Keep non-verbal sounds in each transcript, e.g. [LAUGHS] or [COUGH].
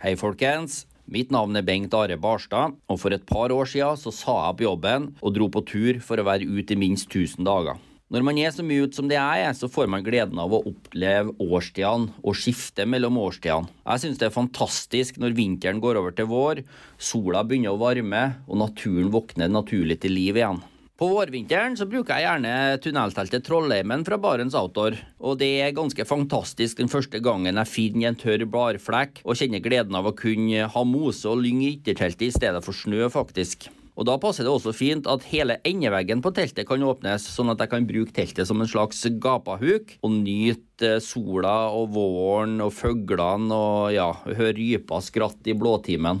Hei, folkens. Mitt navn er Bengt Are Barstad, og for et par år siden så sa jeg opp jobben og dro på tur for å være ute i minst 1000 dager. Når man er så mye ute som det jeg er, så får man gleden av å oppleve årstidene og skifte mellom årstidene. Jeg synes det er fantastisk når vinteren går over til vår, sola begynner å varme og naturen våkner naturlig til liv igjen. På vårvinteren så bruker jeg gjerne tunnelteltet Trollheimen fra Barents Outdoor. Og det er ganske fantastisk den første gangen jeg finner en tørr barflekk og kjenner gleden av å kunne ha mose og lyng i ytterteltet i stedet for snø, faktisk. Og Da passer det også fint at hele endeveggen på teltet kan åpnes, sånn at jeg kan bruke teltet som en slags gapahuk og nyte sola og våren og fuglene og ja, høre rypa skratt i blåtimen.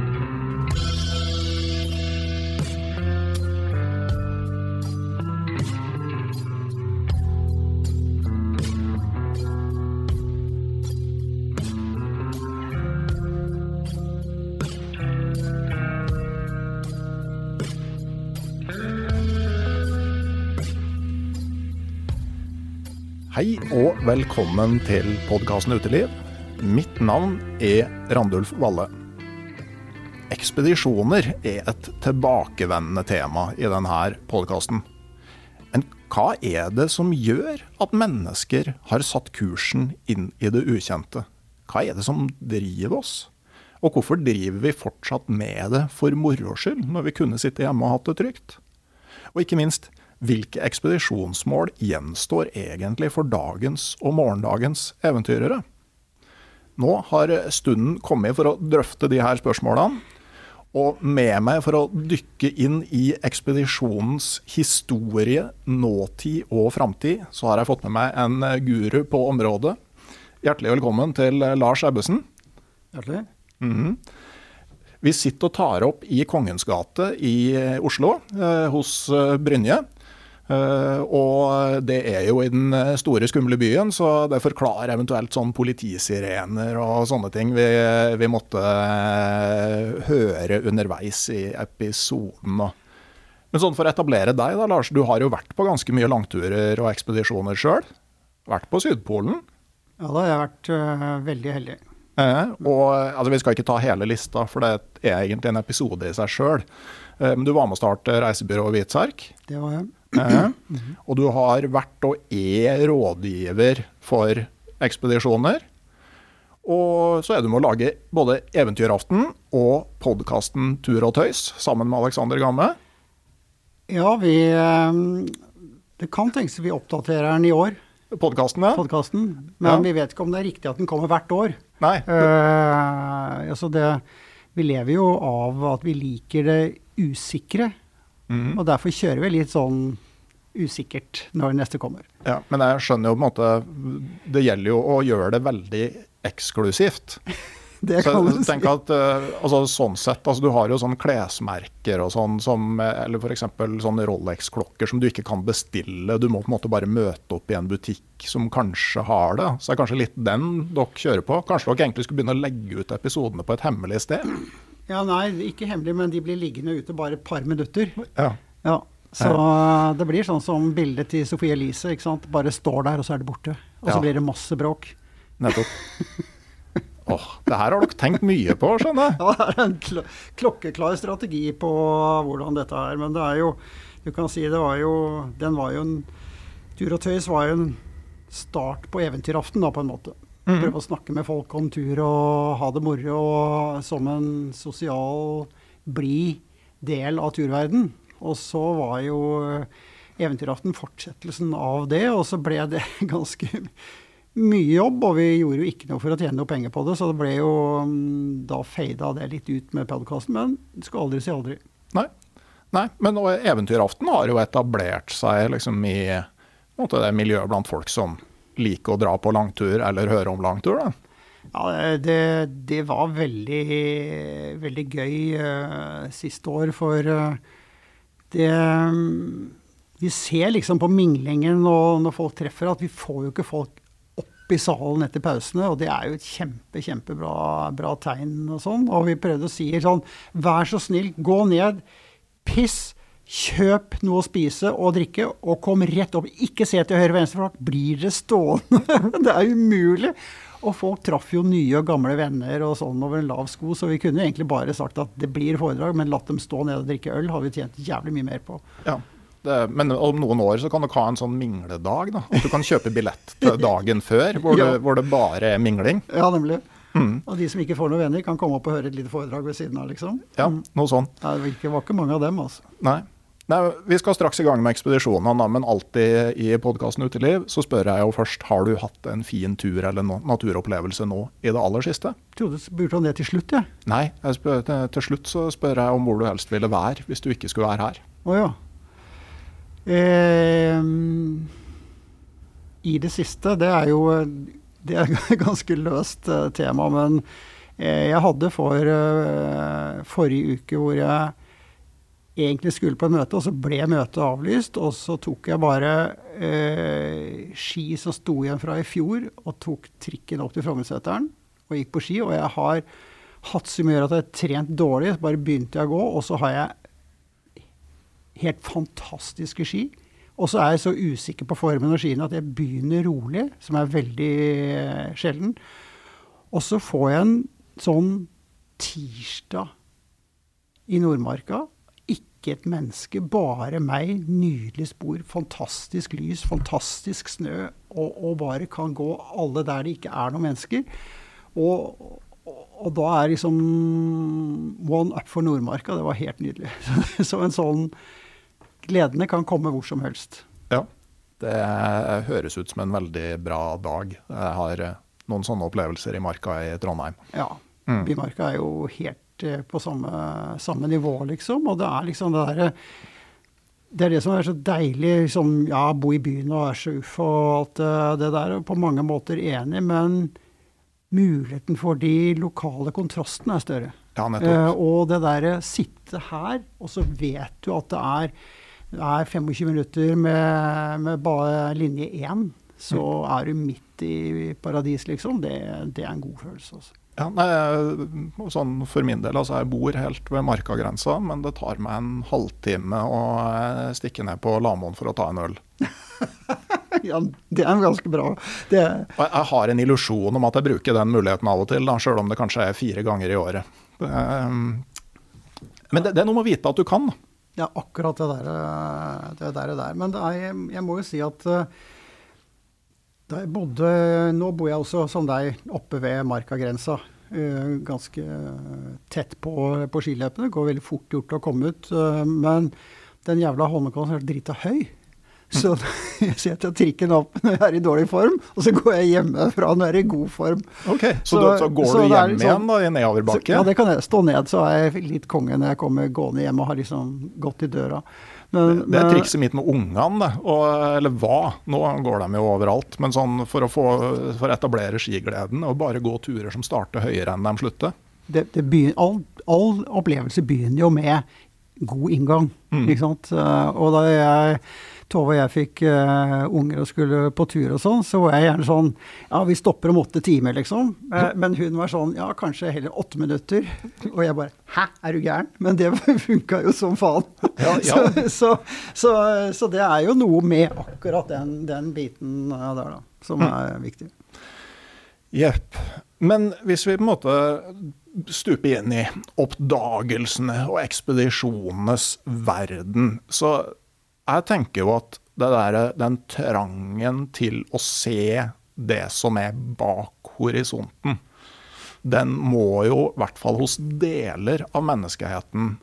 Hei og velkommen til podkasten Uteliv. Mitt navn er Randulf Valle. Ekspedisjoner er et tilbakevendende tema i denne podkasten. Men hva er det som gjør at mennesker har satt kursen inn i det ukjente? Hva er det som driver oss? Og hvorfor driver vi fortsatt med det for moro skyld, når vi kunne sitte hjemme og hatt det trygt? Og ikke minst, hvilke ekspedisjonsmål gjenstår egentlig for dagens og morgendagens eventyrere? Nå har stunden kommet for å drøfte de her spørsmålene. Og med meg for å dykke inn i ekspedisjonens historie, nåtid og framtid, så har jeg fått med meg en guru på området. Hjertelig velkommen til Lars Ebbesen. Hjertelig. Mm -hmm. Vi sitter og tar opp i Kongens gate i Oslo, eh, hos Brynje. Uh, og det er jo i den store, skumle byen, så det forklarer eventuelt sånn politisirener og sånne ting vi, vi måtte uh, høre underveis i episoden. Men sånn for å etablere deg, da, Lars. Du har jo vært på ganske mye langturer og ekspedisjoner sjøl. Vært på Sydpolen. Ja, da har jeg vært uh, veldig heldig. og altså, Vi skal ikke ta hele lista, for det er egentlig en episode i seg sjøl. men du var med å starte reisebyrået Hvitserk. Det var jeg. Eh, [CLEARS THROAT] og du har vært og er rådgiver for ekspedisjoner. Og så er du med å lage både Eventyraften og podkasten Tur og tøys sammen med Alexander Gamme. Ja, vi Det kan tenkes vi oppdaterer den i år. Podkasten, ja. Podcasten. Men ja. vi vet ikke om det er riktig at den kommer hvert år. Nei. Uh, altså det, vi lever jo av at vi liker det usikre. Mm. Og derfor kjører vi litt sånn usikkert når neste kommer. Ja, Men jeg skjønner jo på en måte Det gjelder jo å gjøre det veldig eksklusivt. [LAUGHS] det kan du si. At, uh, altså, sånn sett, altså, Du har jo sånn klesmerker og sånn, som, eller f.eks. sånne Rolex-klokker som du ikke kan bestille. Du må på en måte bare møte opp i en butikk som kanskje har det. Så det er kanskje litt den dere kjører på. Kanskje dere egentlig skulle begynne å legge ut episodene på et hemmelig sted? Ja, Nei, ikke hemmelig, men de blir liggende ute bare et par minutter. Ja. ja. Så det blir sånn som bildet til Sofie Elise. ikke sant? Bare står der, og så er det borte. Og så ja. blir det masse bråk. Nettopp. [LAUGHS] Åh, oh, det her har dere tenkt mye på, skjønner jeg. Ja, det er en kl klokkeklar strategi på hvordan dette er. Men det er jo Du kan si det var jo Den var jo en Tur og tøys var jo en start på eventyraften, da, på en måte. Mm. Prøve å snakke med folk om tur og ha det moro og som en sosial, blid del av turverden. Og så var jo Eventyraften fortsettelsen av det, og så ble det [LAUGHS] ganske mye jobb, og vi gjorde jo ikke noe for å tjene noe penger på det, så det ble jo mm, Da fada det litt ut med podkasten, men du skal aldri si aldri. Nei. Nei, men Eventyraften har jo etablert seg liksom i måte, det miljøet blant folk som liker å dra på langtur eller høre om langtur. da. Ja, det, det var veldig, veldig gøy uh, siste år, for uh, det Vi ser liksom på minglingen og når folk treffer, at vi får jo ikke folk opp i salen etter pausene, og det er jo et kjempe, kjempebra bra tegn og sånn. Og vi prøvde å si sånn Vær så snill, gå ned, piss, kjøp noe å spise og drikke, og kom rett opp. Ikke se til høyre og venstre, for da blir det stående. [LAUGHS] det er umulig. Og folk traff jo nye og gamle venner og sånn over en lav sko, så vi kunne egentlig bare sagt at det blir foredrag, men latt dem stå nede og drikke øl har vi tjent jævlig mye mer på. Ja. Det, men om noen år så kan dere ha en sånn mingledag. da, At du kan kjøpe billett til [LAUGHS] dagen før, hvor, ja. det, hvor det, bare er mingling. Ja, nemlig. Mm. Og de som ikke får noen venner, kan komme opp og høre et lite foredrag ved siden av. liksom. Ja, mm. noe sånn. Det var ikke mange av dem, altså. Nei. Nei, Vi skal straks i gang med ekspedisjonene, men alltid i podkasten Uteliv så spør jeg jo først har du hatt en fin tur eller naturopplevelse nå i det aller siste? Jeg trodde du spurte om det til slutt, jeg. Ja. Nei, spør, til, til, slutt så spør jeg om hvor du helst ville være hvis du ikke skulle være her. Å ja. Eh, I det siste, det er jo det er [LAUGHS] ganske løst uh, tema, men eh, jeg hadde for forrige uke hvor jeg egentlig skulle på møte, og så ble møtet avlyst. Og så tok jeg bare eh, ski som sto igjen fra i fjor, og tok trikken opp til Frognerseteren og gikk på ski. Og jeg har hatt så mye at jeg har trent dårlig, så bare begynte jeg å gå, og så har jeg helt fantastiske ski. Og så er jeg så usikker på formen av skiene at jeg begynner rolig, som er veldig eh, sjelden. Og så får jeg en sånn tirsdag i Nordmarka ikke et menneske, bare meg. Nydelig spor, fantastisk lys, fantastisk snø. Og, og, bare kan gå alle der det ikke er noen mennesker. Og, og, og da er liksom one up for Nordmarka. Det var helt nydelig. [LAUGHS] Så en sånn Gledene kan komme hvor som helst. Ja. Det høres ut som en veldig bra dag. Jeg har eh, noen sånne opplevelser i marka i Trondheim. Ja. Mm. Bymarka er jo helt Eh, på samme, samme, nivå, liksom. Og det er liksom det derre det er det som er så deilig. Liksom, ja, bo i byen og være så uff og alt eh, det der. På mange måter enig, men muligheten for de lokale kontrastene er større. Ja, eh, og det derre sitte her, og så vet du at det er, det er 25 minutter med, med bare linje 1, så mm. er du midt i paradis, liksom. Det, det er en god følelse. Altså. Ja, nei, sånn For min del, altså jeg bor helt ved markagrensa, men det tar meg en halvtime å eh, stikke ned på Lamoen for å ta en øl. [LAUGHS] ja, det er ganske bra. Det... Jeg har en illusjon om at jeg bruker den muligheten av og til, da, sjøl om det kanskje er fire ganger i året. Eh, men det, det, er noe med å vite at du kan. Ja, akkurat det der. Eh, det der, der. Men er, jeg må jo si at jeg bodde, nå bor jeg også som deg oppe ved markagrensa. Uh, ganske tett på, på skiløpene. Går veldig fort gjort å komme ut. Uh, men den jævla Holmenkollen er drita høy. Så [LAUGHS] jeg setter trikken opp når jeg er i dårlig form, og så går jeg hjemmefra når jeg er i god form. Ok, Så, så, så går så du hjem liksom, igjen da, i nedoverbakke? Ja, det kan jeg. Stå ned, så er jeg litt konge når jeg kommer gående hjem og har liksom gått i døra. Men, det er trikset mitt med ungene, eller hva. Nå går de jo overalt. Men sånn for å få, for etablere skigleden og bare gå turer som starter høyere enn de slutter. Det, det begynner, all, all, opplevelse begynner jo med god inngang. Mm. ikke sant? Og da jeg Tove og jeg fikk uh, unger og skulle på tur og sånn, så var jeg gjerne sånn Ja, vi stopper om åtte timer, liksom. Uh, men hun var sånn Ja, kanskje heller åtte minutter. Og jeg bare Hæ, er du gæren? Men det [LAUGHS] funka jo som faen. Ja, ja. Så, så, så, så, det er jo noe med akkurat den, den biten der, da, som mm. er viktig. Jepp. Men hvis vi på en måte stuper inn i oppdagelsene og ekspedisjonenes verden, så jeg tenker jo at der, den trangen til å se det som er bak horisonten, den må jo, i hvert fall hos deler av menneskeheten,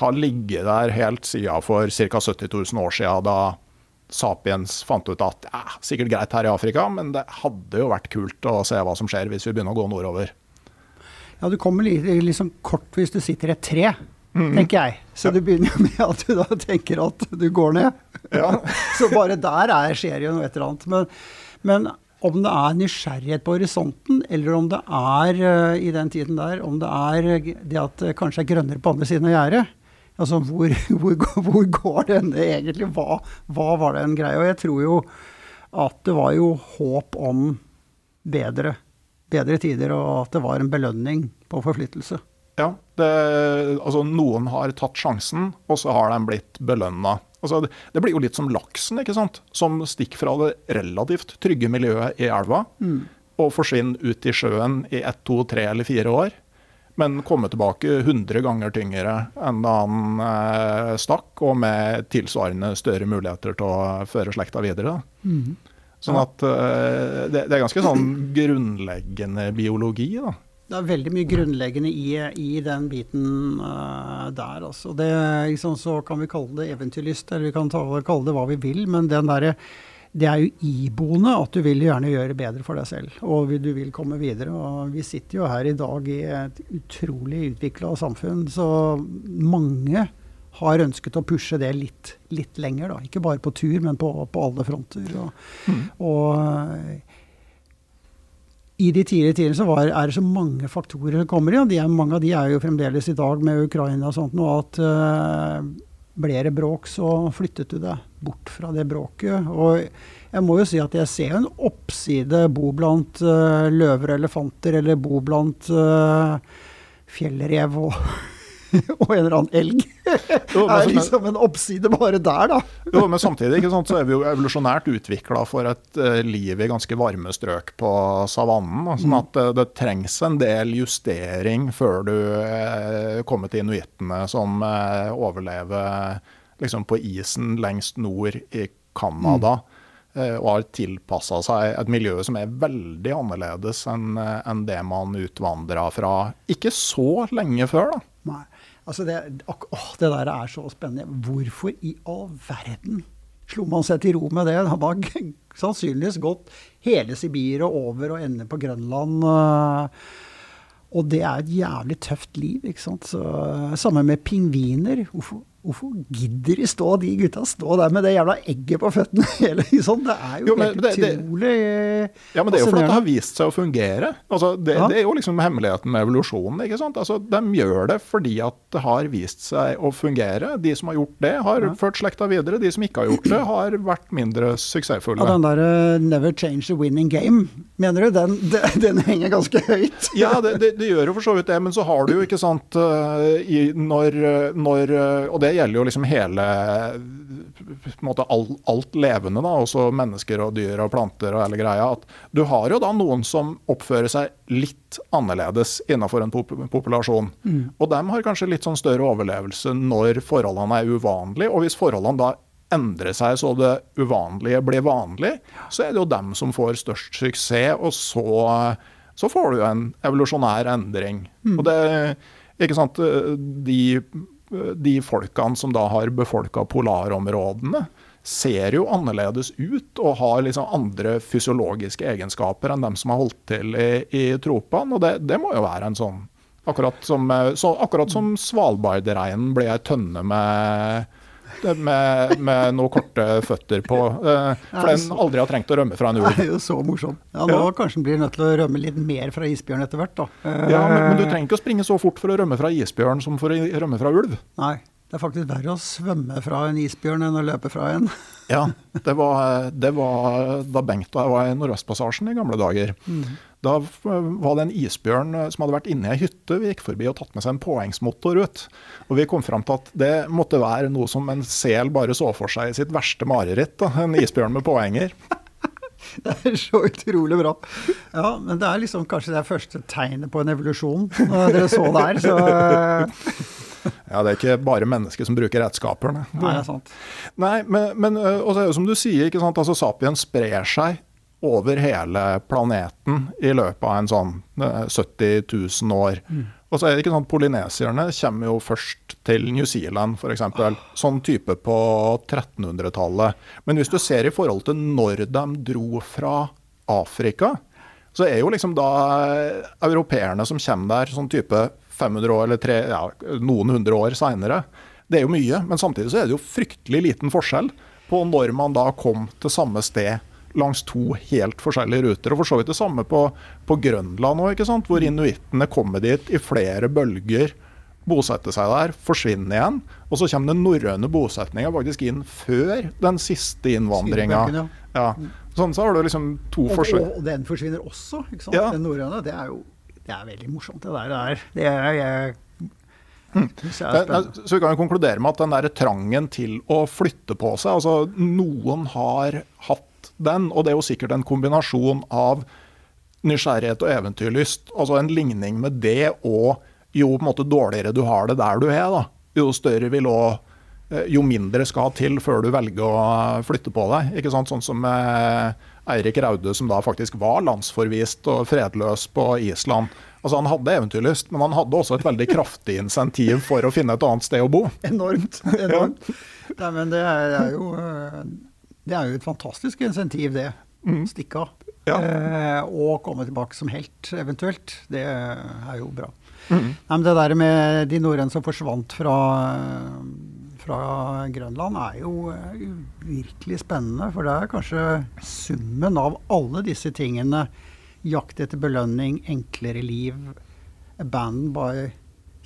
ha ligget der helt siden for ca. 70 000 år siden, da Sapiens fant ut at ja, sikkert greit her i Afrika, men det hadde jo vært kult å se hva som skjer hvis vi begynner å gå nordover. Ja, du kommer liksom kort hvis du sitter i et tre mm. tenker jeg. Så ja. du begynner jo med at du da tenker at du går ned. Ja. [LAUGHS] så bare der er, skjer jo noe et eller annet. Men, men, om det er nysgjerrighet på horisonten, eller om det er uh, i den tiden der, om det er det at det kanskje er grønnere på andre siden av gjerdet. Altså hvor, hvor, [LAUGHS] hvor, går denne egentlig? Hva, hva var det en greie? Og jeg tror jo at det var jo håp om bedre, bedre tider, og at det var en belønning på forflyttelse. Ja, det, altså noen har tatt sjansen, og så har de blitt belønna. Altså, det, det blir jo litt som laksen, ikke sant? som stikker fra det relativt trygge miljøet i elva, og forsvinner ut i sjøen i ett, to, tre eller fire år. Men komme tilbake 100 ganger tyngre enn da han eh, stakk, og med tilsvarende større muligheter til å føre slekta videre. Da. Sånn at eh, det, det er ganske sånn grunnleggende biologi, da. Det er veldig mye grunnleggende i, i den biten uh, der. Altså. Det, liksom, så kan vi kalle det eventyrlyst, eller vi kan ta, kalle det hva vi vil. Men den derre det er jo iboende at du vil gjerne gjøre bedre for deg selv, og du vil komme videre. Og vi sitter jo her i dag i et utrolig utvikla samfunn, så mange har ønsket å pushe det litt, litt lenger. da. Ikke bare på tur, men på, på alle fronter. Og, og eh, i de tidlige tidene så var, er det så mange faktorer som kommer inn. og mange av de er jo fremdeles i dag med Ukraina og sånt noe at uh, ble det bråk, så flyttet du deg bort fra det bråket. Og jeg må jo si at jeg ser en oppside bo blant uh, løver og elefanter, eller bo blant uh, fjellrev og, [LAUGHS] og en eller annen elg. Jo, [LAUGHS] er liksom en oppside bare der, da. Jo, men samtidig sant, så er vi jo evolusjonært utvikla for et uh, liv i ganske varme strøk på savannen. da, Sånn at det, det trengs en del justering før du uh, kommer til inuittene som overlever liksom på isen lengst nord i Canada. Mm. Og har tilpassa seg et miljø som er veldig annerledes enn en det man utvandra fra ikke så lenge før. da. Nei. Altså det, å, det der er så spennende. Hvorfor i all verden slo man seg til ro med det? Han har sannsynligvis gått hele Sibir og over og ender på Grønland. øh, Og det er et jævlig tøft liv, ikke sant. Så, Samme med pingviner. Hvorfor, hvorfor gidder de stå, de gutta stå der med det jævla egget på føttene [LAUGHS] hele sånn? Det er jo, Jo, men helt det- det- utrolig Ja, men det er jo fordi det har vist seg å fungere. Altså, det, Ja. det er jo liksom hemmeligheten med evolusjonen. ikke sant? Altså, de gjør det fordi at det har vist seg å fungere. De som har gjort det, har ført slekta videre. De som ikke har gjort det, har vært mindre suksessfulle. Ja, den derre 'never change the winning game', mener du? Den, [LAUGHS] den, den henger ganske høyt. [LAUGHS] Ja, det, det, det gjør jo for så vidt det, men så har du jo ikke sant uh, i, når, når uh, Og det gjelder jo liksom hele på en måte alt, alt levende, da, også mennesker og dyr og planter og hele greia. At du har jo da noen som oppfører seg litt annerledes innenfor en pop populasjon. Og dem har kanskje litt sånn større overlevelse når forholdene er uvanlige. Og hvis forholdene da endrer seg så det uvanlige blir vanlig, så er det jo dem som får størst suksess, og så, så får du jo en evolusjonær endring. Og det, ikke sant, de, de folkene som da har befolka polarområdene, ser jo annerledes ut og har liksom andre fysiologiske egenskaper enn dem som har holdt til i, i tropene. Og det, det må jo være en sånn Akkurat som, så, akkurat som svalbardreinen ble ei tønne med med, med noen korte føtter på. eh, For den aldri har trengt å rømme fra en ulv. [LAUGHS] Det er jo så morsomt. Ja, nå Ja. kanskje den blir nødt til å rømme litt mer fra isbjørn etter hvert, da. Ja, men, men du trenger ikke å springe så fort for å rømme fra isbjørn som for å rømme fra ulv. Nei, det er faktisk verre å svømme fra en isbjørn enn å løpe fra en. Ja, det var, det var da Bengt og jeg var i Nordvestpassasjen i gamle dager. [LAUGHS] Da var det en isbjørn eh, som hadde vært inne i ei hytte vi gikk forbi og tatt med seg en påhengsmotor ut. Og vi kom fram til at det måtte være noe som en sel bare så for seg i sitt verste mareritt. Da. En isbjørn med påhenger. [LAUGHS] Det er så utrolig bra. Ja, men det er liksom kanskje det første tegnet på en evolusjon når dere så der. Så Ja, det er ikke bare mennesker som bruker redskaper. nei. Det er sant. Nei, men, men øh, og så er det jo som du sier, ikke sant? Altså, Sapien sprer seg over hele planeten i løpet av en sånn øh, 70 000 år. Og så er det ikke sånn at Polynesierne kommer jo først til New Zealand f.eks. Sånn type på 1300-tallet. Men hvis du ser i forhold til når de dro fra Afrika, så er jo liksom da eh, europeerne som kommer der sånn type 500 år eller tre, ja, noen hundre år seinere. Det er jo mye, men samtidig så er det jo fryktelig liten forskjell på når man da kom til samme sted langs to helt forskjellige ruter. Og for så vidt det samme på, på Grønland òg, hvor inuittene kommer dit i flere bølger, bosetter seg der, forsvinner igjen. Og så kommer den norrøne bosetninga faktisk inn før den siste innvandringa. Ja, Sånn så har du liksom to Og, og, den forsvinner også, ikke sant? Ja. Den norrøne. Det er jo det er veldig morsomt, det der. Det er, det er jeg, men- Så vi kan jo konkludere med at den der trangen til å flytte på seg altså Noen har hatt den, og det er jo sikkert en kombinasjon av nysgjerrighet og eventyrlyst. Altså en ligning med det og jo på en måte dårligere du har det der du er, da, jo større vil òg Jo mindre skal til før du velger å flytte på deg. ikke sant? Sånn som eh, Eirik Raude, som da faktisk var landsforvist og fredløs på Island. Altså Han hadde eventyrlyst, men han hadde også et veldig kraftig insentiv for å finne et annet sted å bo. Enormt. enormt. [LAUGHS] Nei, men det er, jo øh, Det er jo et fantastisk insentiv, det. Stikke av. Mm. Ja. Eh, og komme tilbake som helt, eventuelt. Det er jo bra. Mm. Nei, men det der med de norrøne som forsvant fra, fra Grønland, er jo eh, virkelig spennende. For det er kanskje summen av alle disse tingene. Jakt etter belønning, enklere liv, abandoned by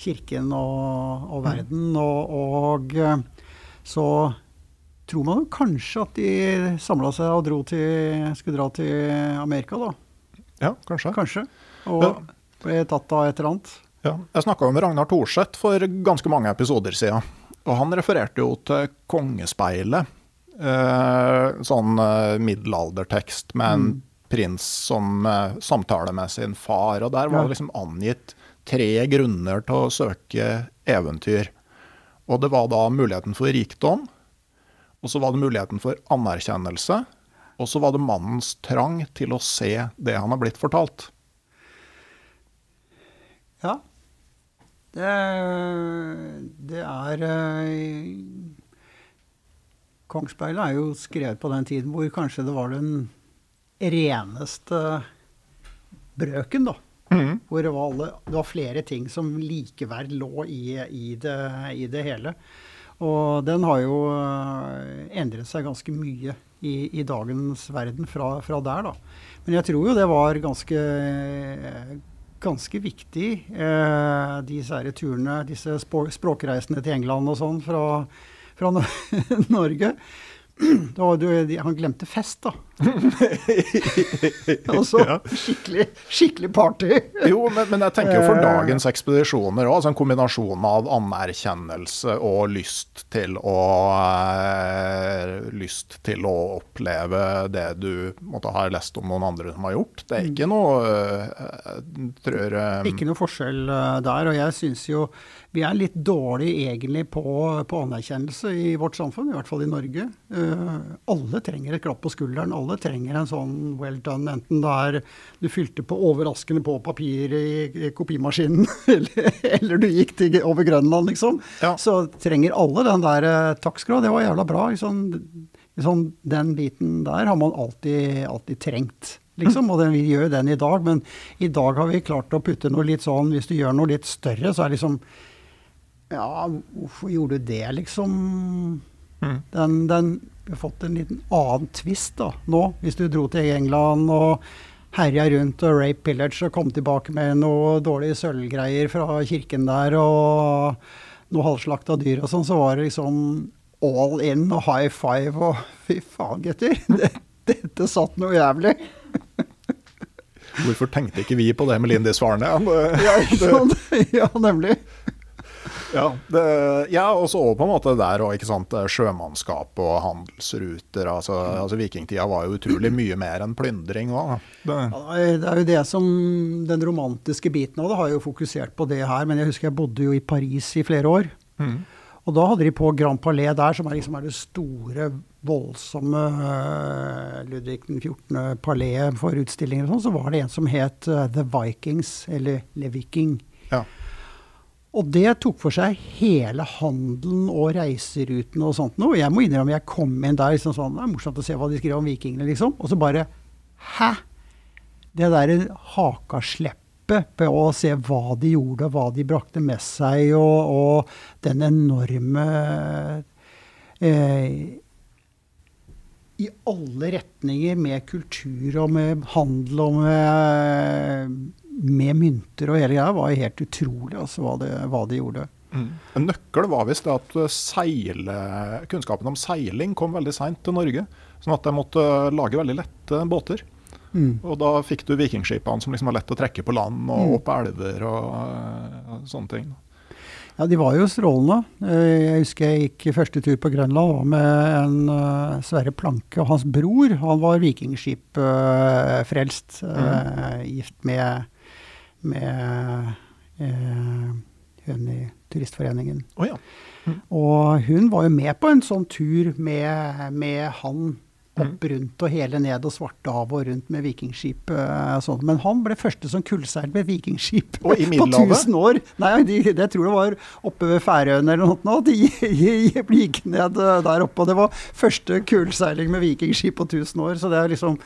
kirken og, og verden. Og, og eh, så tror man jo kanskje at de samla seg og dro til, skulle dra til Amerika, da. Ja, kanskje. Kanskje. Og ble tatt av et eller annet. Ja. Jeg snakka med Ragnar Thorseth for ganske mange episoder siden. Og han refererte jo til Kongespeilet. Eh, sånn eh, middelaldertekst med en Mm. prins som eh, samtaler med sin far. Og der var det liksom angitt tre grunner til å søke eventyr. Og det var da muligheten for rikdom, og så var det muligheten for anerkjennelse, og så var det mannens trang til å se det han har blitt fortalt. Ja. Det, det er eh, er jo skrevet på den tiden hvor kanskje det var den reneste brøken, da. Hvor det var, alle, det var flere ting som likeverd lå i, i, det, i det hele. Og den har jo eh, endret seg ganske mye i, i dagens verden fra, fra der, da. Men jeg tror jo det var ganske, ganske viktig, eh, disse turene, disse språkreisene til England og sånn fra, fra [LAUGHS] Norge. Var, du, han glemte fest, da. [LAUGHS] altså Ja. skikkelig, skikkelig party. Jo, men, men jeg tenker jo for Eh. dagens ekspedisjoner òg, altså en kombinasjon av anerkjennelse og lyst til å eh, Lyst til å oppleve det du måtte ha lest om noen andre som har gjort. Det er ikke noe eh, Jeg tror eh, Ikke noe forskjell eh, der. Og jeg syns jo vi er litt dårlige egentlig på, på anerkjennelse i vårt samfunn, i hvert fall i Norge. Eh, alle trenger et klapp på skulderen. Alle trenger en sånn well done, enten det er du fylte på overraskende på papir i, kopimaskinen, [LAUGHS] eller, eller du gikk til, over Grønland, liksom. Ja. Så trenger alle den der eh, ha, det var jævla bra'. Liksom. sånn, den biten der har man alltid, alltid trengt. Liksom, og den, vi gjør den i dag, men i dag har vi klart å putte noe litt sånn Hvis du gjør noe litt større, så er det liksom Ja, hvorfor gjorde du det, liksom? Den, den har fått en liten annen twist da, nå. Hvis du dro til England og herja rundt og rape pillage og kom tilbake med noe dårlige sølvgreier fra kirken der og noe halvslakta dyr og sånn, så var det liksom all in og high five og [LAUGHS] fy faen, gutter. [LAUGHS] Dette satt noe jævlig. Hvorfor tenkte ikke vi på det med Lindis Varne? [LAUGHS] Ja, ja nemlig. Ja, det, ja og så på en måte der òg, sjømannskap og handelsruter. altså, altså Vikingtida var jo utrolig mye mer enn plyndring òg. Ja, det er jo det som Den romantiske biten av det har jo fokusert på det her. Men jeg husker jeg bodde jo i Paris i flere år. Og da hadde de på Grand Palais der, som er, liksom er det store, voldsomme uh, Ludvig den 14. palais for utstillinger og sånn, så var det en som het uh, The Vikings, eller Le Viking. Ja. Og det tok for seg hele handelen og reiserutene og sånt noe. Jeg må innrømme jeg kom inn der liksom sånn, det er morsomt å se hva de skriver om vikingene, liksom. Og så bare Hæ? Det derre hakasleppet på å se hva de gjorde, og hva de brakte med seg, og, og den enorme eh, I alle retninger med kultur og med handel og med, med mynter og hele greia, var helt utrolig altså, hva, det, hva de gjorde. En nøkkel var visst at seile, kunnskapen om seiling kom veldig seint til Norge. Sånn at de måtte lage veldig lette båter. Mm. Og da fikk du vikingskipene som liksom var lett å trekke på land og Mm. opp elver og og sånne ting. Ja, de var jo strålende. Eh, Jeg husker jeg gikk første tur på Grønland var med en uh, Sverre Planke. Og hans bror han var vikingskipfrelst. Uh, gift med, med eh, hun i Turistforeningen. Oh, ja. Og hun var jo med på en sånn tur med, med han opp rundt og hele ned og Svartehavet og rundt med vikingskip. eh, sånn. Men han ble første som kullseilt med vikingskip på Middelhavet? 1000 år. Nei, de, det tror jeg var oppe ved Færøyene eller noe. De, de gikk ned eh, der oppe. Og det var første kullseiling med vikingskip på 1000 år. Så det er liksom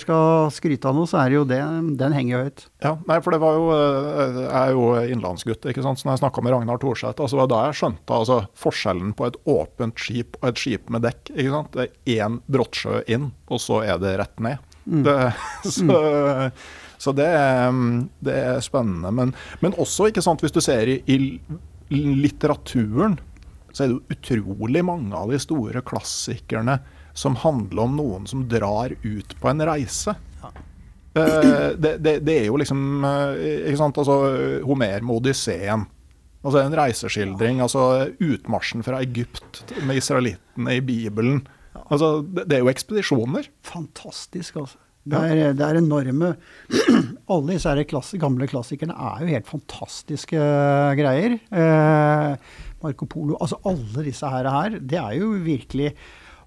Skal skal skryte av noe, så er det jo det. Den henger jo høyt. Ja, nei, for det var jo eh, Jeg er jo innlandsgutt, ikke sant. Så når jeg snakka med Ragnar Thorseth, altså, var det da jeg skjønte altså, forskjellen på et åpent skip og et skip med dekk. ikke sant? Det er én brottsjø inn, og så er det rett ned. Det, [LAUGHS] så, så det, er, det er spennende. Men, men også, ikke sant, hvis du ser i, i litteraturen, så er det jo utrolig mange av de store klassikerne som handler om noen som drar ut på en reise. Eh, det, det, det er jo liksom eh, ikke sant, altså Homer med Odysseen. Altså En reiseskildring. altså Utmarsjen fra Egypt med israelittene i Bibelen. Altså Det, det er jo ekspedisjoner. Fantastisk, altså. Det er, det er enorme [CLEARS THROAT] Alle disse her klass, gamle klassikerne er jo helt fantastiske eh, greier. Marco Polo Altså alle disse her, her, det er jo virkelig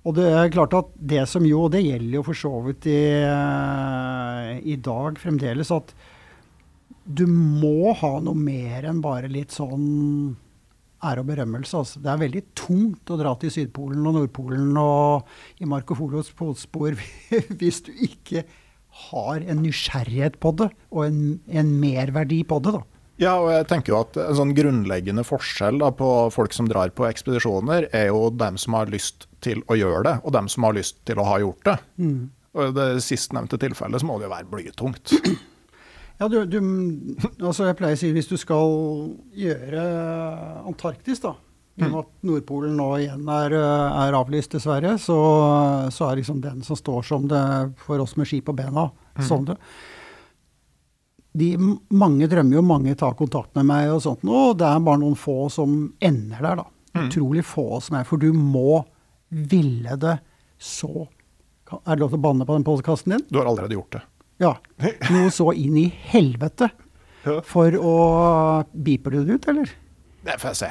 Og det er klart at det som jo, og det gjelder jo for så vidt i, eh, i dag fremdeles, at du må ha noe mer enn bare litt sånn ære og berømmelse. Altså. Det er veldig tungt å dra til Sydpolen og Nordpolen og i Marco Folos fotspor [LAUGHS] hvis du ikke har en nysgjerrighet på det og en, en merverdi på det. da. Ja, og jeg tenker jo at En sånn grunnleggende forskjell da, på folk som drar på ekspedisjoner, er jo dem som har lyst til å gjøre det, og dem som har lyst til å ha gjort det. Og I det sistnevnte tilfellet så må det jo være blytungt. [CLEARS THROAT] Ja, du, du, altså jeg pleier å si hvis du skal gjøre Antarktis, da, i og med at Nordpolen nå igjen er, er avlyst, dessverre, så, så er liksom den som står som det for oss med ski på bena, sånn det. De, mange drømmer jo, mange tar kontakt med meg og sånt, og det er bare noen få som ender der, da. Utrolig få som er, for du må ville det så Er det lov til å banne på den podkasten din? Du har allerede gjort det. Ja. [LAUGHS] Noe så inn i helvete. For å Beeper du det ut, eller? Det får jeg se.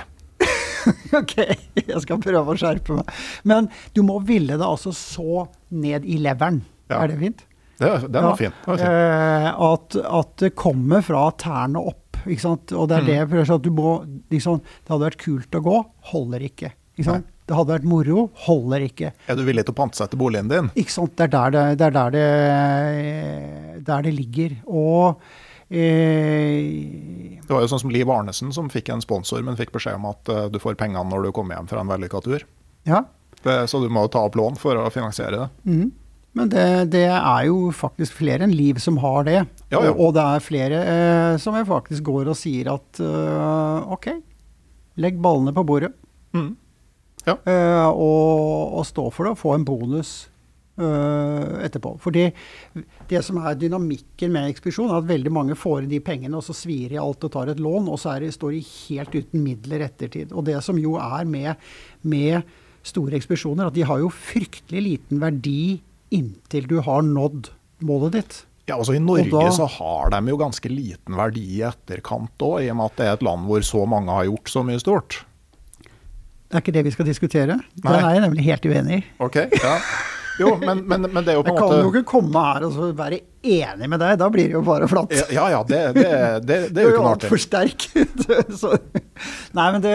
[LAUGHS] OK, jeg skal prøve å skjerpe meg. Men du må ville det altså så ned i leveren. Ja. Er det fint? Det, den var fin. Den var fin. Eh, at, at det kommer fra tærne opp. Ikke sant? Og det er Mm. det jeg prøver å si, at må liksom, Det hadde vært kult å gå, holder ikke. ikke sant? Det hadde vært moro, holder ikke. Er du villig til å pantsette boligen din? Ikke sant? Det er der det, det, er der det, der det ligger. Og eh, Det var jo sånn som Liv Arnesen som fikk en sponsor, men fikk beskjed om at eh, du får pengene når du kommer hjem fra en vellykka tur. Ja. Det, så du må jo ta opp lån for å finansiere det. mhm. Men det, det er jo faktisk flere enn Liv som har det. Ja, ja. Og, og det er flere eh, som faktisk går og sier at eh, OK, legg ballene på bordet. Mm. Ja. Eh, og, og stå for det og få en bonus eh, etterpå. Fordi det som er dynamikken med ekspedisjon, er at veldig mange får inn de pengene, og så svir de alt og tar et lån, og så er de, står de helt uten midler ettertid. Og det som jo er med, med store ekspedisjoner, at de har jo fryktelig liten verdi inntil du har nådd målet ditt. Ja, altså I Norge da- så har de jo ganske liten verdi i etterkant òg, i og med at det er et land hvor så mange har gjort så mye stort. Det er ikke det vi skal diskutere. Nei. Det er jeg nemlig helt uenig i. Ok, ja. Jo, men, men, men det er jo på en Jeg en kan jo ikke komme her og så være enig med deg, da blir det jo bare flatt. Ja ja, det, det, det, det er jo ikke noe altfor sterk. [LAUGHS] så, nei, men det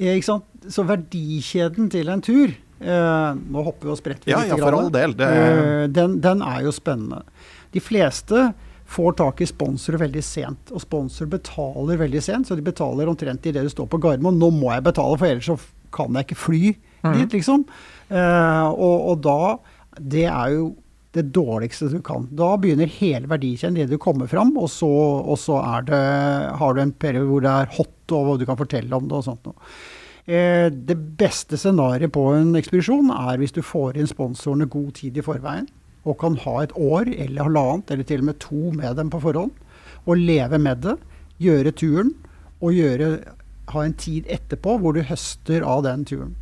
ikke sant? Så verdikjeden til en tur eh, Nå hopper vi og spretter vi Ja, litt. ja, for all del, det- Eh, den, den er jo spennende. De fleste får tak i sponsorer veldig sent, og sponsor betaler veldig sent. Så de betaler omtrent idet du står på Gardermoen. Nå må jeg betale, for ellers så kan jeg ikke fly mm. dit, liksom. Eh, og, og da Det er jo det dårligste du kan. Da begynner hele verdikjeden idet du kommer fram, og så, og så er det, har du en periode hvor det er hot, og du kan fortelle om det og sånt noe. Eh, det beste scenarioet på en ekspedisjon er hvis du får inn sponsorene god tid i forveien, og kan ha et år eller halvannet, eller til og med to med dem på forhånd, og leve med det, gjøre turen, og gjøre, ha en tid etterpå hvor du høster av den turen.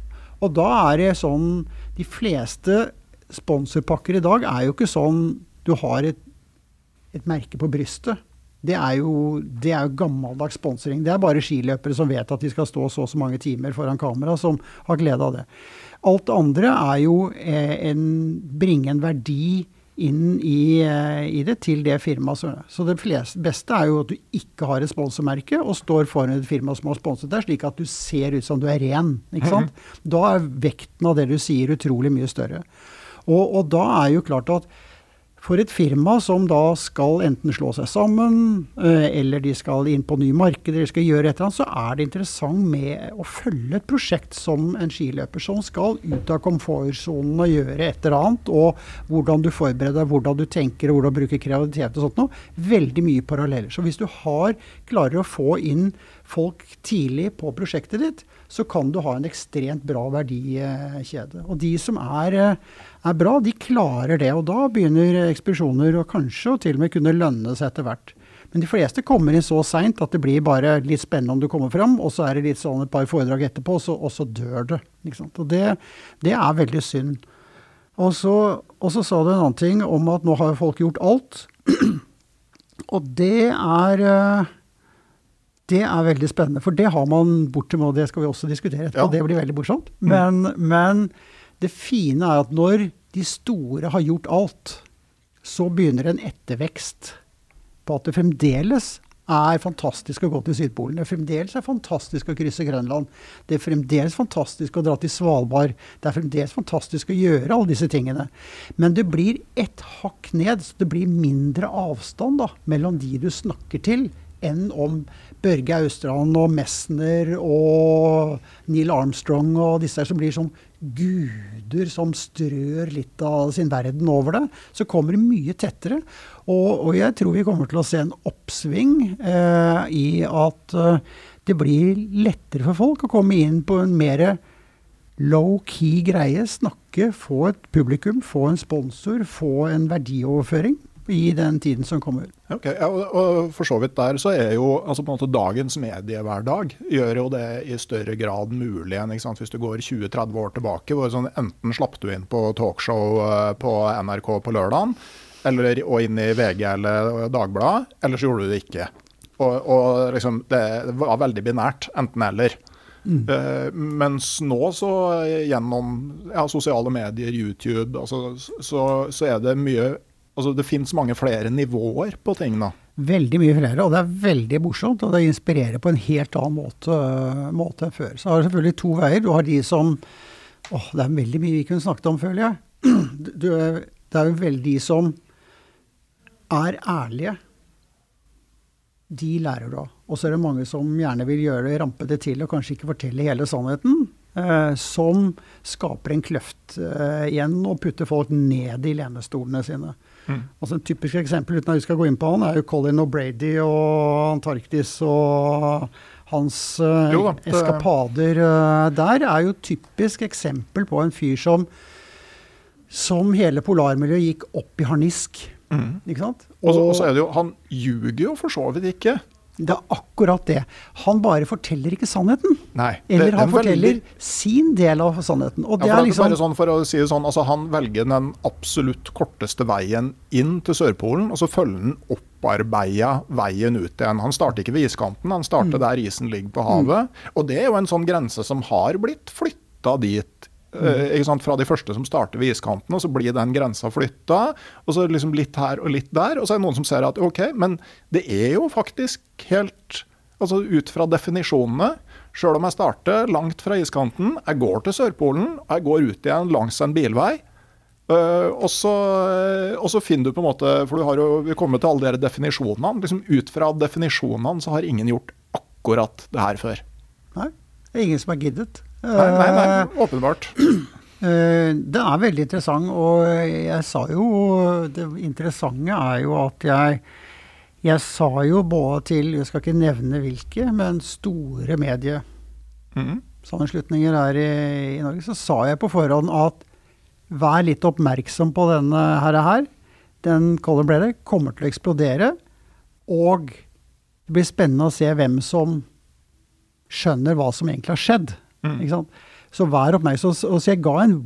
Og da er det sånn De fleste sponsorpakker i dag er jo ikke sånn du har et, et merke på brystet. Det er, jo, det er jo gammeldags sponsing. Det er bare skiløpere som vet at de skal stå så og så mange timer foran kamera, som har glede av det. Alt det andre er jo eh, en, bringe en verdi inn i, eh, i, det til det firmaet. Så, så det fleste, beste er jo at du ikke har et sponsormerke og står foran et firma som har sponset deg, slik at du ser ut som du er ren. ikke sant? Mm -hmm. Da er vekten av det du sier utrolig mye større. Og, og da er jo klart at for et firma som da skal enten slå seg sammen, eh, eller de skal inn på nye markeder, eller skal gjøre et eller annet, så er det interessant med å følge et prosjekt som en skiløper som skal ut av komfortsonen og gjøre et eller annet, og hvordan du forbereder deg, hvordan du tenker, og hvordan du bruker kreativitet og sånt noe. Veldig mye paralleller. Så hvis du har, klarer å få inn folk tidlig på prosjektet ditt, så kan du ha en ekstremt bra verdikjede. Og de som er, er, bra, de klarer det. Og da begynner ekspedisjoner å kanskje og til og med kunne lønne seg etter hvert. Men de fleste kommer inn så seint at det blir bare litt spennende om du kommer fram, og så er det litt sånn et par foredrag etterpå, og så, og så dør det. Og det, det, er veldig synd. Og så, og så sa du en annen ting om at nå har folk gjort alt. [CLEARS THROAT] og det er eh, det er veldig spennende, for det har man bortimot, det skal vi også diskutere etterpå. Ja. Det blir veldig morsomt. Men, mm. men, det fine er at når de store har gjort alt, så begynner en ettervekst på at det fremdeles er fantastisk å gå til Sydpolen. Det er fremdeles er fantastisk å krysse Grønland. Det er fremdeles fantastisk å dra til Svalbard. Det er fremdeles fantastisk å gjøre alle disse tingene. Men det blir ett hakk ned. så Det blir mindre avstand da, mellom de du snakker til, enn om Børge Austrand og Messner og Neil Armstrong og disse som blir som guder som strør litt av sin verden over det, så kommer det mye tettere. Og, og jeg tror vi kommer til å se en oppsving eh, i at eh, det blir lettere for folk å komme inn på en mer low-key greie. Snakke, få et publikum, få en sponsor, få en verdioverføring i den tiden som kommer. Ok, ja, og, For så vidt der så er jo altså på en måte dagens mediehverdag gjør jo det i større grad mulig enn hvis du går 20-30 år tilbake. hvor sånn, Enten slapp du inn på talkshow uh, på NRK på lørdagen, eller, og inn i VG eller Dagbladet, eller så gjorde du det ikke. Og, og liksom, det var veldig binært. Enten-eller. Mm. Uh, mens nå, så gjennom ja, sosiale medier, YouTube, altså, så, så, er det mye Altså, det fins mange flere nivåer på ting, nå. Veldig mye flere, og det er veldig morsomt. Og det inspirerer på en helt annen måte, måte enn før. Så har du selvfølgelig to veier. Du har de som Åh, det er veldig mye vi kunne snakket om, føler jeg. [CLEARS THROAT] Du, det er jo veldig de som er ærlige. De lærer du av. Og så er det mange som gjerne vil gjøre det rampete til og kanskje ikke fortelle hele sannheten. Eh, som skaper en kløft eh, igjen og putter folk ned i lenestolene sine. Mm. Altså En typisk eksempel uten at vi skal gå inn på han, er jo Colin O'Brady og Antarktis og hans uh, jo, eskapader uh, der er jo typisk eksempel på en fyr som som hele polarmiljøet gikk opp i harnisk. Mm. Ikke sant? Og, og, så er det jo Han ljuger jo for så vidt ikke. Det er akkurat det. Han bare forteller ikke sannheten. Nei, det, Eller han forteller veldig... sin del av sannheten. Og det ja, er liksom... Bare sånn for å si det sånn, altså Han velger den absolutt korteste veien inn til Sørpolen, og så følger han opparbeida veien ut igjen. Han starter ikke ved iskanten, han starter mm. der isen ligger på havet. Mm. Og det er jo en sånn grense som har blitt flytta dit Mm. Fra de første som starter ved iskanten, og så blir den grensa flytta. Og så liksom litt her og litt der. Og så er det noen som ser at OK, men det er jo faktisk helt Altså ut fra definisjonene. Sjøl om jeg starter langt fra iskanten, jeg går til Sørpolen, og jeg går ut igjen langs en bilvei. Uh, og, så, og, så, finner du på en måte For du har jo kommet til alle de definisjonene. Liksom ut fra definisjonene så har ingen gjort akkurat det her før. Nei, det er ingen som har giddet. Nei, nei, nei eh, åpenbart. [CLEARS THROAT] Eh, det er veldig interessant, og jeg sa jo Det interessante er jo at jeg jeg sa jo både til Jeg skal ikke nevne hvilke, men store medie. Mm. her i, i, Norge, så sa jeg på forhånd at vær litt oppmerksom på denne her. her. Den Color Blader kommer til å eksplodere. Og det blir spennende å se hvem som skjønner hva som egentlig har skjedd. Mm. Så vær oppmerksom. Så jeg ga en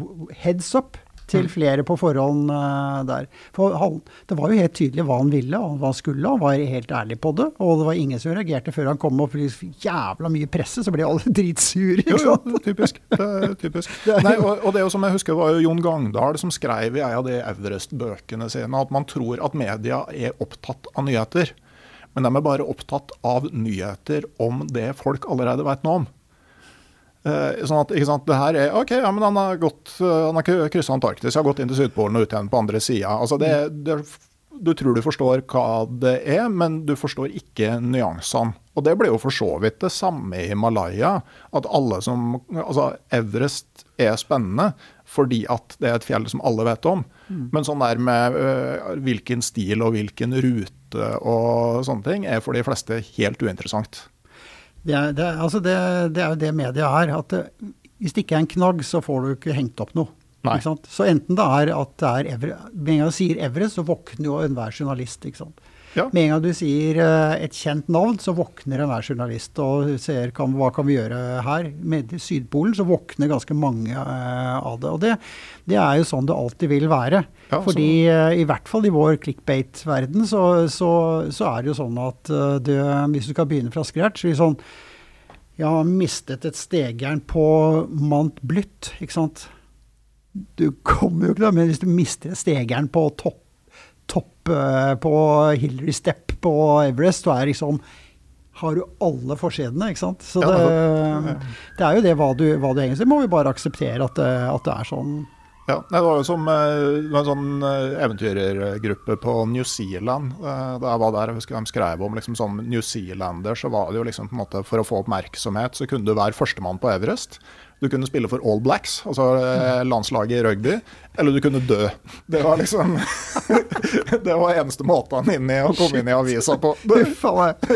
heads up til mm. flere på forhånd uh, der. For han, det var jo helt tydelig hva han ville og hva han skulle. Han var helt ærlig på det. Og det var ingen som reagerte før han kom og fikk jævla mye presse, så ble alle [LAUGHS] dritsure. Jo, jo, typisk. Det er [LAUGHS] typisk. Nei, og, og, det som jeg husker var jo Jon Gangdal som skrev i en av de Everest-bøkene sine at man tror at media er opptatt av nyheter. Men de er bare opptatt av nyheter om det folk allerede vet noe om. Eh, sånn at, ikke sant, det her er OK, ja, men han har gått, eh, han har kryssa Antarktis, har gått inn til Sydpolen og ut igjen på andre sida. Altså det, det, du tror du forstår hva det er, men du forstår ikke nyansene. Og det blir jo for så vidt det samme i Himalaya. At alle som Altså, Everest er spennende fordi at det er et fjell som alle vet om. Mm. Men sånn der med uh, hvilken stil og hvilken rute og sånne ting, er for de fleste helt uinteressant. Det er, det, altså det, det er jo det media er. at det, Hvis det ikke er en knagg, så får du ikke hengt opp noe. Så enten det er at det er Everest Med en gang du sier Everest, så våkner jo enhver journalist. ikke sant? Ja. Med en gang du sier uh, et kjent navn, så våkner enhver journalist og ser kan, hva kan vi gjøre her. Med Sydpolen så våkner ganske mange uh, av det. Og det, det, er jo sånn det alltid vil være. Ja, Fordi uh, i hvert fall i vår clickbait-verden så, så, så, er det jo sånn at det, hvis du skal begynne fra scratch så sånn Jeg har mistet et stegjern på Mant Blytt, ikke sant. Du kommer jo ikke da, men hvis du mister et stegjern på topp topp uh, på Hillary Step på Everest, så er liksom har du alle forsedene, ikke sant. Så det, det er jo det hva du, hva du Så må vi bare akseptere at, at det er sånn. Ja, Det var jo som var en sånn eh, eventyrergruppe på New Zealand. Da jeg var der, jeg husker de skrev om liksom som New Zealander, så var det jo liksom på en måte for å få oppmerksomhet, så kunne du være førstemann på Everest. Du kunne spille for All Blacks, altså eh, landslaget i rugby, eller du kunne dø. Det var liksom [LAUGHS] Det var eneste måten inn i å komme inn i avisa på. Uff a meg.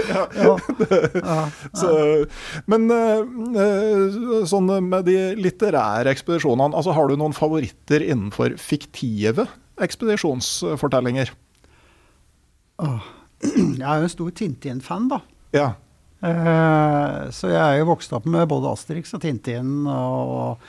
Men eh, sånn med de litterære ekspedisjonene, altså har du noen favoritter innenfor fiktive ekspedisjonsfortellinger? [CLEARS THROAT] Jeg er jo en stor Tintin-fan, da. Ja. Eh, så jeg er jo vokst opp med både Asterix og Tintin. Og,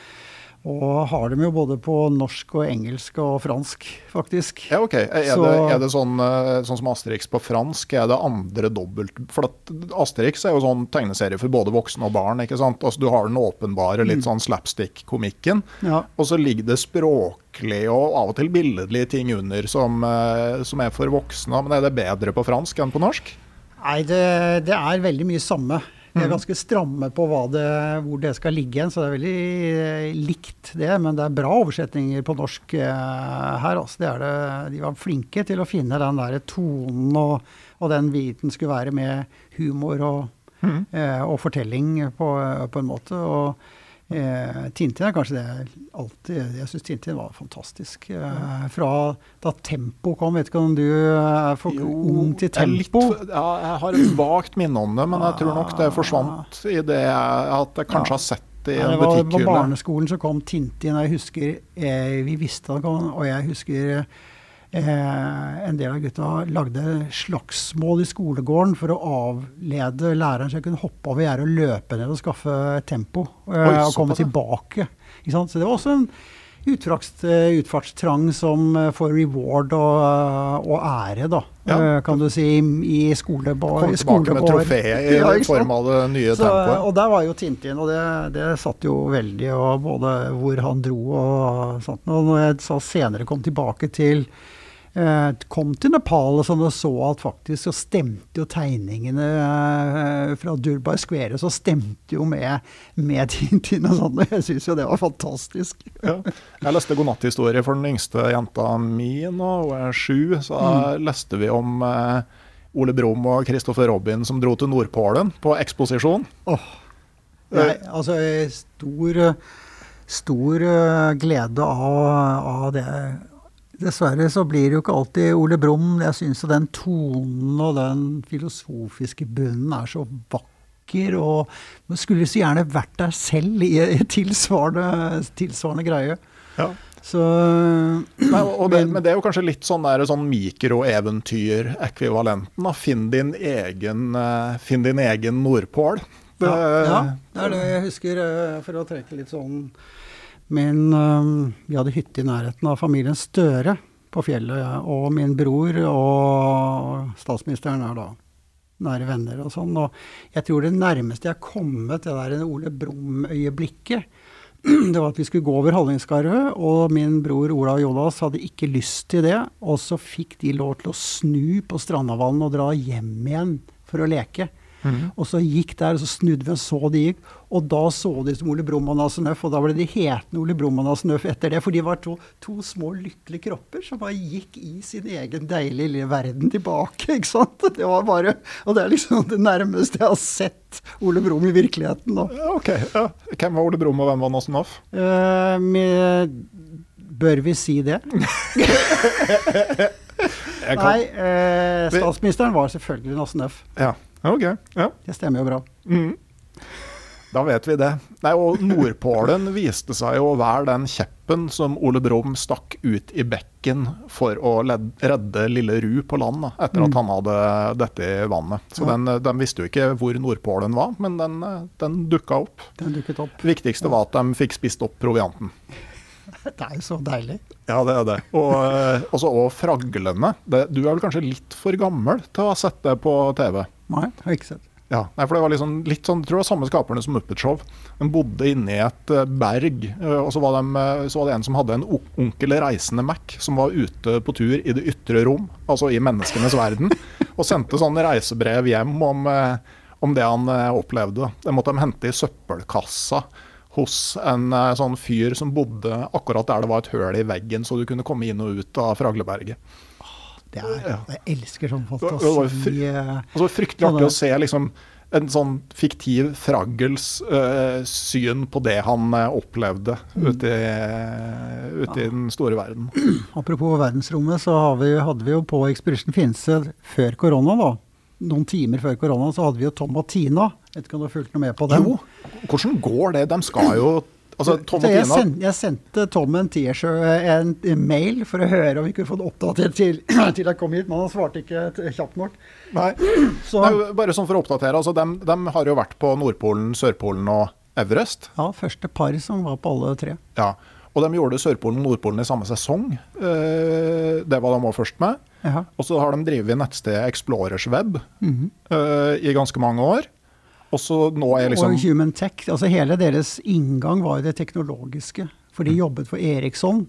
og har dem jo både på norsk og engelsk og fransk, faktisk. Ja, ok. Er, så, det, er det, sånn, eh, sånn som Asterix på fransk? Er det andre dobbelt For Asterix er jo sånn tegneserie for både voksne og barn. ikke sant? Altså Du har den åpenbare litt mm. sånn slapstick-komikken, ja. og så ligger det språklig og av og til billedlige ting under som, eh, som er for voksne. Men er det bedre på fransk enn på norsk? Nei, det, det, er veldig mye samme. Vi er mm. ganske stramme på det, hvor det skal ligge hen, så det er veldig eh, likt det. Men det er bra oversetninger på norsk eh, her. Altså. Det det, de var flinke til å finne den der tonen og, og den viten skulle være med humor og, mm. eh, og fortelling på, på, en måte. Og Eh, Tintin er kanskje det jeg alltid Jeg syns Tintin var fantastisk. Eh, fra da Tempo kom, vet ikke om du er for jo, ung til Tempo? Litt, ja, jeg har et vagt minne om det, men jeg tror nok det forsvant i det at jeg kanskje ja. har sett det i en butikkhylle. På barneskolen så kom Tintin, og jeg husker jeg, Vi visste det og jeg husker Eh, en del av gutta lagde slagsmål i skolegården for å avlede læreren, så jeg kunne hoppe over gjerdet og løpe ned og skaffe tempo. Eh, Oi, og komme tilbake. Så det var også en eh, utfartstrang som eh, får reward og, eh, og ære, da. Ja. Kan du si, i skolegården. Kom tilbake med trofé i ja, form av det nye så, tempoet. Og der var jo Tintin, og det, det satt jo veldig, og både hvor han dro og sånt. Og når jeg så senere kom tilbake til Eh, kom til Nepal og, sånn, og så at faktisk så stemte jo tegningene eh, fra Durbar Square så stemte jo med, med [LAUGHS] Tintin og sånn. Og jeg syns jo det var fantastisk. Ja. Jeg leste godnatthistorie for den yngste jenta mi nå, hun er sju. Så mm. leste vi om eh, Ole Brumm og Christopher Robin som dro til Nordpolen på eksposisjon. Oh. Nei, altså, stor, stor glede av, av det Dessverre så blir det jo ikke alltid Ole Brumm. Jeg syns den tonen og den filosofiske bunnen er så vakker og man skulle så gjerne vært der selv i, i tilsvarende, tilsvarende greie. Ja. Så [CLEARS THROAT] Nei, og det, men det er jo kanskje litt sånn, der, sånn mikroeventyr-ekvivalenten. Finn din egen, eh, finn din egen Nordpål. Det- ja, ja, det er det jeg husker, eh, for å trekke litt sånn Min eh, Vi hadde hytte i nærheten av familien Støre på fjellet, og min bror og statsministeren er da nære venner og sånn. Og jeg tror det nærmeste jeg har kommet det der Ole Brumm-øyeblikket, [CLEARS THROAT] det var at vi skulle gå over Hallingskarvet, og min bror Ola Jonas hadde ikke lyst til det. Og så fikk de lov til å snu på Strandavallen og dra hjem igjen for å leke. Og så gikk der, og så snudde vi og så de gikk, og da så de som Ole Brumm og Snøff, og da ble de hetende Ole Brumm og Snøff etter det, for de var to, to små lykkelige kropper som bare gikk i sin egen deilige lille verden tilbake, [LAUGHS] ikke sant? Det var bare, og det er liksom det nærmeste jeg har sett Ole Brumm i virkeligheten da. Ok. Ja. Hvem var Ole Brumm, og hvem var? Eh, med, bør vi si det? [LAUGHS] Nei, eh, statsministeren var selvfølgelig Nassen. Ja, ok. Ja. Det stemmer jo bra. Mm. Da vet vi det. Nei, og Nordpålen viste seg å være den kjeppen som Ole Brumm stakk ut i bekken for å redde lille Ru på land, da, etter at han hadde dette i vannet. Så Ja. den, den visste jo ikke hvor Nordpålen var, men den, den dukka opp. Den dukket opp. Viktigste var at de fikk spist opp provianten. [LAUGHS] Det er jo så deilig. Ja, det er det. Og eh, også og fraglene. Det, du er vel kanskje litt for gammel til å ha sett det på TV? Nei, har ikke sett. Ja, nei, for det var liksom litt sånn, jeg tror det var samme skaperne som Muppet Show. De bodde inne i et eh, berg, eh, og så var, de, eh, så var det en som hadde en onkel reisende Mac, som var ute på tur i det ytre rom, altså i menneskenes verden, og sendte sånne reisebrev hjem om, om det han opplevde. Det måtte de hente i søppelkassa hos en sånn fyr som bodde akkurat der det var et høl i veggen, så du kunne komme inn og ut av Fragleberget. Det er, jeg elsker sånn Det var- det var fantasi. eh, Og så fryktelig artig å se liksom en sånn fiktiv Fraggels uh, syn på det han uh, opplevde ute, i, ute i den store verden. [CLEARS THROAT] Apropos verdensrommet, så har vi, hadde vi jo på Expedition Finse før korona, da. Noen timer før korona så hadde vi jo Tom og Tina. Vet ikke om du har fulgt noe med på dem? Jo, hvordan går det? De skal jo Altså, Tom og jeg, Tina send, jeg sendte Tom en en, en mail, for å høre om vi kunne få det oppdatert til, [CLEARS THROAT] til jeg kom hit, men han svarte ikke kjapt nok. Nei, [CLEARS THROAT] Så Nei, bare sånn for å oppdatere. Altså, de, de har jo vært på Nordpolen, Sørpolen og Everest. ja, første par som var på alle tre. Ja. Og de gjorde Sørpolen og Nordpolen i samme sesong. Eh, det var de òg først med. Jaha. Og så har de drevet nettstedet Explorers Web Mhm. eh, i ganske mange år. Og så nå er liksom Og Human Tech. altså Hele deres inngang var jo det teknologiske. For Mm. de jobbet for Eriksson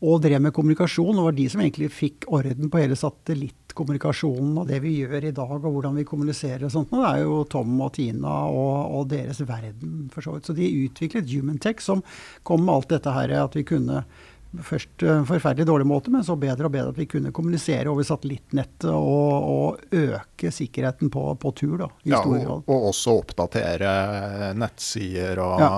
og drev med kommunikasjon. Og var de som egentlig fikk orden på hele satellittkommunikasjonen og det vi gjør i dag, og hvordan vi kommuniserer og sånt. Og det er jo Tom og Tina og, og deres verden, for så vidt. Så de utviklet Human Tech, som kom med alt dette her at vi kunne Først eh, forferdelig dårlig måte, men så bedre og bedre at vi kunne kommunisere over satellittnettet og, og øke sikkerheten på, på tur, da, i ja, stor og, og også oppdatere nettsider og ja.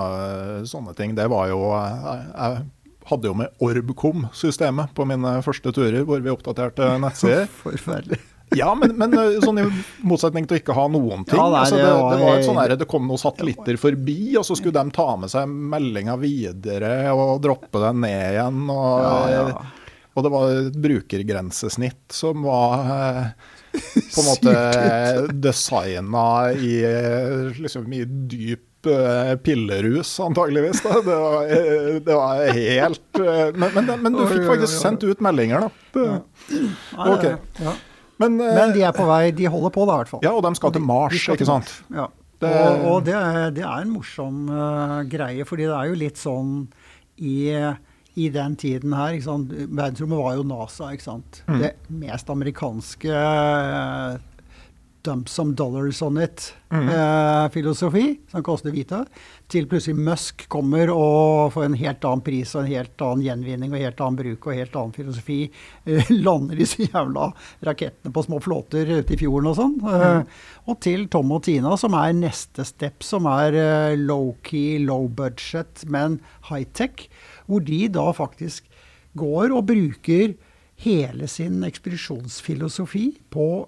sånne ting. Det var jo Jeg, jeg hadde jo med Orbcom-systemet på mine første turer, hvor vi oppdaterte [LAUGHS] nettsider. Forferdelig. Ja, men, men sånn i motsetning til å ikke ha noen ting. Ja, nei, altså, det det, var- det, var et sånn her, det kom noen satellitter forbi, og så skulle de ta med seg meldinga videre og droppe den ned igjen. Og, Ja, ja. og det var et brukergrensesnitt som var på en [LAUGHS] måte designa i, liksom, i dyp pillerus, antageligvis. Da. Det, var, det var helt Men, men, men du fikk faktisk sendt ut meldinger, da. Det, okay. Men, eh, Men de er på vei, de holder på da, i hvert fall. ja, og de skal til Mars, skal ikke sant? Ja. Det- Og, og det, er, det er en morsom uh, greie, fordi det er jo litt sånn i, i den tiden her ikke sant? Verdensrommet var jo NASA, ikke sant. Mm. Det mest amerikanske uh, dump some dollars on Mm. it-filosofi, som koster hvite, til plutselig Musk kommer og får en helt annen pris og en helt annen gjenvinning og helt annen bruk og helt annen filosofi. eh, [LAUGHS] lander disse jævla rakettene på små flåter ute i fjorden og sånn. eh, og til Tom og Tina, som er neste step, som er eh, low-key, low budget, men high-tech. Hvor de da faktisk går og bruker hele sin ekspedisjonsfilosofi på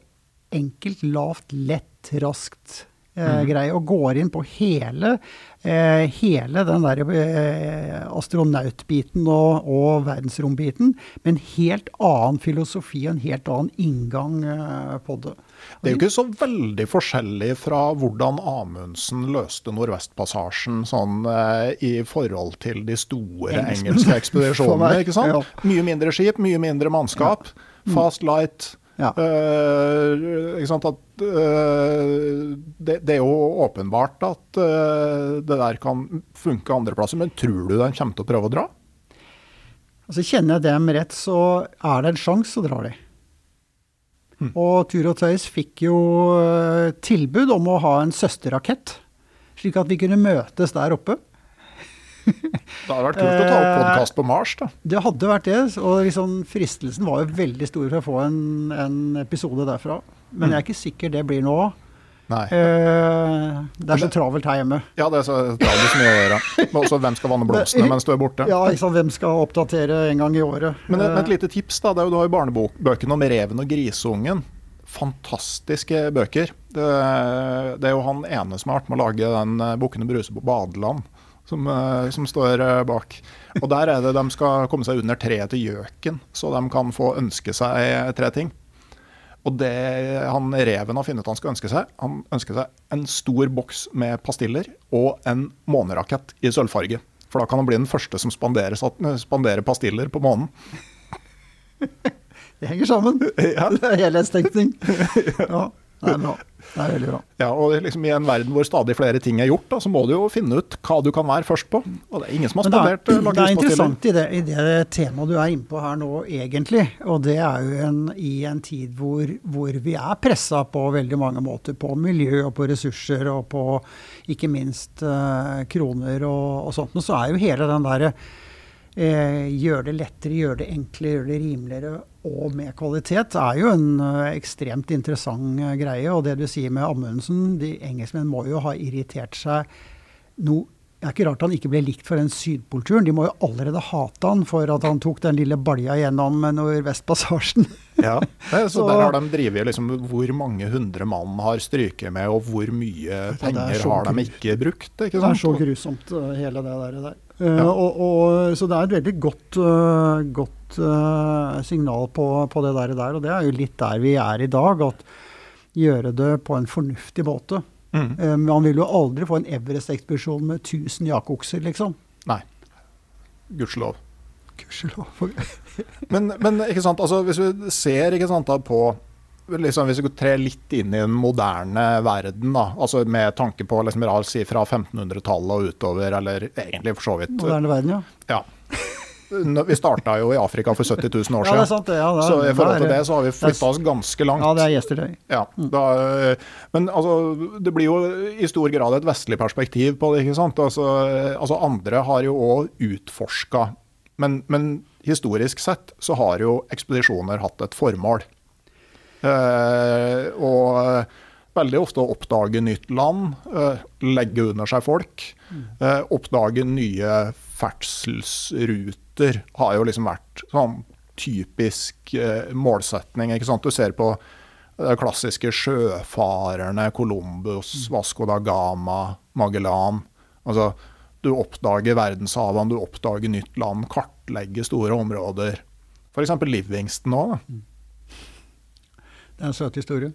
enkelt, lavt, lett, raskt eh, greie, og går inn på hele, eh, hele den der eh, astronautbiten og, og verdensrombiten, med en helt annen filosofi og en helt annen inngang eh, på det. Det er jo ikke så veldig forskjellig fra hvordan Amundsen løste Nordvestpassasjen sånn eh, i forhold til de store engelske ekspedisjonene. [LAUGHS] Ikke sant? Mye mindre skip, mye mindre mannskap. Fast light. Ja. Uh? At, uh, det, det er jo åpenbart at uh, det der kan funke andre plasser, men tror du den kommer til å prøve å dra? Altså Kjenner jeg dem rett, så er det en sjanse, så drar de. Og Tur og Tøys fikk jo tilbud om å ha en søsterrakett, slik at vi kunne møtes der oppe. Det hadde vært kult å ta opp Eh, podkast på Mars, da. Det hadde vært det, og liksom fristelsen var jo veldig stor for å få en, en episode derfra. Men jeg er ikke sikker det blir nå. Nei. Uh, det er så travelt her hjemme. Ja, det er så travelt som så mye å gjøre. Men også hvem skal vanne blomstene mens du er borte? Ja, liksom. Hvem skal oppdatere en gang i året? Men et, Eh, et lite tips, da. Det er jo, du har jo barnebøkene om reven og grisungen. Fantastiske bøker. Det, det er jo han ene som har vært med å lage den 'Bukkene Bruse på badeland', som, eh, som står eh, bak. Og der er det de skal komme seg under treet til gjøken, så de kan få ønske seg tre ting. Og det han reven har funnet han skal ønske seg, han ønsker seg en stor boks med pastiller og en månerakett i sølvfarge. For da kan han bli den første som spanderer, spanderer pastiller på månen. [LAUGHS] Det henger sammen. [LAUGHS] Ja. Det helhetstenkning. [LAUGHS] Ja, er bra. Det er veldig bra. Ja, og liksom I en verden hvor stadig flere ting er gjort, da, så må du jo finne ut hva du kan være først på. Og det er ingen som har spandert er, eh, det er interessant i det, i det temaet du er inne på her nå, egentlig. Og det er jo en, i en tid hvor, hvor vi er pressa på veldig mange måter. På miljø og på ressurser og på ikke minst uh, kroner og, og sånt. Men så er jo hele den derre eh, gjøre det lettere, gjøre det enklere, gjøre det rimeligere og med kvalitet er jo en eh, ekstremt interessant eh, greie. Og det du sier med Amundsen, de engelskmenn må jo ha irritert seg noe det er ikke rart han ikke ble likt for den Sydpolturen. De må jo allerede hate han for at han tok den lille balja gjennom Nordvestpassasjen. Ja, så, [LAUGHS] Så- der har de drevet liksom hvor mange hundre mann har stryket med, og hvor mye er penger har de ikke brukt. Det er så grusomt, eh, hele det der. der. Ja. og, og, så det er et veldig godt, uh, godt eh, signal på, på det der, der. Og det er jo litt der vi er i dag. At gjøre det på en fornuftig måte. Mm. Uh, Man vil jo aldri få en Everest-ekspedisjon med 1000 jakokser, liksom. Nei. Gudskjelov. Gudskjelov. [LAUGHS] Men, men ikke sant, altså, hvis vi ser ikke sant, da, på liksom, Hvis vi trer litt inn i den moderne verden, da, altså med tanke på liksom, fra 1500-tallet og utover, eller egentlig for så vidt Moderne verden, ja. ja. [LAUGHS] Vi starta jo i Afrika for 70 000 år siden. Ja, sant. Ja, det er, så i forhold til det så har vi flytta oss ganske langt. Ja, det er yesterday. Ja, da, øh, men altså, det blir jo i stor grad et vestlig perspektiv på det. ikke sant? Altså, øh, altså Andre har jo òg utforska, men, men historisk sett så har jo ekspedisjoner hatt et formål. Eh, og veldig ofte å oppdage nytt land, øh, legge under seg folk. eh, oppdage nye ferdselsruter har jo liksom vært sånn typisk eh, målsetning. ikke sant? Du ser på de klassiske sjøfarerne, Columbus, Vasco da Gama, Magellan. Altså, du oppdager verdenshavene, du oppdager nytt land, kartlegger store områder. F.eks. Livingston òg. Det er en søt historie.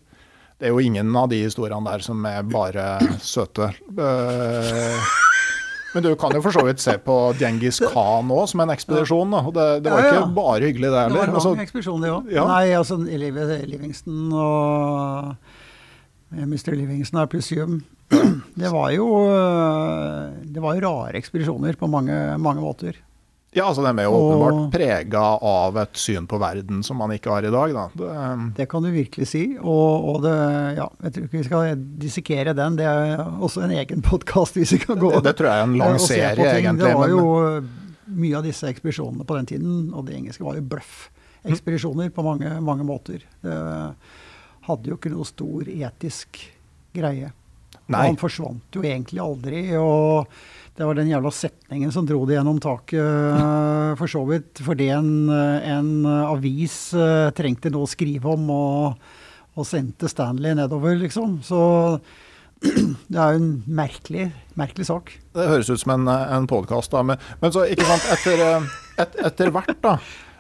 Det er jo ingen av de historiene der som er bare søte. [LAUGHS] Eh, Men du kan jo for så vidt se på Djengis Khan òg som en ekspedisjon. Da. Det, det var Ja, ja. ikke bare hyggelig, det Det var heller. en Altså, ekspedisjon, det òg. ja. Nei, altså Liv- Livingston og eh, Mr. Livingston er plussium. [CLEARS THROAT] Det var jo eh, Det var jo rare ekspedisjoner på mange, mange måter. Ja, altså De er jo Og- åpenbart prega av et syn på verden som man ikke har i dag. Da. Det, Det kan du virkelig si. Og, og det Ja, jeg tror ikke vi skal dissekere den. Det er også en egen podkast hvis vi kan gå det, det tror jeg er en lang og på serie, egentlig. Det var jo mye av disse ekspedisjonene på den tiden, og det engelske var jo bløff-ekspedisjoner på mange, mange måter. Det hadde jo ikke noe stor etisk greie. Og Nei. han forsvant jo egentlig aldri. og det var den jævla setningen som dro det gjennom taket, eh, for så vidt. Fordi en, eh, en avis eh, trengte noe å skrive om, og, og sendte Stanley nedover, liksom. Så [CLEARS THROAT] Det er jo en merkelig, merkelig sak. Det høres ut som en, en podkast, da. Men, men, så, ikke sant, etter, et, etter hvert, da,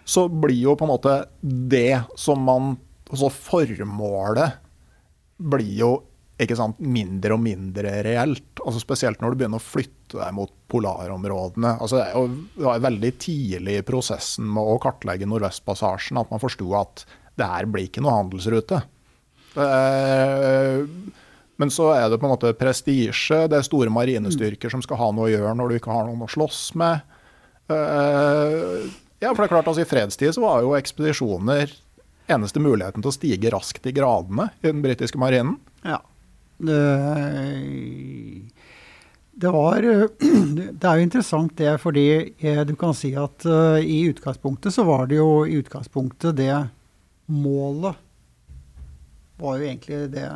så blir jo på en måte det som man Altså formålet blir jo sant, mindre og mindre reelt. altså Spesielt når du begynner å flytte deg mot polarområdene. altså Det, jo, var veldig tidlig i prosessen med å kartlegge Nordvestpassasjen at man forsto at det her blir ikke noe handelsrute. Men så er det på en måte prestisje, det er store marinestyrker som skal ha noe å gjøre når du ikke har noen å slåss med. Eh, ja, for det er klart altså I fredstid så var jo ekspedisjoner eneste muligheten til å stige raskt i gradene i den britiske marinen. Ja. Det, det var [CLEARS THROAT] Det er jo interessant det, fordi eh, du kan si at uh, i utgangspunktet så var det jo i utgangspunktet det målet var jo egentlig det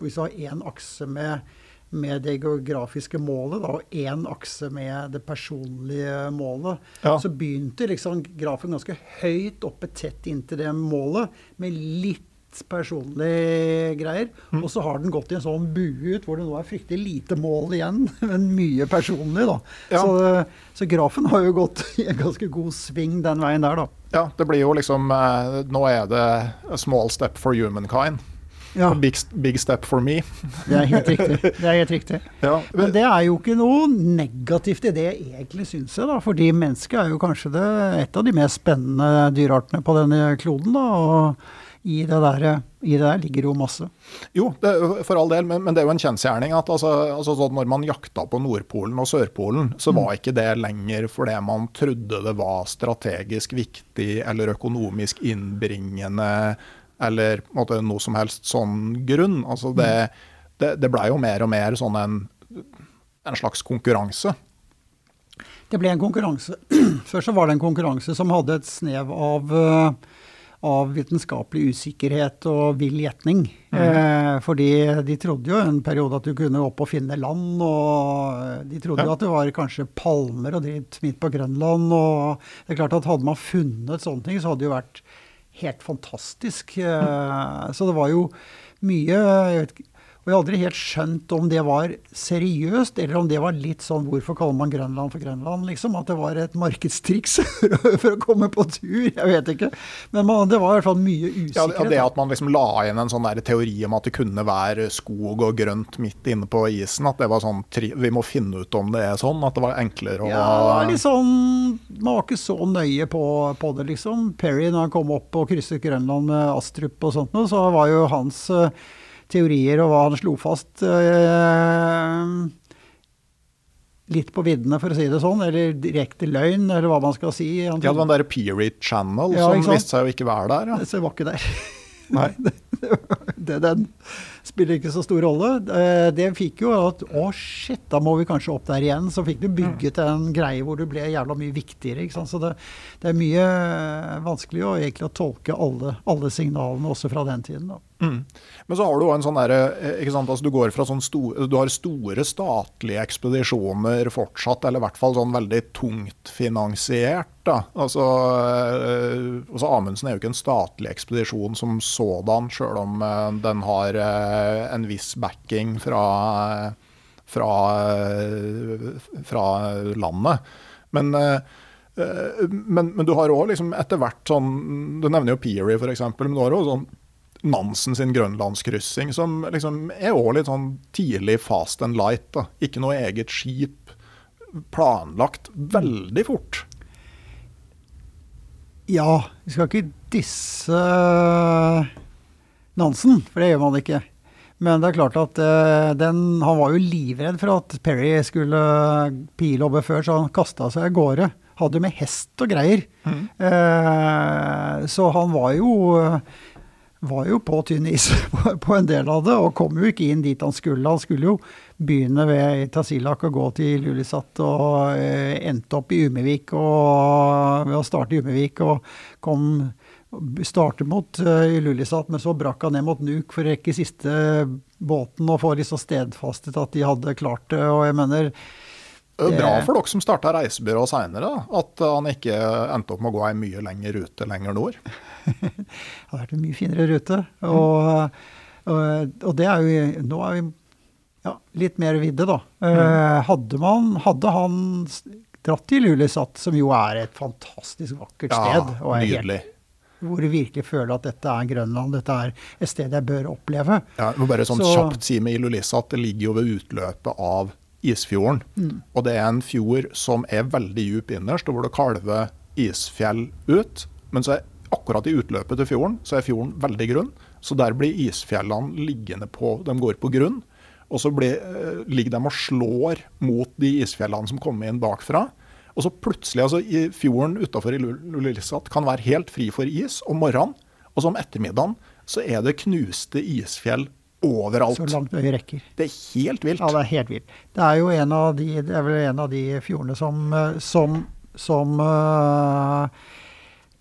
Hvis du har én akse med, med, det geografiske målet da, og én akse med det personlige målet, ja. så begynte liksom grafen ganske høyt oppe tett inntil det målet, med litt personlige greier. Mm. Og så har den gått i en sånn bue ut hvor det nå er fryktelig lite mål igjen, [LAUGHS] men mye personlig. da. Ja. Så, så, grafen har jo gått [LAUGHS] i en ganske god sving den veien der, da. Ja, det blir jo liksom eh, Nå er det a small step for humankind. Ja. Big, big, step for me. Det er helt riktig. [LAUGHS] Det er helt riktig. Ja, men, men, det er jo ikke noe negativt i det, egentlig, syns jeg. da, Fordi mennesket er jo kanskje det, et av de mest spennende dyreartene på denne kloden. da, og i det, der, i det der ligger jo masse. Jo, det, for all del, men, men, det er jo en kjensgjerning at altså, altså sånn når man jakta på Nordpolen og Sørpolen, så mm. var ikke det lenger fordi man trodde det var strategisk viktig eller økonomisk innbringende eller måte, noe som helst sånn grunn. Altså det, mm. det, det blei jo mer og mer sånn en, en slags konkurranse. Det ble en konkurranse. [CLEARS THROAT] Først så var det en konkurranse som hadde et snev av uh, av vitenskapelig usikkerhet og vill gjetning. Mm. Eh, fordi de trodde jo en periode at du kunne opp og finne land, og de trodde ja. jo at det var kanskje palmer og dritt midt på Grønland. og det er klart at Hadde man funnet sånne ting, så hadde det jo vært helt fantastisk. Eh, mm. Så det var jo mye jeg vet ikke, og jeg har aldri helt skjønt om det var seriøst, eller om det var litt sånn Hvorfor kaller man Grønland for Grønland, liksom? At det var et markedstriks [LAUGHS] for å komme på tur. Jeg vet ikke. Men man, det var i hvert fall mye usikkerhet. Ja, Det at man liksom la inn en sånn teori om at det kunne være skog og grønt midt inne på isen, at det var sånn Vi må finne ut om det er sånn, at det var enklere å Ja, litt sånn Man var ikke så nøye på, på det, liksom. Perry, når han kom opp og krysset Grønland med Astrup og sånt noe, så var jo hans uh, teorier og hva han slo fast eh, litt på viddene, for å si det sånn, eller direkte løgn, eller hva man skal si. det var den der Peary Channel ja, som viste seg å ikke være der. Ja. Det var ikke der. [LAUGHS] Nei. [LAUGHS] det, den spiller ikke så stor rolle. Eh, det fikk jo at å shit, da må vi kanskje opp der igjen. Så fikk du bygget en greie hvor du ble jævla mye viktigere. Så det, det er mye vanskelig å egentlig å tolke alle, alle signalene også fra den tiden. da. Mm. Men så har du en sånn der, eh, altså Du går fra sånn store, du har store statlige ekspedisjoner fortsatt, eller i hvert fall sånn veldig tungt finansiert. da. Altså, eh, altså Amundsen er jo ikke en statlig ekspedisjon som sådan, sjøl om eh, den har en viss backing fra, fra, fra landet. Men men, men, du har òg liksom etter hvert sånn Du nevner jo Peary, f.eks. Men du har òg sånn Nansen sin grønlandskryssing, som liksom er òg litt sånn tidlig fast and light. Da. Ikke noe eget skip. Planlagt veldig fort. Ja, vi skal ikke disse Nansen, for det gjør man ikke. Men det er klart at uh, den, han var jo livredd for at Perry skulle pile oppe før, så han kasta seg av gårde. Hadde jo med hest og greier. Mm. Uh, så han var jo var jo på tynn is [LAUGHS] på en del av det, og kom jo ikke inn dit han skulle. Han skulle jo begynne ved Tasilak og gå til Lulisat, og eh, endte opp i Umevik og, ved å starte i Umevik. og kom startet mot eh, Lulisat, men så brakk han ned mot Nuuk for å rekke siste båten og få liksom stedfastet at de hadde klart det. og jeg mener er bra for dere som starta reisebyrå seinere, at han ikke endte opp med å gå ei mye lengre rute lenger nord. [LAUGHS] det hadde vært en mye finere rute. Og, og, og, det er jo Nå er vi ja, litt mer vidde, da. Eh, hadde, man, hadde han dratt til Ilulissat, som jo er et fantastisk vakkert sted, og helt, nydelig. hvor du virkelig føler at dette er Grønland, dette er et sted jeg bør oppleve Ja, jeg må bare sånn Så- kjapt si med Ilulissat, det ligger jo ved utløpet av Isfjorden. Mm. Og det er en fjord som er veldig djup innerst, og hvor det kalver isfjell ut. Men så er akkurat i utløpet til fjorden så er fjorden veldig grunn. Så der blir isfjellene liggende på De går på grunn. Og så blir, eh, ligger de og slår mot de isfjellene som kommer inn bakfra. Og så plutselig, altså i fjorden utafor Ilulissat kan være helt fri for is om morgenen. Og så om ettermiddagen så er det knuste isfjell overalt. så langt øyet rekker. Det er helt vilt. Ja, det er helt vilt. Det er jo en av de, det er vel en av de fjordene som, eh, som, som eh,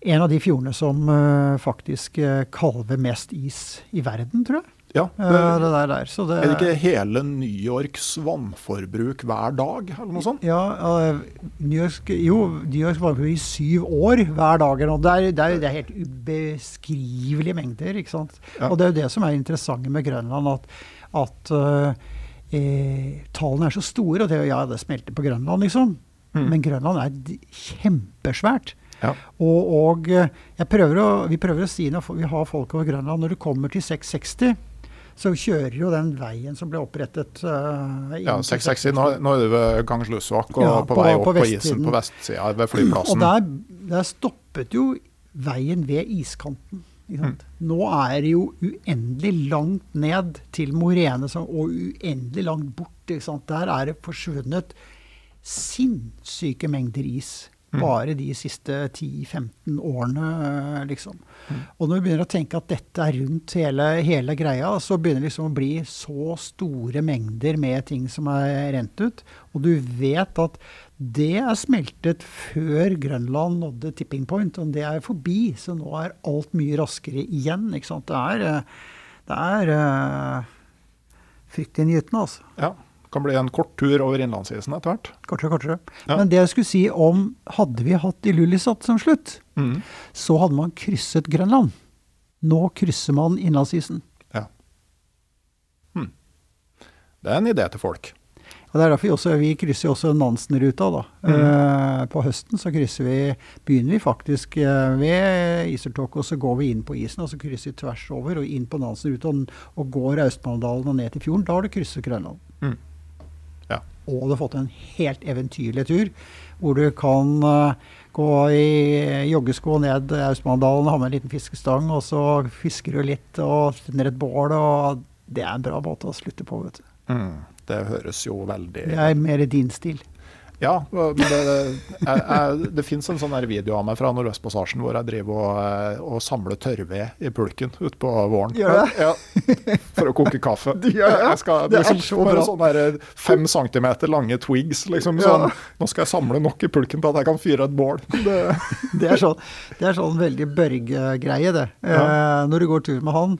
En av de fjordene som eh, faktisk eh, kalver mest is i verden, tror jeg. Ja, Eh, det, det der, der. Så det, er det ikke hele New Yorks vannforbruk hver dag, eller noe sånt? Ja, New York, jo, New Yorks vannforbruk i syv år hver dag. Og. Det er, det er, det er helt ubeskrivelige mengder. ikke sant? Ja. Og det er jo det som er interessant med Grønland, at, at eh, tallene er så store. og det, Ja, det smelter på Grønland, liksom. Mm. Men Grønland er kjempesvært. Ja. Og, og eh, jeg prøver å, vi prøver å si når vi har folk over Grønland, når du kommer til 660 så kjører jo den veien som ble opprettet uh, Ja, 660, nå, nå er du ved Gangslusvak og Ja, på, på- vei opp på, isen på vestsida ved Og der, der stoppet jo veien ved iskanten. Mm. Nå er det jo uendelig langt ned til Morene og uendelig langt bort. Der er det forsvunnet sinnssyke mengder is. Mm. Bare de siste 10-15 årene, eh, liksom. Mm. Og når vi begynner å tenke at dette er rundt hele, hele greia, så begynner det liksom å bli så store mengder med ting som er rent ut. Og du vet at det er smeltet før Grønland nådde tipping point, og det er forbi. Så nå er alt mye raskere igjen. Ikke sant? Det er, eh, det er eh, fryktelig nytende, altså. Ja, kan bli en kort tur over innlandsisen etter hvert. Kortere kortere. Ja. Men det jeg skulle si om Hadde vi hatt Ilulissat som slutt, Mm. så hadde man krysset Grønland. Nå krysser man innlandsisen. Ja. Hm. Det er en idé til folk. Og det er derfor vi, også, vi krysser også Nansen-ruta. da. Eh, på høsten så krysser vi, begynner vi faktisk eh, ved Isertåket, og så går vi inn på isen, og så krysser vi tvers over og inn på Nansen-ruta og, og går Austmanndalen og ned til fjorden. Da har du krysset Grønland. Mm. Og du har fått en helt eventyrlig tur, hvor du kan eh, gå i joggesko ned Austmanndalen, ha med en liten fiskestang, og så fisker du litt og tenner et bål. og Det er en bra måte å slutte på, vet du. Mm. Det høres jo veldig Det er mer din stil. Ja, men det, jeg, jeg, det fins en sånn video av meg fra Nordøstpassasjen hvor jeg driver og, eh, og samler tørrved i pulken utpå våren. Gjør det? Ja, for å koke kaffe. [LAUGHS] Du gjør det? Jeg skal, Det er liksom, så bare bra. sånne fem centimeter lange twigs. Liksom, Ja. sånn, nå skal jeg samle nok i pulken til at jeg kan fyre et bål. [LAUGHS] Det, Det er sånn, det er sånn veldig Børge-greie, det. Eh, når du går tur med han,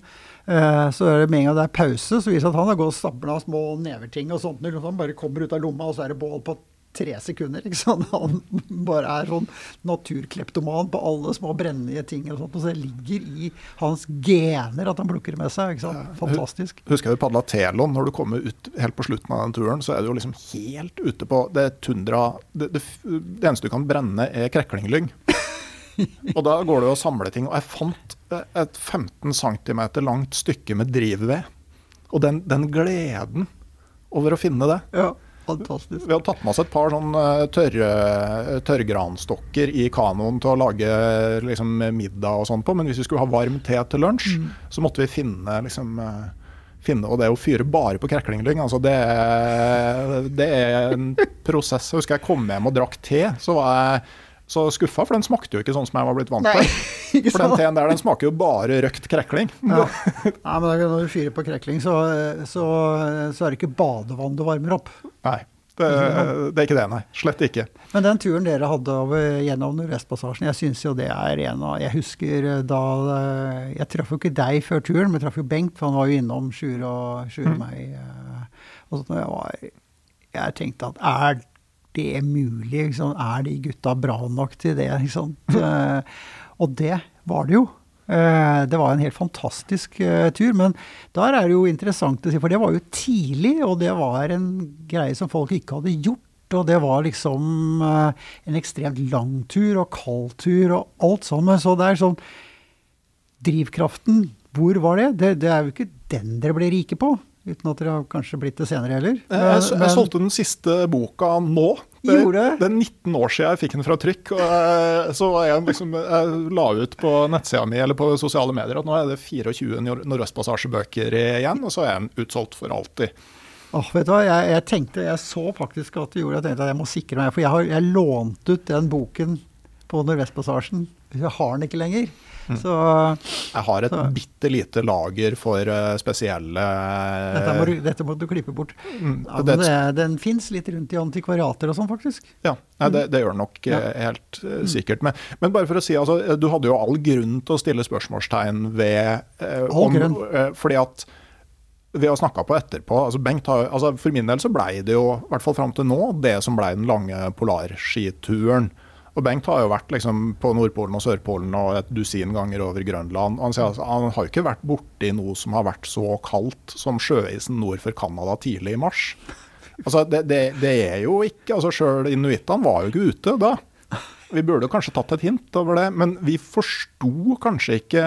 eh, så er det med en gang det er pause, så viser det at han har gått og stabla små neverting og sånt. så Han bare kommer ut av lomma, og så er det bål på tre sekunder. [LAUGHS] Han bare er sånn naturkleptoman på alle små brennende ting. og sånt, og det ligger i hans gener at han plukker det med seg. ikke sant? Fantastisk. Husker jeg vi padla Telon. Når du kommer ut helt på slutten av den turen, så er du jo liksom helt ute på det tundra det, det, det eneste du kan brenne, er kreklinglyng. Og da går det å samle ting. Og jeg fant et 15 cm langt stykke med drivved. Og den, den gleden over å finne det. Ja, fantastisk. Vi hadde tatt med oss et par sånn eh, tørre, tørrgranstokker i kanoen til å lage liksom, middag og sånn på, men hvis vi skulle ha varm te til lunsj, så måtte vi finne liksom eh, finne, Og det å fyre bare på kreklinglyng, altså det, det er en prosess. Jeg husker jeg kom hjem og drakk te, så var jeg så skuffa, for den smakte jo ikke sånn som jeg var blitt vant til. [LAUGHS] For den teen der, den smaker jo bare røkt krekling. Ja. [LAUGHS] Nei, men når du fyrer på krekling, så, så, så er det ikke badevann du varmer opp. Nei, det, det er ikke det, nei. Slett ikke. Men den turen dere hadde over, gjennom Nordvestpassasjen, jeg syns jo det er en av Jeg husker da Jeg traff jo ikke deg før turen, men jeg traff jo Bengt, for han var jo innom Sjur og Sjur og meg. eh, Og sånn, og jeg, var, jeg tenkte at er det mulig? Liksom, er de gutta bra nok til det? Liksom? [LAUGHS] Eh, og det var det jo. Eh, det var en helt fantastisk uh, tur. Men der er det jo interessant å si, for det var jo tidlig, og det var en greie som folk ikke hadde gjort. Og det var liksom en ekstremt lang tur og kald tur og alt sammen. Så det er sånn Drivkraften, hvor var det? det? Det er jo ikke den dere ble rike på. Uten at dere har kanskje blitt det senere heller. Jeg, jeg, jeg solgte den siste boka nå. Det, Gjorde det? er 19 år siden jeg fikk den fra trykk. og jeg, Så jeg, liksom, jeg la ut på nettsida mi eller på sosiale medier at nå er det 24 Nordøstpassasjebøker igjen, og så er den utsolgt for alltid. Oh, vet du hva, jeg, jeg, tenkte, jeg så faktisk at du gjorde det. Jeg tenkte at jeg må sikre meg, for jeg har lånt ut den boken på Nordvestpassasjen. Jeg har den ikke lenger. Mm. Så, jeg har et så. bitte lite lager for uh, spesielle dette må, du, dette, må du, klippe bort. Mm, ja, det, det, den fins litt rundt i antikvariater og sånn, faktisk. Ja, Nei, det, det, gjør den nok ja. Eh, helt uh, sikkert. Men, men, bare for å si, altså, du hadde jo all grunn til å stille spørsmålstegn ved uh, om, grunn. fordi at vi har snakka på etterpå. altså Bengt har, altså For min del så blei det jo, i hvert fall fram til nå, det som blei den lange polarskituren. Og Bengt har jo vært liksom på Nordpolen og Sørpolen og et dusin ganger over Grønland. Han, sier, altså, han har jo ikke vært borti noe som har vært så kaldt som sjøisen nord for Canada tidlig i mars. Altså, det, det, det er jo ikke altså Sjøl inuittene var jo ikke ute da. Vi burde kanskje tatt et hint over det, men vi forsto kanskje ikke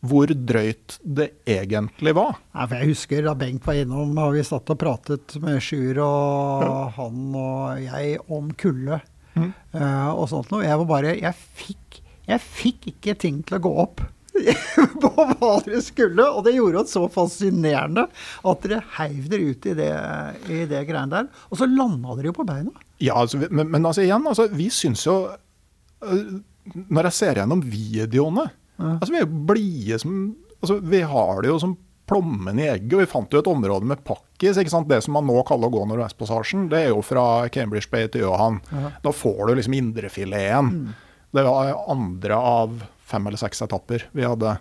hvor drøyt det egentlig var. Ja, jeg husker da Bengt var innom, og vi satt og pratet med Sjur og ja. han og jeg om kulde. Mm. Uh, og sånt noe. Jeg var bare Jeg fikk, jeg fikk ikke ting til å gå opp [LAUGHS] på hva dere skulle. Og det gjorde det så fascinerende at dere heiv dere ut i det, i det greiene der. Og så landa dere jo på beina. Ja, altså, men, men, altså igjen, altså, vi syns jo uh, Når jeg ser gjennom videoene ja. altså Vi er jo blide som altså, Vi har det jo som plommen i egget. og Vi fant jo et område med pakkis. ikke sant? Det som man nå kaller å gå Nordvestpassasjen, det er jo fra Cambridge Bay til Johan. Ja. Da får du liksom indrefileten. Mm. Det var andre av fem eller seks etapper vi hadde.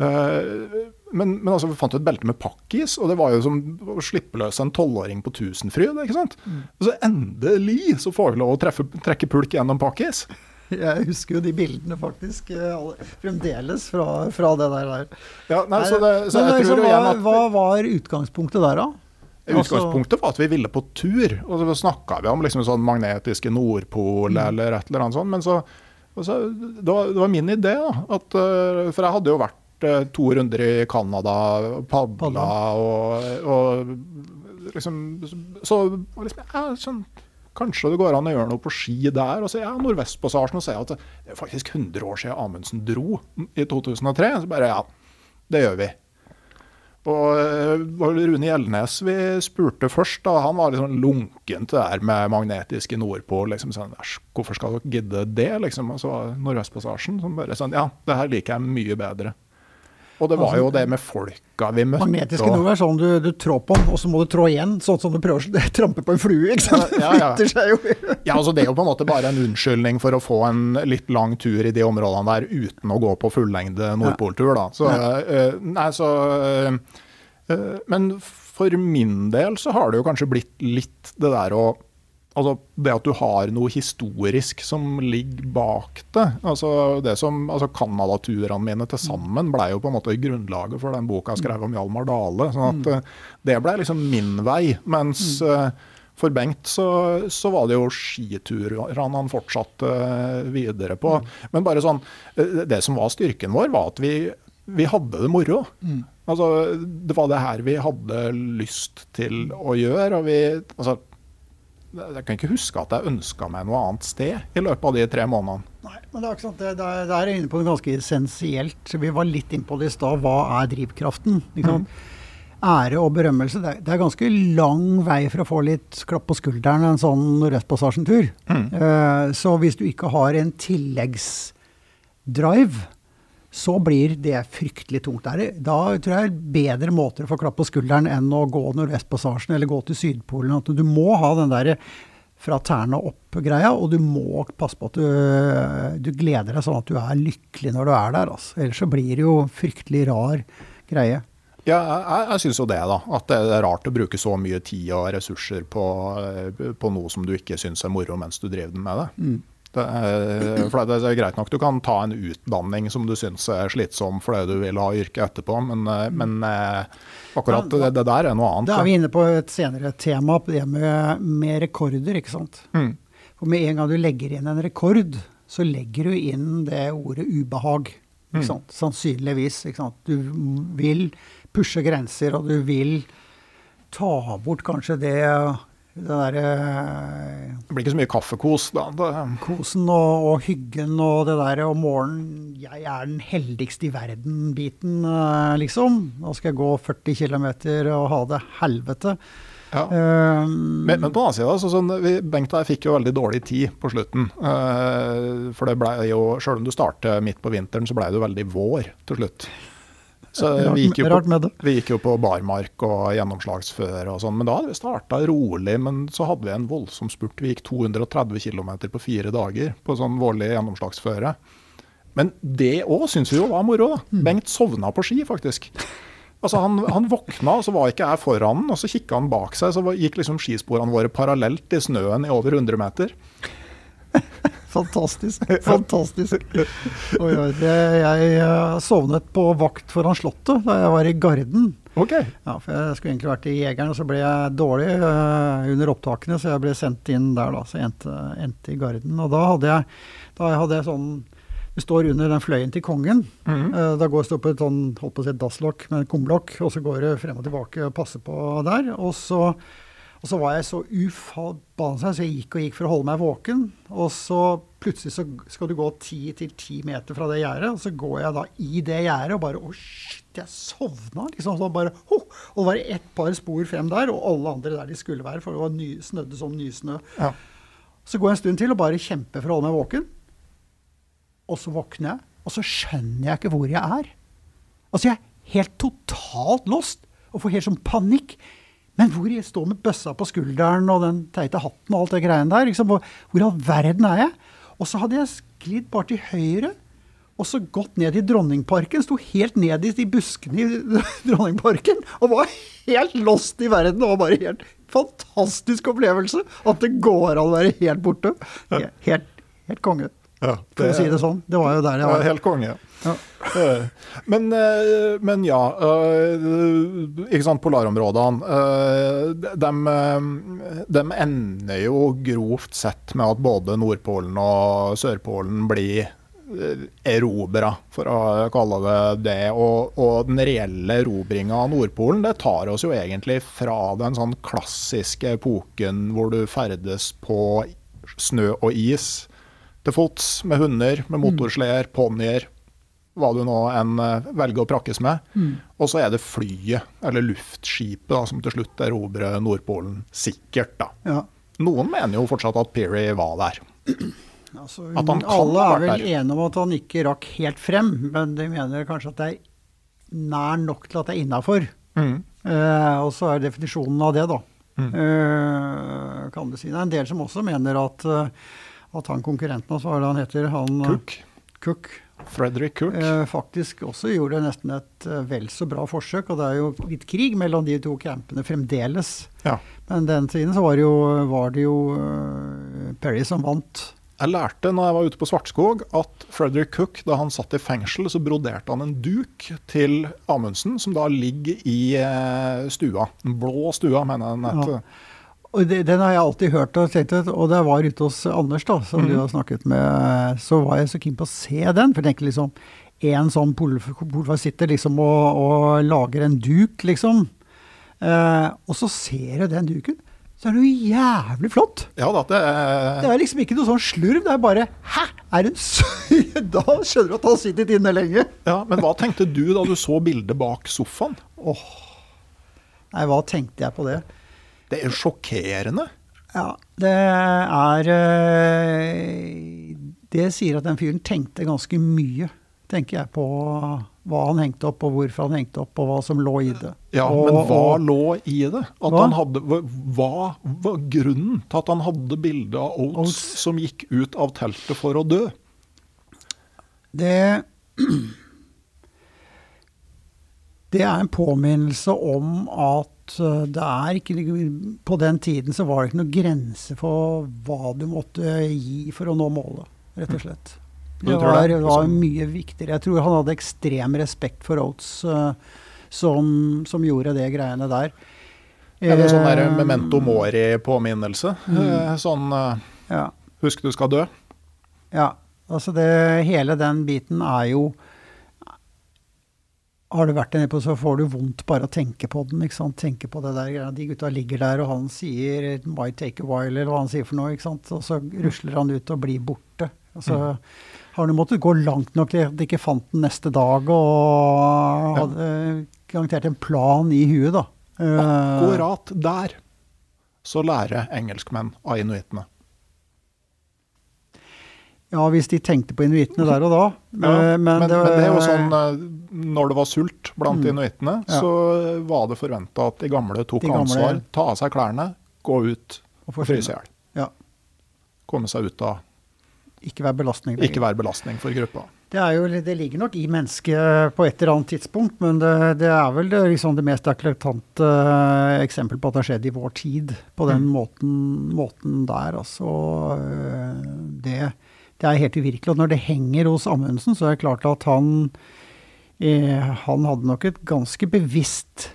Uh, men, men, altså, vi fant jo et belte med pakkis, og det var jo som å slippe løs en tolvåring på Tusenfryd. ikke sant? Mm. Og så endelig så får vi lov å treffe, trekke pulk gjennom pakkis. [LAUGHS] Jeg husker jo de bildene faktisk eh, fremdeles fra, fra det der. Ja, nei, så det, så Men liksom, hva, hva, var utgangspunktet der, da? Utgangspunktet var at vi ville på tur. Og så snakka vi om liksom sånn magnetiske Nordpol mm. eller et eller annet sånt. Men så, så det, var, det, var, min idé, da. At, eh, for jeg hadde jo vært eh, to runder i Canada, padla og, og liksom Så liksom, jeg, sånn, Kanskje det går an å gjøre noe på ski der. Og så ja, Nordvestpassasjen og se at det er faktisk 100 år siden Amundsen dro i 2003. Så bare ja, det gjør vi. Og uh, Rune Gjeldnes vi spurte først, da, han var liksom lunken til det der med magnetiske Nordpol. liksom sånn, Hvorfor skal dere gidde det? liksom, Og så var Nordvestpassasjen som bare sånn Ja, det her liker jeg mye bedre. Og det var altså, jo det med folka vi møtte. Magnetiske noe er sånn du, du trår på, og så må du trå igjen. Sånn som du prøver å [LAUGHS] trampe på en flue. ikke sant? Ja, ja. Jo. [LAUGHS] ja, altså Det er jo på en måte bare en unnskyldning for å få en litt lang tur i de områdene der uten å gå på fullengde Nordpoltur. da. Så, uh, nei, så uh, Men for min del så har det jo kanskje blitt litt det der å Altså det at du har noe historisk som ligger bak det. Altså det som, altså Canada-turene mine til sammen ble jo på en måte grunnlaget for den boka jeg skrev om Hjalmar Dale. sånn at mm. Eh, det ble liksom min vei. Mens mm. uh, for Bengt så, så, var det jo skiturene han fortsatte uh, videre på. Mm. Men bare sånn, det som var styrken vår, var at vi, vi hadde det moro. Altså, det var det her vi hadde lyst til å gjøre. og vi, altså jeg kan ikke huske at jeg ønska meg noe annet sted i løpet av de tre månedene. Nei, men det er ikke sant. Det, det, det er inne på noe ganske essensielt. Vi var litt inne på det i stad. Hva er drivkraften? Mm. Ære og berømmelse. Det er, det er, ganske lang vei for å få litt klapp på skulderen en sånn Nordvestpassasjen-tur. Mm. Uh, så hvis du ikke har en tilleggsdrive så blir det fryktelig tungt. Der. Da tror jeg er bedre måter å få klapp på skulderen enn å gå Nordvestpassasjen eller gå til Sydpolen. At du må ha den der fra tærne opp-greia, og du må passe på at du, du, gleder deg sånn at du er lykkelig når du er der. Altså. Ellers så blir det jo fryktelig rar greie. Ja, jeg, jeg syns jo det, da. At det er rart å bruke så mye tid og ressurser på, på noe som du ikke syns er moro mens du driver med det. Mm. Det er, for det er greit nok du kan ta en utdanning som du syns er slitsom fordi du vil ha yrke etterpå, men, eh, men eh, akkurat det, det, der er noe annet. Da er vi inne på et senere tema, det med, med rekorder, ikke sant. Mm. For med en gang du legger inn en rekord, så legger du inn det ordet ubehag. Ikke Mm. Sannsynligvis. Ikke sant? Du vil pushe grenser, og du vil ta bort kanskje det det derre Det blir ikke så mye kaffekos da. Det, kosen og, og hyggen og det derre om morgenen 'Jeg er den heldigste i verden'-biten, eh, liksom. Nå skal jeg gå 40 km og ha det helvete. ja. Um, Men, men på den annen side, så sånn, vi, Bengt og jeg fikk jo veldig dårlig tid på slutten. Uh, for det ble jo, selv om du starter midt på vinteren, så ble det jo veldig vår til slutt. Så vi gikk, jo på, vi gikk jo på barmark og gjennomslagsføre og sånn. Men da hadde vi starta rolig, men så hadde vi en voldsom spurt. Vi gikk 230 km på fire dager på sånn vårlig gjennomslagsføre. Men det òg syns vi jo var moro, da. Mm. Bengt sovna på ski, faktisk. Altså han, han våkna, og så var ikke jeg foran han, og så kikka han bak seg, så gikk liksom skisporene våre parallelt i snøen i over 100 meter. [LAUGHS] Fantastisk. Fantastisk. Oi, oi, det, jeg eh, sovnet på vakt foran Slottet da jeg var i Garden. Ok. Ja, for Jeg skulle egentlig vært i Jegeren, og så ble jeg dårlig eh, under opptakene, så jeg ble sendt inn der, da. Så jeg endte, endte i Garden. Og da hadde jeg, da hadde jeg sånn Du står under den fløyen til kongen. Mhm. Uh, Da går det på et sånn, holdt på å si dasslokk med en kumlokk, og så går det frem og tilbake og passer på der. Og så, og så var jeg så uforbanna, så jeg gikk og gikk for å holde meg våken. Og så plutselig så skal du gå ti til ti meter fra det gjerdet, og så går jeg da i det gjerdet og bare Å, shit, jeg sovna! Liksom, så bare, «Ho!» og det var ett par spor frem der, og alle andre der de skulle være, for det var ny, snødde som nysnø. Ja. Så går jeg en stund til og bare kjemper for å holde meg våken. Og så våkner jeg, og så skjønner jeg ikke hvor jeg er. Altså, jeg er helt totalt lost og får helt sånn panikk. Men hvor jeg står med bøssa på skulderen og den teite hatten og alt det greiene der, liksom, hvor, i all verden er jeg? Og så hadde jeg sklidd bare til høyre, og så gått ned i Dronningparken. Sto helt ned i de buskene i [LAUGHS] Dronningparken og var helt lost i verden. Det var bare helt fantastisk opplevelse at det går an å være helt borte. Helt, helt konge, Ja, for å si det sånn. Det var jo der jeg Ja, var. helt konge. Ja. Men, eh, men ja, eh, ikke sant, polarområdene. eh, De, de ender jo grovt sett med at både Nordpolen og Sørpolen blir erobra, for å kalle det det. Og, og den reelle erobringa av Nordpolen det tar oss jo egentlig fra den sånn klassiske epoken hvor du ferdes på snø og is til fots, med hunder, med motorsleder, ponnier, hva du nå enn eh, velger å prakkes med. Og så er det flyet, eller luftskipet, da, som til slutt erobrer Nordpolen. Sikkert, da. Ja. Noen mener jo fortsatt at Peary var der. Altså, At han kan alle er vel der. enige om at han ikke rakk helt frem, men de mener kanskje at det er nær nok til at det er innafor. Mm. Eh, og så er definisjonen av det, da. Eh, kan du si. Det er en del som også mener at, eh, at han konkurrenten hans, hva er det han heter? Han, eh, Cook. Cook Frederick Cook. eh, faktisk også gjorde nesten et eh, vel så bra forsøk. Og det er jo litt krig mellom de to campene fremdeles. Ja. Men den tiden så var det jo, var det jo Perry som vant. Jeg lærte når jeg var ute på Svartskog at Frederick Cook, da han satt i fengsel, så broderte han en duk til Amundsen, som da ligger i eh, stua. Den blå stua, mener jeg den Ja. Og det, Den har jeg alltid hørt og tenkt og da jeg var ute hos Anders, da, som du har snakket med, så var jeg så keen på å se den. For jeg tenker liksom En sånn polfar sitter liksom og, og lager en duk, liksom. Eh, og så ser jeg den duken, så er det jo jævlig flott. Ja da, det er Det er liksom ikke noe sånn slurv, det er bare Hæ! Er hun søy Da skjønner du at han har sittet inne lenge. Ja, Men hva tenkte du da du så bildet bak sofaen? Åh. Nei, hva tenkte jeg på det? Det er sjokkerende. Ja, det er eh, Det sier at den fyren tenkte ganske mye, tenker jeg, på hva han hengte opp, og hvorfor han hengte opp, og hva som lå i det. Ja, og, Men hva og, lå i det? At Hva? han hadde, hva var grunnen til at han hadde bilde av Oates, Oates. som gikk ut av teltet for å dø? Det [CLEARS THROAT] Det er en påminnelse om at eh, det er ikke På den tiden så var det ikke noen grense for hva du måtte gi for å nå målet, rett og slett. Det var, det var mye viktigere. Jeg tror han hadde ekstrem respekt for Oates, uh, som, som, gjorde det greiene der. Er det sånn der memento mori-påminnelse? Mm. Sånn uh, ja. husk du skal dø? Ja. Altså det, hele den biten er jo har du vært der nede på, så får du vondt bare å tenke på den. ikke sant? Tenke på det der, De gutta ligger der, og han sier 'it might take a while', eller hva han sier for noe. ikke sant? Og så rusler han ut og blir borte. Og så mm. har du måttet gå langt nok til at de ikke fant den neste dag, og hadde garantert en plan i huet, da. Akkurat der så lærer engelskmenn av inuittene. Ja, hvis de tenkte på inuittene der og da. Ja, eh, men, men, det, men, det, er jo sånn eh, når det var sult blant mm, inuittene, ja. så var det forventa at de gamle tok de gamle, ansvar. Ta av seg klærne, gå ut og, og fryse i hjel. Ja. Komme seg ut av Ikke være belastning. Ikke være belastning for gruppa. Det, jo, det, ligger nok i mennesket på et eller annet tidspunkt, men det, det er vel det, liksom det mest eklatante eksempelet på at det har skjedd i vår tid. På den mm. måten, måten, der, altså. Det det er helt uvirkelig. Og når det henger hos Amundsen, så er det klart at han, eh, han hadde nok et ganske bevisst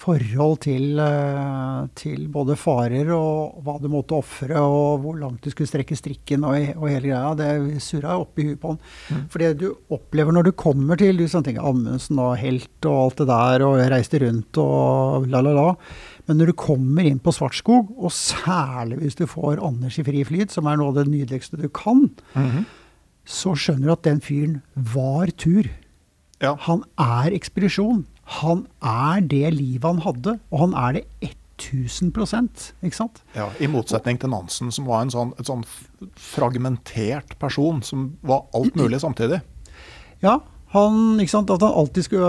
forhold til, eh, til, både farer og hva du måtte ofre, og hvor langt du skulle strekke strikken og, og hele greia. Det surra oppi huet på han. Mm. For det du opplever når du kommer til du sånn tenker Amundsen og helt og alt det der, og reiste rundt og la, la, la. Men når du kommer inn på Svartskog, og særlig hvis du får Anders i fri flyt, som er noe av det nydeligste du kan, mm -hmm. så skjønner du at den fyren var tur. Ja. Han er ekspedisjon. Han er det livet han hadde, og han er det 1000% ikke sant? Ja, I motsetning til Nansen, som var en sånn, et sånn fragmentert person som var alt mulig samtidig. Ja, han, ikke sant, at han alltid skulle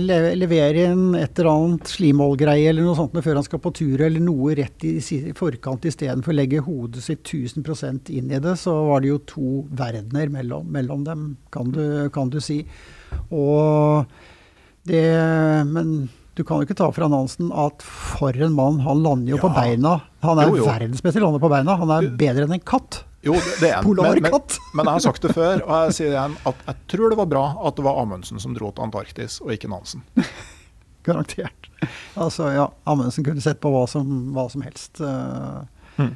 eh, levere inn et eller annet slimålgreie eller noe sånt før han skal på tur, eller noe rett i, i forkant istedenfor å legge hodet sitt 1000% inn i det, så var det jo to verdener mellom, mellom dem, kan du, kan du, si. Og det Men du kan jo ikke ta fra Nansen at for en mann, han lander jo ja. på beina. Han er verdensmester i å lande på beina. Han er bedre enn en katt. Jo, det er en. Men, men, men, jeg har sagt det før, og jeg sier det igjen, at jeg tror det var bra at det var Amundsen som dro til Antarktis, og ikke Nansen. [LAUGHS] Garantert. Altså, ja, Amundsen kunne sett på hva som, hva som helst. Uh, mm.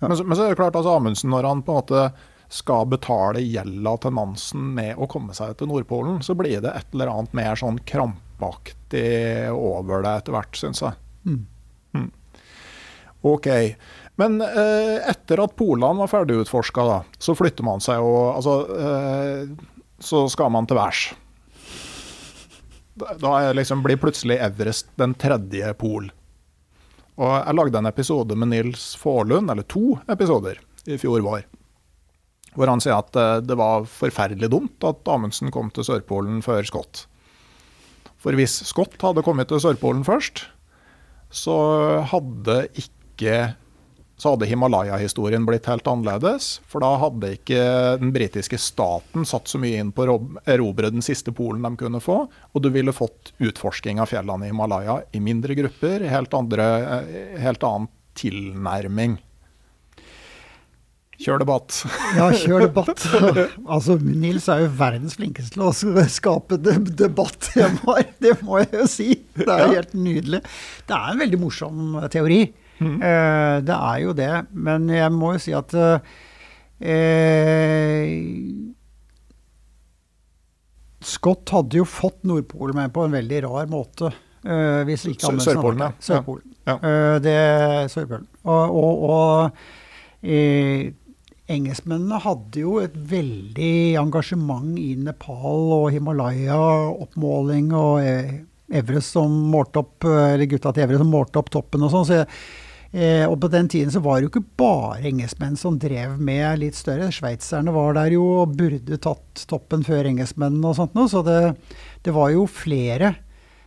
ja. men, så, men, så, er det klart, altså Amundsen, når han på en måte skal betale gjelda til Nansen med å komme seg til Nordpolen, så blir det et eller annet mer sånn krampaktig over det etter hvert, syns jeg. Mm. Mm. OK. Men eh, etter at Polene var ferdigutforska, så flytter man seg jo Altså, eh, så skal man til værs. Da liksom blir plutselig Everest den tredje pol. Og jeg lagde en episode med Nils Faarlund, eller to episoder, i fjor vår. Hvor han sier at eh, det var forferdelig dumt at Amundsen kom til Sørpolen før Scott. For hvis Scott hadde kommet til Sørpolen først, så hadde ikke så hadde Himalaya-historien blitt helt annerledes. For da hadde ikke den britiske staten satt så mye inn på å erobre den siste polen de kunne få. Og du ville fått utforsking av fjellene i Himalaya i mindre grupper. Helt, andre, eh, helt annen tilnærming. Kjør debatt. Ja, kjør debatt. [LAUGHS] Altså, Nils er jo verdens flinkeste til å skape debattemaer, [LAUGHS] det må jeg jo si. Det er helt nydelig. Det er en veldig morsom teori. Mm. Eh, det er jo det. Men jeg må jo si at eh, Scott hadde jo fått Nordpolen med på en veldig rar måte. Eh, hvis ikke Sørpolen, ja. Sørpolen. Ja. Uh, det Sørpolen. Og, og, og uh, engelskmennene hadde jo et veldig engasjement i Nepal og Himalaya, oppmåling og Everest som målte opp, eller gutta til Evre som målte opp toppen og sånn. Så Eh, og på den tiden så var det jo ikke bare engelskmenn som drev med litt større. Sveitserne var der jo og burde tatt toppen før engelskmennene og sånt noe. Så det, det var jo flere.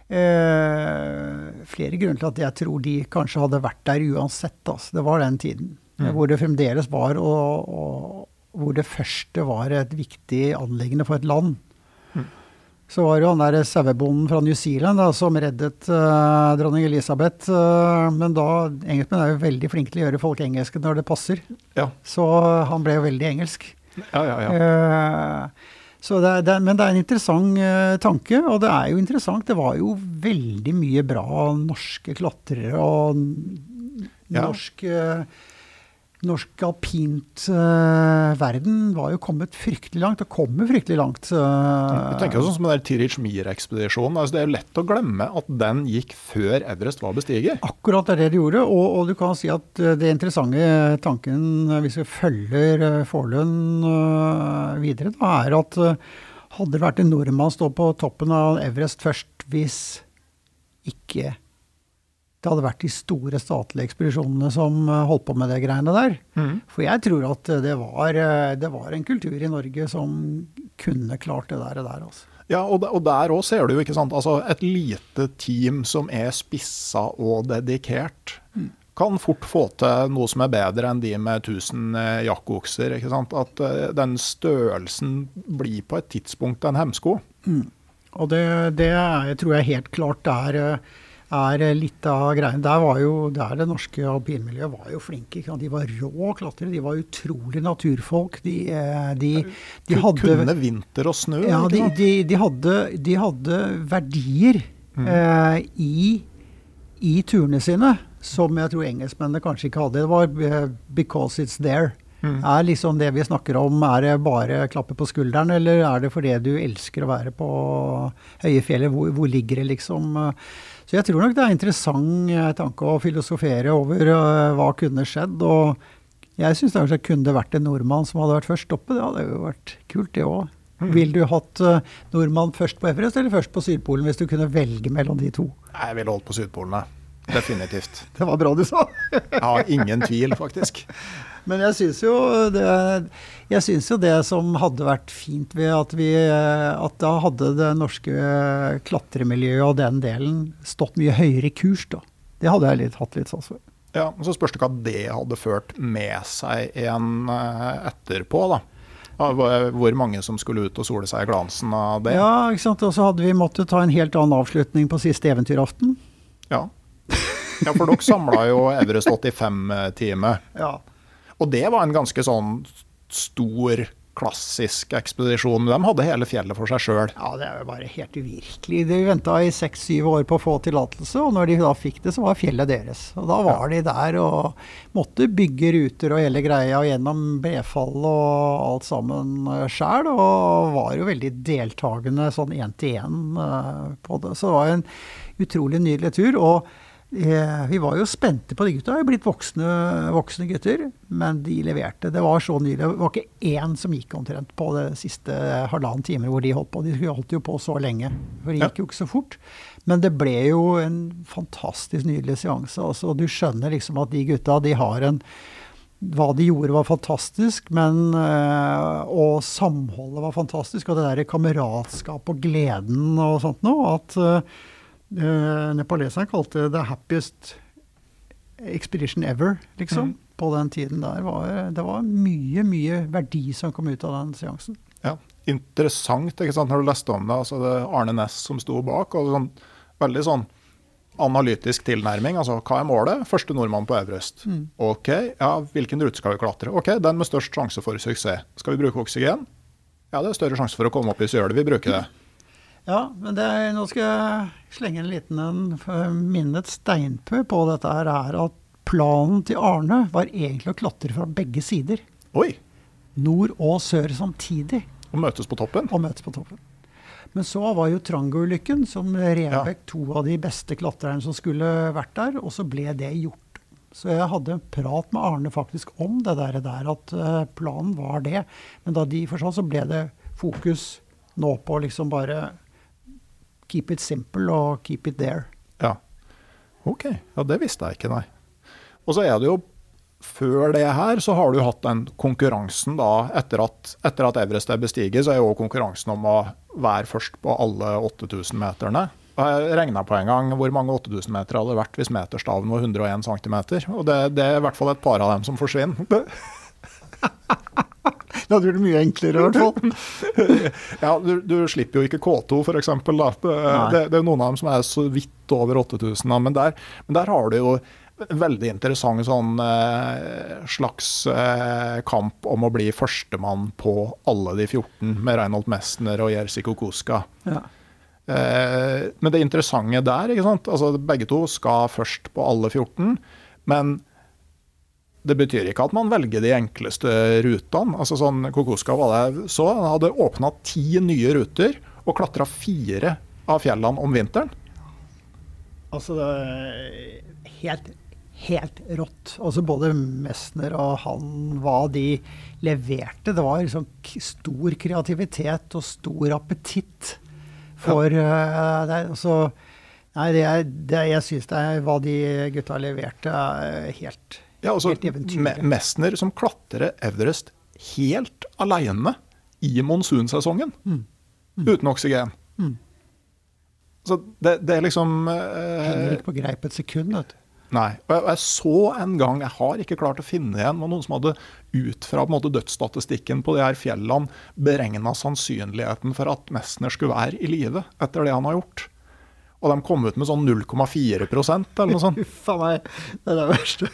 Eh, flere grunner til at jeg tror de kanskje hadde vært der uansett. Altså. Det var den tiden. Mm. Hvor det fremdeles var, og, og, hvor det første var et viktig anliggende for et land. Mm. så var det jo han der sauebonden fra New Zealand da, som reddet uh, dronning Elisabeth. Uh, men da Engelskmenn er jo veldig flinke til å gjøre folk engelske når det passer. Ja. Så han ble jo veldig engelsk. Ja, ja, ja. Uh, det, det, men det er en interessant tanke, og det er jo interessant. Det var jo veldig mye bra norske klatrere og norsk norsk alpint uh, verden var jo kommet fryktelig langt, og kommer fryktelig langt. Uh, jeg tenker jo sånn som den Tirich Mir-ekspedisjonen. Altså, det er jo lett å glemme at den gikk før Everest var bestiger. Akkurat det er det de gjorde. Og, og, du kan si at eh, det interessante tanken, hvis vi følger Forlund uh, videre, da, er at hadde det vært en nordmann stå på toppen av Everest først hvis ikke det hadde vært de store statlige ekspedisjonene som eh, holdt på med det greiene der. Mm. For jeg tror at det var, eh, det var, en kultur i Norge som kunne klart det der. der altså. Ja, og, og der òg ser du jo, ikke sant. Altså, et lite team som er spissa og dedikert, mm. kan fort få til noe som er bedre enn de med 1000 eh, jakkokser. ikke sant? At den størrelsen blir på et tidspunkt en hemsko. Mm. Og det, det tror jeg helt klart er uh, er litt av greia. Der var jo, der det norske alpinmiljøet var jo flinke. De var rå klatrere. De var utrolig naturfolk. De, eh, de, de hadde Kunne vinter og snø? Ja, de, de, hadde, de hadde verdier mm. eh, i, i, turene sine som jeg tror engelskmennene kanskje ikke hadde. Det var eh, 'because it's there'. Mm. Er liksom det vi snakker om, er det bare klappe på skulderen, eller er det fordi du elsker å være på høye fjellet? Hvor, hvor ligger det, liksom? Så jeg tror nok det er en interessant eh, tanke å filosofere over uh, hva kunne skjedd. Og jeg syns det kunne vært en nordmann som hadde vært først oppe. Det hadde jo vært kult, det òg. Mm. Ville du hatt uh, nordmann først på Everest eller først på Sydpolen, hvis du kunne velge mellom de to? Jeg ville holdt på Sydpolen, Definitivt. [LAUGHS] det var bra du sa. Jeg har ingen tvil, faktisk. Men jeg syns jo, jo det, som hadde vært fint ved at vi At da hadde det norske klatremiljøet og den delen stått mye høyere i kurs, da. Det hadde jeg litt, hatt litt sans for. Ja, og Så spørs det hva det hadde ført med seg igjen eh, etterpå, da. Hvor mange som skulle ut og sole seg i glansen av det. Ja, ikke sant. Og så hadde vi måttet ta en helt annen avslutning på siste eventyraften. Ja. ja, for dere samla jo Everest 85-time. Ja. Og det var en ganske sånn stor, klassisk ekspedisjon. De hadde hele fjellet for seg sjøl. Ja, det er jo bare helt uvirkelig. De venta i seks-syv år på å få tillatelse, og når de da fikk det, så var fjellet deres. Og da var ja. de der og måtte bygge ruter og hele greia gjennom brefall og alt sammen sjæl, og var jo veldig deltakende sånn én til én eh, på det. Så det var en utrolig nydelig tur. og vi var jo spente på de gutta. De er blitt voksne, voksne, gutter, men de leverte. Det var så nydelig. Det var ikke én som gikk omtrent på det siste halvannen time hvor de holdt på. De holdt jo på så lenge, for det gikk jo ikke så fort. Men det ble jo en fantastisk nydelig seanse. Altså, du skjønner liksom at de gutta, de har en hva de gjorde, var fantastisk, men øh, Og samholdet var fantastisk. Og det der kameratskap og gleden og sånt noe. At øh, Uh, nepaleserne kalte det 'the happiest expedition ever', liksom. Mm. På den tiden der. Var, det var mye, mye verdi som kom ut av den seansen. Ja, Interessant ikke sant, når du leste om det. altså det er Arne Næss som sto bak. og sånn, Veldig sånn analytisk tilnærming. altså Hva er målet? Første nordmann på Everest. Mm. Ok, ja, Hvilken rute skal vi klatre? Ok, Den med størst sjanse for suksess. Skal vi bruke oksygen? Ja, det er større sjanse for å komme opp gjør det. Vi bruker det. Ja, men det, nå skal jeg slenge en liten en Minnet steinpø på dette her, er at planen til Arne var egentlig å klatre fra begge sider. Oi! Nord og sør samtidig. Og møtes på toppen? Og møtes på toppen. Men så var jo Trango-ulykken, som rev ja. to av de beste klatrerne som skulle vært der, og så ble det gjort. Så jeg hadde en prat med Arne faktisk om det der, at eh, planen var det. Men da de forsvant, så ble det fokus nå på liksom bare keep it simple og keep it there. Ja. OK. Ja, det visste jeg ikke, nei. Og så er det jo før det her så har du hatt den konkurransen da, etter at, etter at Everest er bestiget, så er jo konkurransen om å være først på alle 8000-meterne. Jeg regna på en gang hvor mange 8000 meter hadde vært hvis meterstaven var 101 cm. Og det, det, er i hvert fall et par av dem som forsvinner. [LAUGHS] [LAUGHS] Det hadde vært mye enklere, i hvert fall. [LAUGHS] ja, du, du, slipper jo ikke K2, f.eks. Det, det, det er noen av dem som er så vidt over 8000. Men der, men der har du jo veldig interessant sånn eh, slags eh, kamp om å bli førstemann på alle de 14, med Reinhold Messner og Jerzy Kokoska. Ja. Eh, men det interessante der? Altså, begge to skal først på alle 14. Men det betyr ikke at man velger de enkleste rutene. Altså sånn, Kokoska var det så, han hadde åpna ti nye ruter og klatra fire av fjellene om vinteren. Altså, det er helt, helt rått. Altså Både Messner og han, hva de leverte. Det var liksom stor kreativitet og stor appetitt for ja. uh, det. altså, Nei, det det, jeg syns det er hva de gutta leverte, er helt, ja, altså, helt. Messner som klatrer Everest helt alene i monsunsesongen. Mm. Mm. Uten oksygen. Mm. Så det, det, er liksom Henger ikke på greip et sekund, vet du. Nei. Og jeg, jeg, så en gang, jeg har ikke klart å finne igjen, var noen som hadde ut fra på måte, dødsstatistikken på de her fjellene beregna sannsynligheten for at Messner skulle være i live etter det han har gjort. Og de kom ut med sånn 0,4% eller noe sånt. Uff a meg. Det er det verste.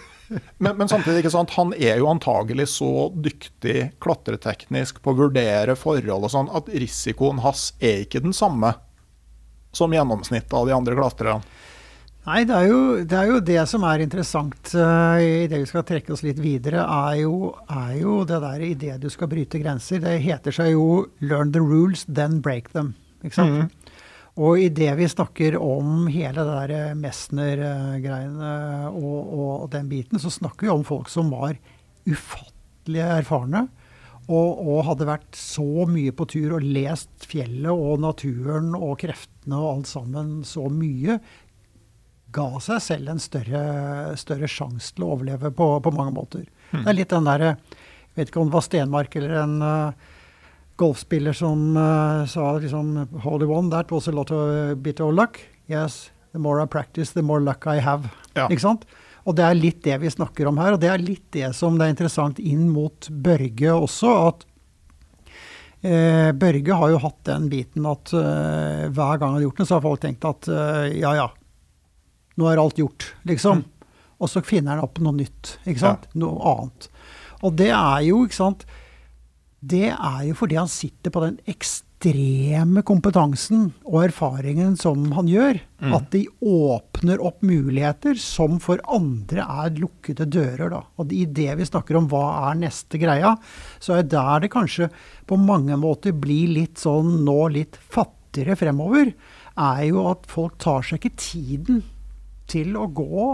Men, men, samtidig, ikke sant, han er jo antagelig så dyktig klatreteknisk på å vurdere forhold og sånn, at risikoen hans er ikke den samme som gjennomsnittet av de andre klatrerne. Nei, det er, jo, det er, jo, det som er interessant uh, i det vi skal trekke oss litt videre, er jo, er jo det der i det du skal bryte grenser. Det heter seg jo 'learn the rules, then break them'. Ikke sant? Mm. Og i det vi snakker om hele det der eh, Messner-greiene og, og, den biten, så snakker vi om folk som var ufattelig erfarne. Og, og, hadde vært så mye på tur og lest fjellet og naturen og kreftene og alt sammen så mye. Ga seg selv en større, større sjanse til å overleve på, på mange måter. Mm. Det er litt den derre Jeg vet ikke om det var Stenmark eller en golfspiller som uh, sa liksom Holy one, that was a lot of bit of luck. Yes, the more I practice, the more luck I have. Ja. Ikke sant? Og det er litt det vi snakker om her, og det er litt det som det er interessant inn mot Børge også. at eh, Børge har jo hatt den biten at eh, hver gang han har gjort det, så har folk tenkt at eh, ja, ja, nå er alt gjort, liksom. Mm. Og så finner han opp noe nytt, ikke sant? Ja. Noe annet. Og det er jo, ikke sant det er jo fordi han sitter på den ekstreme kompetansen og erfaringen som han gjør. Mm. At de åpner opp muligheter som for andre er lukkede dører. Da. Og i det vi snakker om hva er neste greia, så er der det kanskje på mange måter blir litt sånn nå litt fattigere fremover, er jo at folk tar seg ikke tiden til å gå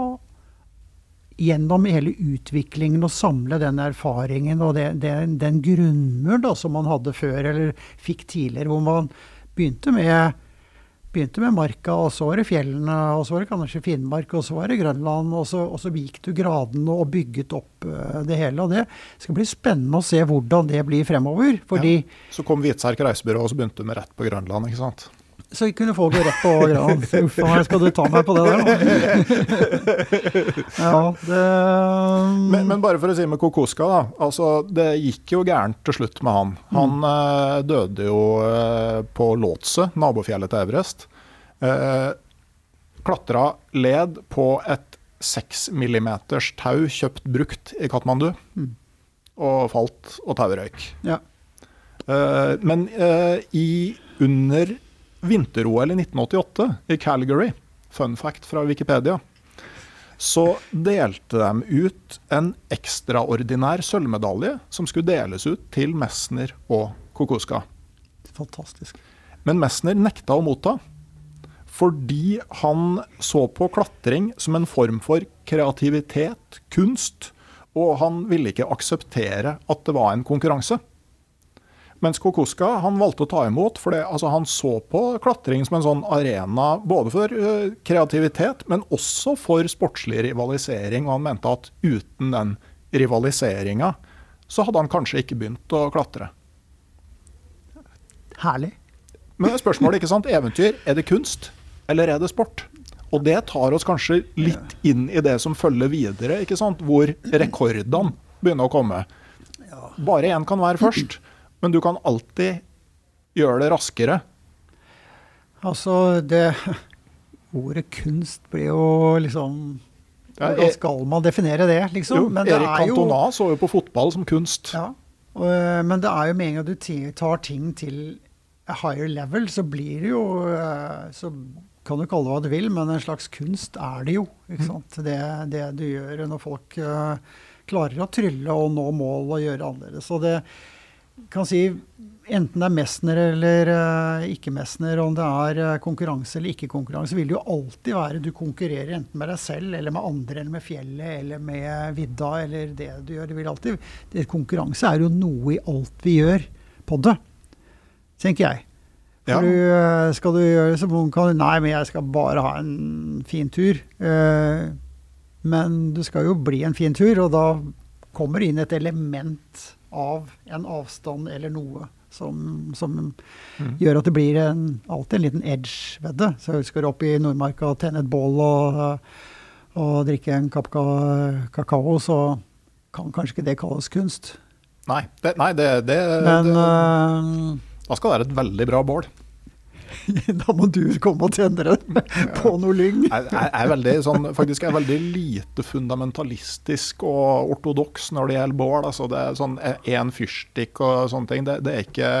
gjennom hele utviklingen å samle den erfaringen og det, det, den grunnmur da, som man hadde før, eller fikk tidligere, hvor man begynte med, begynte med marka, og så var det fjellene, og så var det kanskje Finnmark, og så var det Grønland, og så, og så gikk du gradene og bygget opp uh, det hele. og Det skal bli spennende å se hvordan det blir fremover. fordi... Ja, så kom Hvitserk reisebyrå, og så begynte du med rett på Grønland, ikke sant? Så kunne folk gå rett på Gran. Uff a meg, skal du ta meg på det der nå? ja, det men, men, bare for å si med Kokoska, da. Altså, det gikk jo gærent til slutt med han. Han mm. uh, døde jo uh, på Låtse, nabofjellet til Everest. Uh, klatra led på et seks millimeters tau kjøpt brukt i Katmandu. Mm. Og falt, og tauet røyk. Ja. men i under vinter-OL i 1988 i Calgary, fun fact fra Wikipedia, så delte de ut en ekstraordinær sølvmedalje som skulle deles ut til Messner og Kokoska. Fantastisk. Men Messner nekta å motta. Fordi han så på klatring som en form for kreativitet, kunst, og han ville ikke akseptere at det var en konkurranse. Mens Kokoska han valgte å ta imot, for det, altså, han så på klatring som en sånn arena både for uh, kreativitet, men også for sportslig rivalisering. Og han mente at uten den rivaliseringa, så hadde han kanskje ikke begynt å klatre. Herlig. Men spørsmålet, ikke sant, eventyr, er det kunst, eller er det sport? Og det tar oss kanskje litt inn i det som følger videre, ikke sant? hvor rekordene begynner å komme. Bare én kan være først, men du kan alltid gjøre det raskere. Altså, det Ordet kunst blir jo liksom Hvordan E- skal man definere det, liksom? Jo, Men det Erik er jo så jo på fotball som kunst. Ja. Og, eh, men det er jo med en gang du tar ting til a higher level, så blir det jo eh, Så kan du kalle det hva du vil, men en slags kunst er det jo. ikke sant? Det, det du gjør når folk uh, klarer å trylle og nå mål og gjøre annerledes. Så det kan si Enten det er Messner eller uh, ikke Messner, om det er uh, konkurranse eller ikke konkurranse, vil det jo alltid være du konkurrerer enten med deg selv eller med andre, eller med fjellet eller med vidda eller det du gjør. Det vil alltid, det, konkurranse er jo noe i alt vi gjør på det, tenker jeg. Ja. Du, uh, skal du gjøre det, så kan du Nei, men jeg skal bare ha en fin tur. Men du skal jo bli en fin tur, og da kommer det inn et element av en avstand eller noe som, som gjør at det blir en, alltid en liten edge ved det. Så jeg husker opp i Nordmarka og tenne et bål og, og drikke en kopp kakao, så kan kanskje ikke det kalles kunst. Nei, det, nei det, det, Men det eh, Da skal det være et veldig bra bål. [LAUGHS] da må du komme og tjene den på noe lyng. Jeg, jeg er veldig sånn, faktisk er jeg veldig lite fundamentalistisk og ortodoks når det gjelder bål. Altså det er sånn én fyrstikk og sånne ting. Det, det er ikke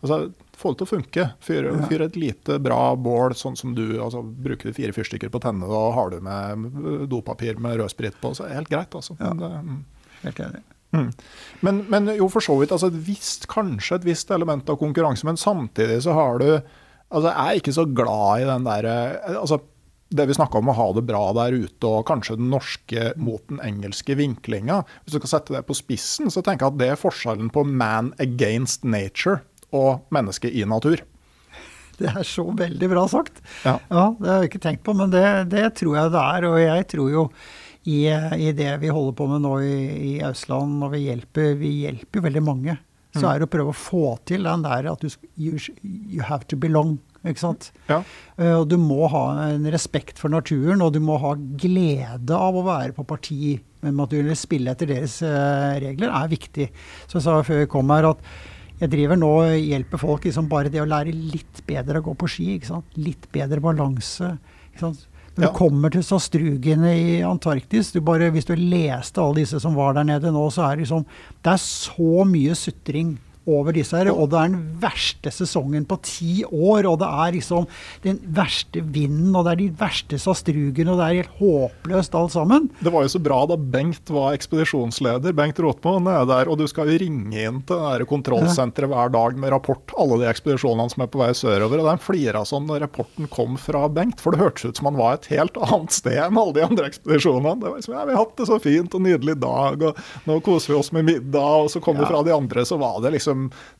altså, Få det til å funke. Fyr, fyr et lite, bra bål, sånn som du altså, Bruker du fire fyrstikker på tennene, og har du med dopapir med rødsprit på, så er det helt greit. Altså. Men, det, mm. Helt enig. Men, men jo, for så vidt. Altså, et visst, kanskje et visst element av konkurranse, men samtidig så har du Altså, jeg er ikke så glad i den derre altså, det vi snakka om å ha det bra der ute, og kanskje den norske mot den engelske vinklinga. Hvis du skal sette det på spissen, så tenker jeg at det er forskjellen på man against nature og menneske i natur. [LAUGHS] Det er så veldig bra sagt. Ja. det har jeg ikke tenkt på, men det, det tror jeg det er. Og jeg tror jo i, i det vi holder på med nå i, i Ausland, når vi hjelper, vi hjelper veldig mange, så er det å prøve å få til den der at du you, you have to belong. Ikke sant? Ja. Uh, Og du må ha en respekt for naturen, og du må ha glede av å være på parti Men at du vil spille etter deres uh, regler, er viktig. Så jeg sa før vi kom her at jeg driver nå og hjelper folk liksom bare det å lære litt bedre å gå på ski. Ikke sant? Litt bedre balanse. Ikke sant? Når Ja. du kommer til sastrugene i Antarktis, du bare, hvis du leste alle disse som var der nede nå, så er det liksom Det er så mye sutring over disse her, og det er den verste sesongen på ti år, og det er liksom den verste vinden, og det er de verste sastrugene, og det er helt håpløst alt sammen. Det var jo så bra da Bengt var ekspedisjonsleder, Bengt Rotmo, nede der, og du skal jo ringe inn til det kontrollsenteret hver dag med rapport, alle de ekspedisjonene som er på vei sørover. og de flira sånn når rapporten kom fra Bengt, for det hørtes ut som han var et helt annet sted enn alle de andre ekspedisjonene. Det var liksom, ja, Vi har hatt det så fint og nydelig dag, og nå koser vi oss med middag, og så kom vi fra de andre, så var det liksom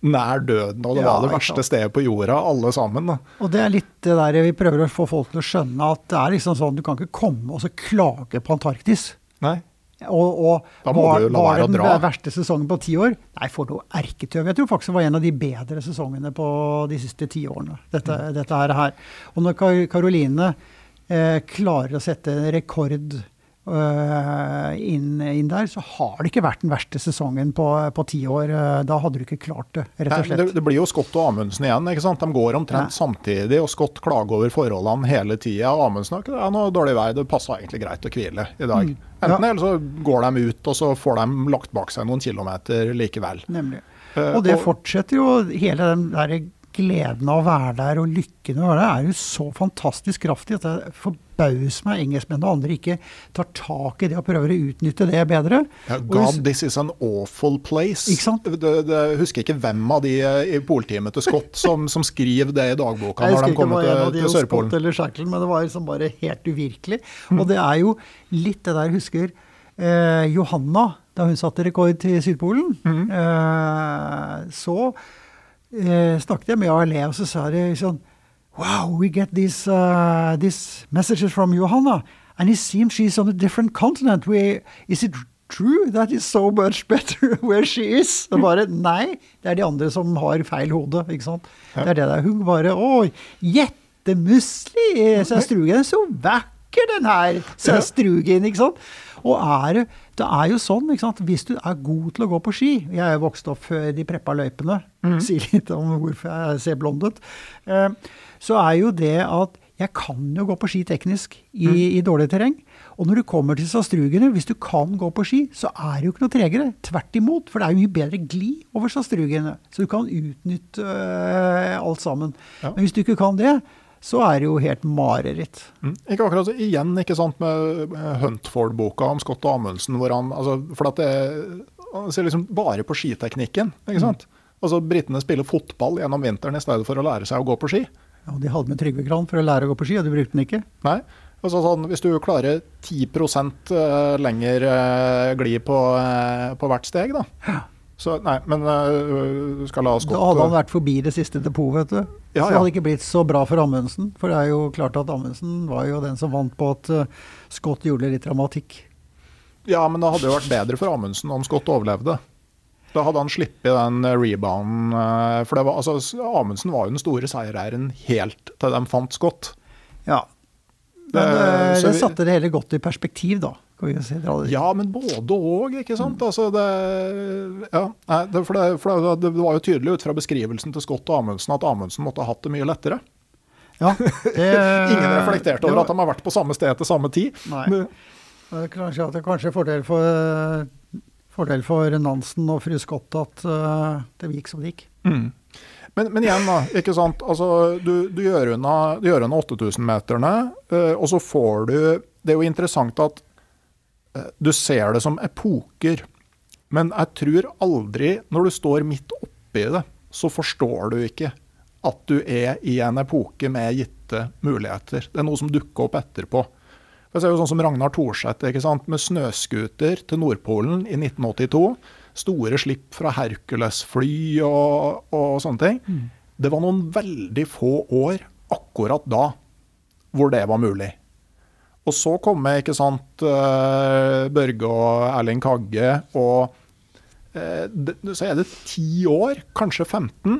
nær døden, og det Ja, var det verste stedet på jorda, alle sammen. da. Og det er litt det der vi prøver å få folk til å skjønne at det er liksom sånn, du kan ikke komme og så klage på Antarktis. Nei. Og, og Da må var, du la være å dra. Var den verste sesongen på ti år? Nei, for noe erketøv. Jeg tror faktisk det var en av de bedre sesongene på de siste ti årene. Dette, Mm. dette her. Og når Kar- Karoline eh, klarer å sette en rekord inn, inn der, så har det ikke vært den verste sesongen på, på ti år. Eh, Da hadde du ikke klart det, rett og slett. Det, det blir jo Scott og Amundsen igjen. ikke sant? De går omtrent samtidig, og Scott klager over forholdene hele tida. Amundsen har ikke det noe dårlig vei, det passer egentlig greit å hvile i dag. Mm. Enten Ja. eller så går de ut, og så får de lagt bak seg noen kilometer likevel. Nemlig. Eh, Og det fortsetter jo, hele den der gleden av å være der og lykken av å være der, er jo så fantastisk kraftig at det forbauser meg engelskmennene og andre ikke tar tak i det og prøver å utnytte det bedre. Ja, God, hvis- this is an awful place. Ikke sant? Det, det, husker ikke hvem av de i polititeamet til Scott [LAUGHS] som, som skriver det i dagboka når de kommer til, de til Sørpolen. Eller Shackle, men det var liksom bare helt uvirkelig. Og det er jo litt det der, husker eh, Johanna, da hun satte rekord til Sydpolen, eh, så eh, snakket jeg med ALE, og så sa de sånn Wow, we get these, uh, these messages from Johanna, and it seems she's on a different continent. We, is it true that is so much better [LAUGHS] where she is? Og bare nei, det er de andre som har feil hode, ikke sant. Det er det der. Hun bare Å, jettemusli! Så strugen er så vakker! den her Strugen, ikke sant? Og er det, det er jo sånn, ikke sant? hvis du er god til å gå på ski Jeg er jo vokst opp før de preppa løypene, mm. sier litt om hvorfor jeg ser blond ut. Eh, så er jo det at jeg kan jo gå på ski teknisk i, mm. i dårlig terreng. Og når du kommer til Sastrugene, hvis du kan gå på ski, så er det jo ikke noe tregere. Tvert imot, for det er jo mye bedre glid over Sastrugene. Så du kan utnytte øh, alt sammen. Ja. Men hvis du ikke kan det, så er det jo helt mareritt. Mm. Ikke akkurat så igjen ikke sant, med Huntford-boka om Scott Amundsen, hvor han altså, For at det, han ser liksom bare på skiteknikken. ikke sant? Mm. Altså Britene spiller fotball gjennom vinteren i stedet for å lære seg å gå på ski. Ja, De hadde med Trygve Kran for å lære å gå på ski, og de brukte den ikke. Nei, Altså sånn, hvis du klarer 10 eh, lenger uh, glid på, på, hvert steg, da. Så nei, men uh, skal la oss gå Da hadde han vært forbi det siste depotet, vet du. Ja, så det hadde ikke blitt så bra for Amundsen. For det er jo klart at Amundsen var jo den som vant på at Scott gjorde litt dramatikk. Ja, men det hadde jo vært bedre for Amundsen om Scott overlevde. Da hadde han sluppet den rebounden. For det var, altså, Amundsen var jo den store seiereieren helt til de fant Scott. Ja, men uh, det satte det hele godt i perspektiv, da. Ja, men både òg, ikke sant. Mm. Altså det, ja, det, for, det, for det, var jo tydelig ut fra beskrivelsen til Scott og Amundsen at Amundsen måtte ha hatt det mye lettere. Ja, [LAUGHS] Ingen reflekterte over at de har vært på samme sted til samme tid. Nei. Kanskje, det er kanskje fordel for, fordel for Nansen og fru Scott at uh, det gikk som det gikk. Mm. Men, men, igjen, da. ikke sant? Altså, du, du, gjør unna, du gjør unna 8000-meterne, uh, eh, og så får du Det er jo interessant at du ser det som epoker. Men jeg tror aldri, når du står midt oppi det, så forstår du ikke at du er i en epoke med gitte muligheter. Det er noe som dukker opp etterpå. Jeg ser jo sånn som Ragnar Thorseth med snøscooter til Nordpolen i 1982 store slipp fra Hercules-fly og, og, sånne ting. Mm. Det var noen veldig få år akkurat da hvor det var mulig. Og så kommer ikke sant, eh, Børge og Erling Kagge, og eh, så er det ti år, kanskje 15,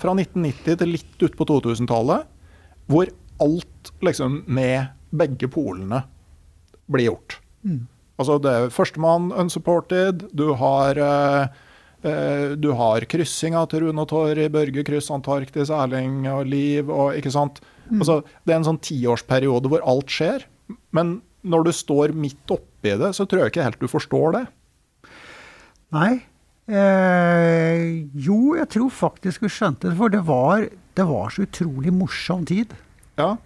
fra 1990 til litt ut på 2000-tallet, hvor alt liksom med begge polene blir gjort. Mm. Altså det er førstemann unsupported. Du har uh, du har kryssinga til Rune og Torry, Børge kryss Antarktis, Erling og Liv og ikke sant. Mm. Altså, det er en sånn tiårsperiode hvor alt skjer. Men når du står midt oppi det, så tror jeg ikke helt du forstår det. Nei. Eh, jo, jeg tror faktisk vi skjønte det. For det var, det var så utrolig morsom tid. Ja.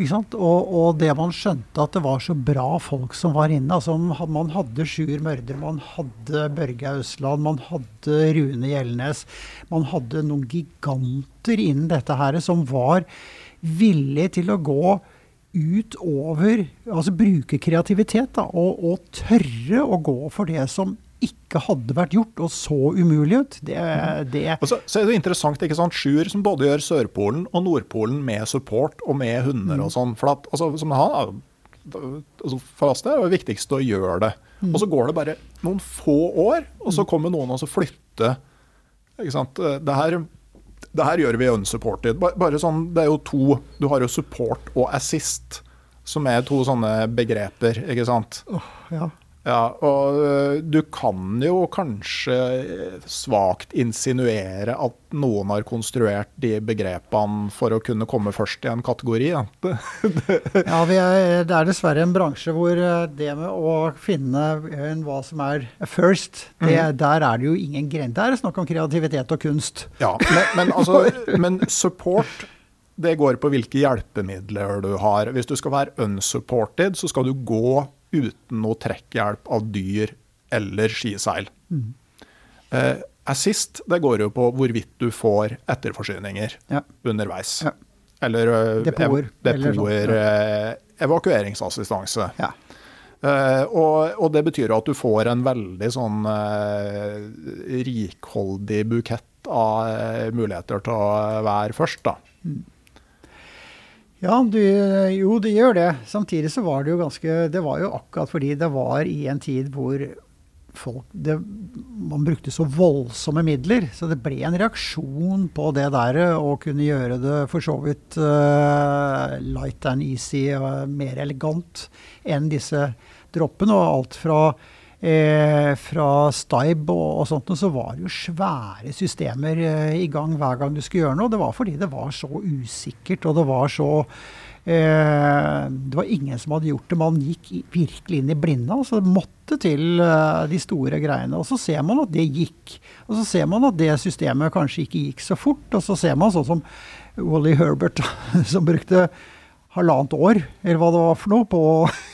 Ikke Og, og, det man skjønte, at det var så bra folk som var inne. Altså, man hadde Sjur Mørder, man hadde Børge Ausland, man hadde Rune Gjelnes. Man hadde noen giganter innen dette her som var villige til å gå utover Altså bruke kreativitet, da, og, og tørre å gå for det som ikke hadde vært gjort, og så umulig ut. Det, det og så, så, er det interessant, ikke sant, Sjur som både gjør Sørpolen og Nordpolen med support og med hunder og mm. sånn. For, at, altså, som han, altså, for oss det er det viktigste å gjøre det. Mm. Og så går det bare noen få år, og så mm. kommer noen og så flytter. Ikke sant? Det her, det her gjør vi unsupported. Bare, sånn, det er jo to Du har jo support og assist, som er to sånne begreper, ikke sant? Oh, ja. Ja, og øh, du kan jo kanskje svakt insinuere at noen har konstruert de begrepene for å kunne komme først i en kategori. [LAUGHS] Ja, ja er, det er dessverre en bransje hvor det med å finne hva som er first, det, mm. der er det jo ingen grense. Der er det snakk om kreativitet og kunst. Ja, men, men, altså, men support det går på hvilke hjelpemidler du har. Hvis du skal være unsupported, så skal du gå uten noe trekkhjelp av dyr eller skiseil. Mm. Eh, assist det går jo på hvorvidt du får etterforsyninger ja. underveis. Ja. Eller uh, depoter. Ev ja. uh, evakueringsassistanse. Ja. Uh, og, og, det betyr at du får en veldig sånn rikholdig bukett av muligheter til å være først, da. Mm. Ja, du, jo, det gjør det. Samtidig så var det jo ganske Det var jo akkurat fordi det var i en tid hvor folk det, Man brukte så voldsomme midler, så det ble en reaksjon på det der å kunne gjøre det for så vidt uh, light and easy og mer elegant enn disse droppene. Og alt fra Eh, fra Stibe og, og, sånt, og så var det jo svære systemer eh, i gang hver gang du skulle gjøre noe. Det var fordi det var så usikkert, og det var så eh, Det var ingen som hadde gjort det. Man gikk virkelig inn i blinde. Altså det måtte til eh, de store greiene. Og så ser man at det gikk. Og så ser man at det systemet kanskje ikke gikk så fort. Og så ser man sånn som Wally Herbert, [LAUGHS] som brukte halvannet år, eller hva det var for noe, på,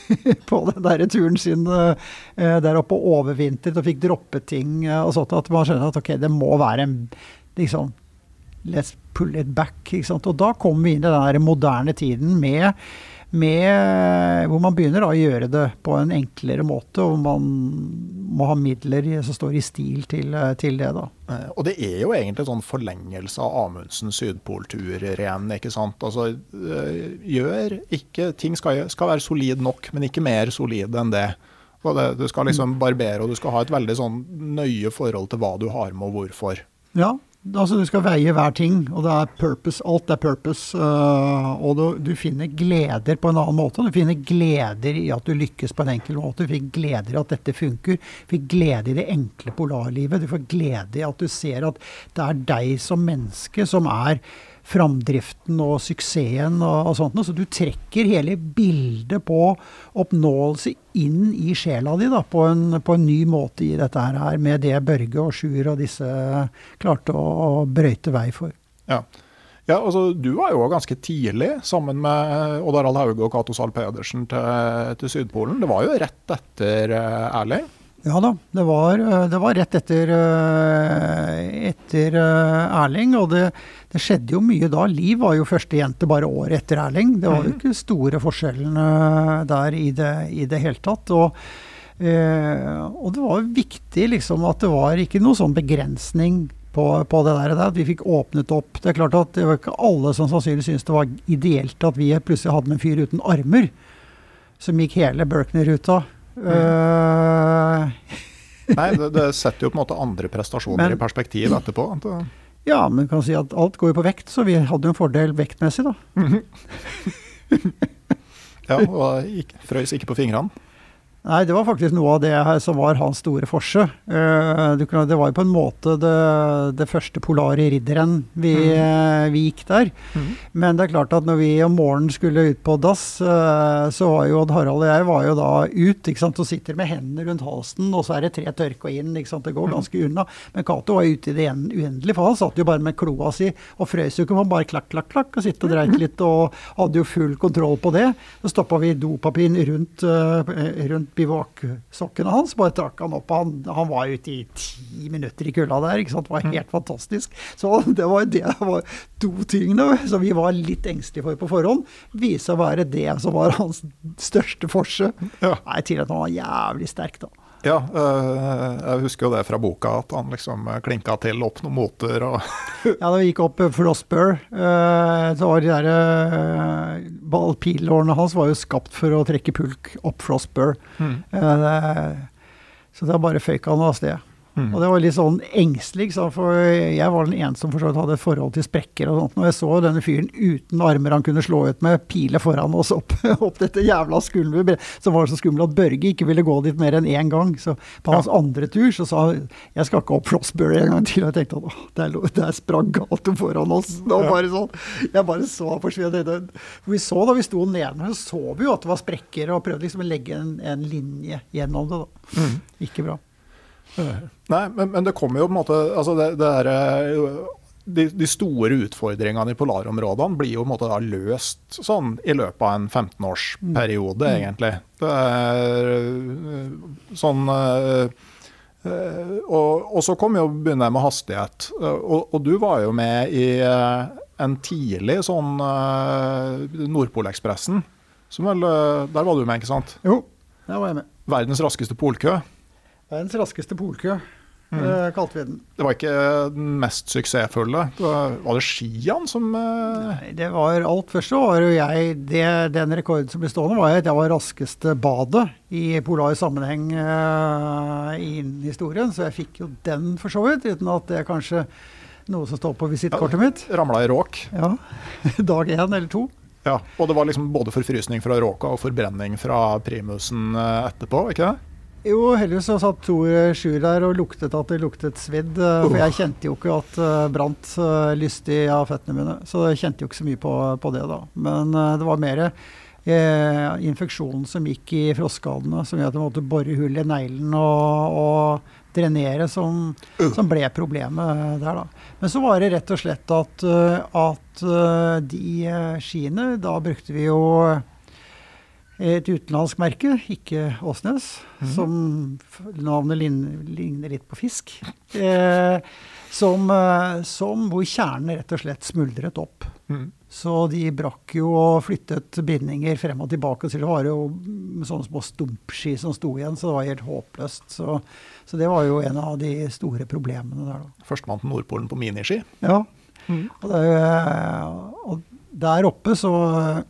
[LAUGHS] på den der turen sin eh, der oppe og overvintret og fikk droppet ting eh, og sånt, at man skjønner at ok, det må være en liksom Let's pull it back. Og da kommer vi inn i den der moderne tiden med med, hvor man begynner å gjøre det på en enklere måte, og man må ha midler som står i stil til, til det. da. Eh, og det er jo egentlig sånn forlengelse av Amundsens sydpolturer igjen. ikke sant? Altså, eh, gjør ikke Ting skal, skal være solid nok, men ikke mer solid enn det. det. Du skal liksom barbere, og du skal ha et veldig sånn nøye forhold til hva du har med, og hvorfor. Ja, Altså, du skal veie hver ting, og det er purpose. Alt er purpose. Uh, og du, du, finner gleder på en annen måte. Du finner gleder i at du lykkes på en enkel måte. Du fikk gleder i at dette funker. Du fikk glede i det enkle polarlivet. Du får glede i at du ser at det er deg som menneske som er framdriften og suksessen og, og sånt. Så du trekker hele bildet på oppnåelse inn i sjela di da, på, en, på en ny måte i dette her, med det Børge og Sjur og disse klarte å, å brøyte vei for. Ja. Ja, altså Du var jo ganske tidlig sammen med Odd Harald Hauge og Cato Zahl Pedersen til, til, Sydpolen. Det var jo rett etter uh, Erling? Ja da, det var, eh, det var rett etter, eh, etter Erling. Og det, det, skjedde jo mye da. Liv var jo førstejente bare året etter Erling. Det var jo mhm. ikke store forskjellene der i det, i det hele tatt. Og, eh, og, det var viktig liksom at det var ikke noe sånn begrensning på, på det der, At vi fikk åpnet opp. Det er klart at det var ikke alle som sannsynligvis syntes det var ideelt at vi plutselig hadde en fyr uten armer. Som gikk hele Berkner-ruta. Uh, [LAUGHS] Nei, det, det, setter jo på en måte andre prestasjoner men, i perspektiv etterpå. Ja, men kan si at alt går jo på vekt, så vi hadde jo en fordel vektmessig, da. [LAUGHS] ja, og ikke, frøys ikke på fingrene. Nei, det var faktisk noe av det her som var hans store forse. Uh, det var jo på en måte det, det første polare ridderen vi, mm. uh, vi gikk der. Mm. Men det er klart at når vi om morgenen skulle ut på dass, uh, så var jo Odd Harald og jeg var jo da ut ikke sant, og sitter med hendene rundt halsen, og så er det tre tørk og inn. ikke sant, Det går mm. ganske unna. Men Cato var ute i det uendelige, for han satt jo bare med kloa si og frøs jo ikke. Han bare klakk, klakk, klakk og sitte og dreit litt og hadde jo full kontroll på det. Så stoppa vi dopapiren rundt, rundt bivaksokkene hans. Bare trakk han opp. Han, han var ute i ti minutter i kulda der. ikke sant? Det var mm. helt fantastisk. Så det var, det var to tingene som vi var litt engstelige for på forhånd. Viste å være det som var hans største forse. Ja. Nei, til at han var jævlig sterk, da. Ja, øh, jeg husker jo det fra boka, at han liksom øh, klinka til opp noen moter og [LAUGHS] Ja, da gikk opp Frostbur. Øh, så var de der Pilårene hans var jo skapt for å trekke pulk opp Frostbur. Mm. Så da bare føyk han av sted. Mm. Og det var litt sånn engstelig, for jeg var den eneste som for hadde et forhold til sprekker og sånt. Når jeg så denne fyren uten armer han kunne slå ut med, pile foran oss opp, [LAUGHS] opp dette jævla skulderbrettet, så var det så skummelt at Børge ikke ville gå dit mer enn én gang. Så på hans ja. andre tur så sa han jeg skal ikke opp Flossbury en gang til. Og jeg tenkte at der, der sprang Gato foran oss. [LAUGHS] Det var bare sånn, Jeg bare så forsvinne. Vi så da vi sto nede, så så vi jo at det var sprekker, og prøvde liksom å legge en, en linje gjennom det. da. Mm. Ikke bra. Nei, men, men, det kommer jo på en måte altså det, det er, eh, de, de, store utfordringene i polarområdene blir jo på en måte løst sånn i løpet av en 15-årsperiode, mm. egentlig. Det er eh, sånn uh, og, og, så kom jo begynner jeg med hastighet. Og, og, du var jo med i en tidlig sånn Nordpolekspressen. Der var du med, ikke sant? Jo, der var jeg med. Verdens raskeste polkø. Verdens raskeste polkø. eh, kalte vi den. Det var ikke den mest suksessfulle. Det var, var det skiene som eh, Nei, det var alt først så var jo jeg det, Den rekorden som ble stående, var at jeg var raskeste badet i polar sammenheng uh, i historien. Så jeg fikk jo den for så vidt, uten at det er kanskje noe som står på visittkortet mitt. ramla i råk? Ja. [LAUGHS] Dag én eller to. Ja, Og det var liksom både forfrysning fra råka og forbrenning fra primusen etterpå, ikke det? Jo, heldigvis så satt Tor Sjur der og luktet at det luktet svidd. eh, For jeg kjente jo ikke at det brant eh, lystig av føttene mine. Så jeg kjente jo ikke så mye på, på det da. Men eh, det var mer eh, infeksjonen som gikk i frostskadene, som gjør at jeg måtte bore hull i neglen og, og drenere, som, som ble problemet der, da. Men så var det rett og slett at, eh, at eh, de eh, skiene Da brukte vi jo et utenlandsk merke, ikke Åsnes, som navnet ligner litt på fisk. Eh, som, eh, som hvor kjernen rett og slett smuldret opp. Mm. Så de brakk jo og flyttet bindinger frem og tilbake. Så det var jo sånne små stumpski som sto igjen, så det var helt håpløst. Så, så det var jo en av de store problemene der, da. Førstemann til Nordpolen på miniski. Ja. Og, det, er- og der oppe så,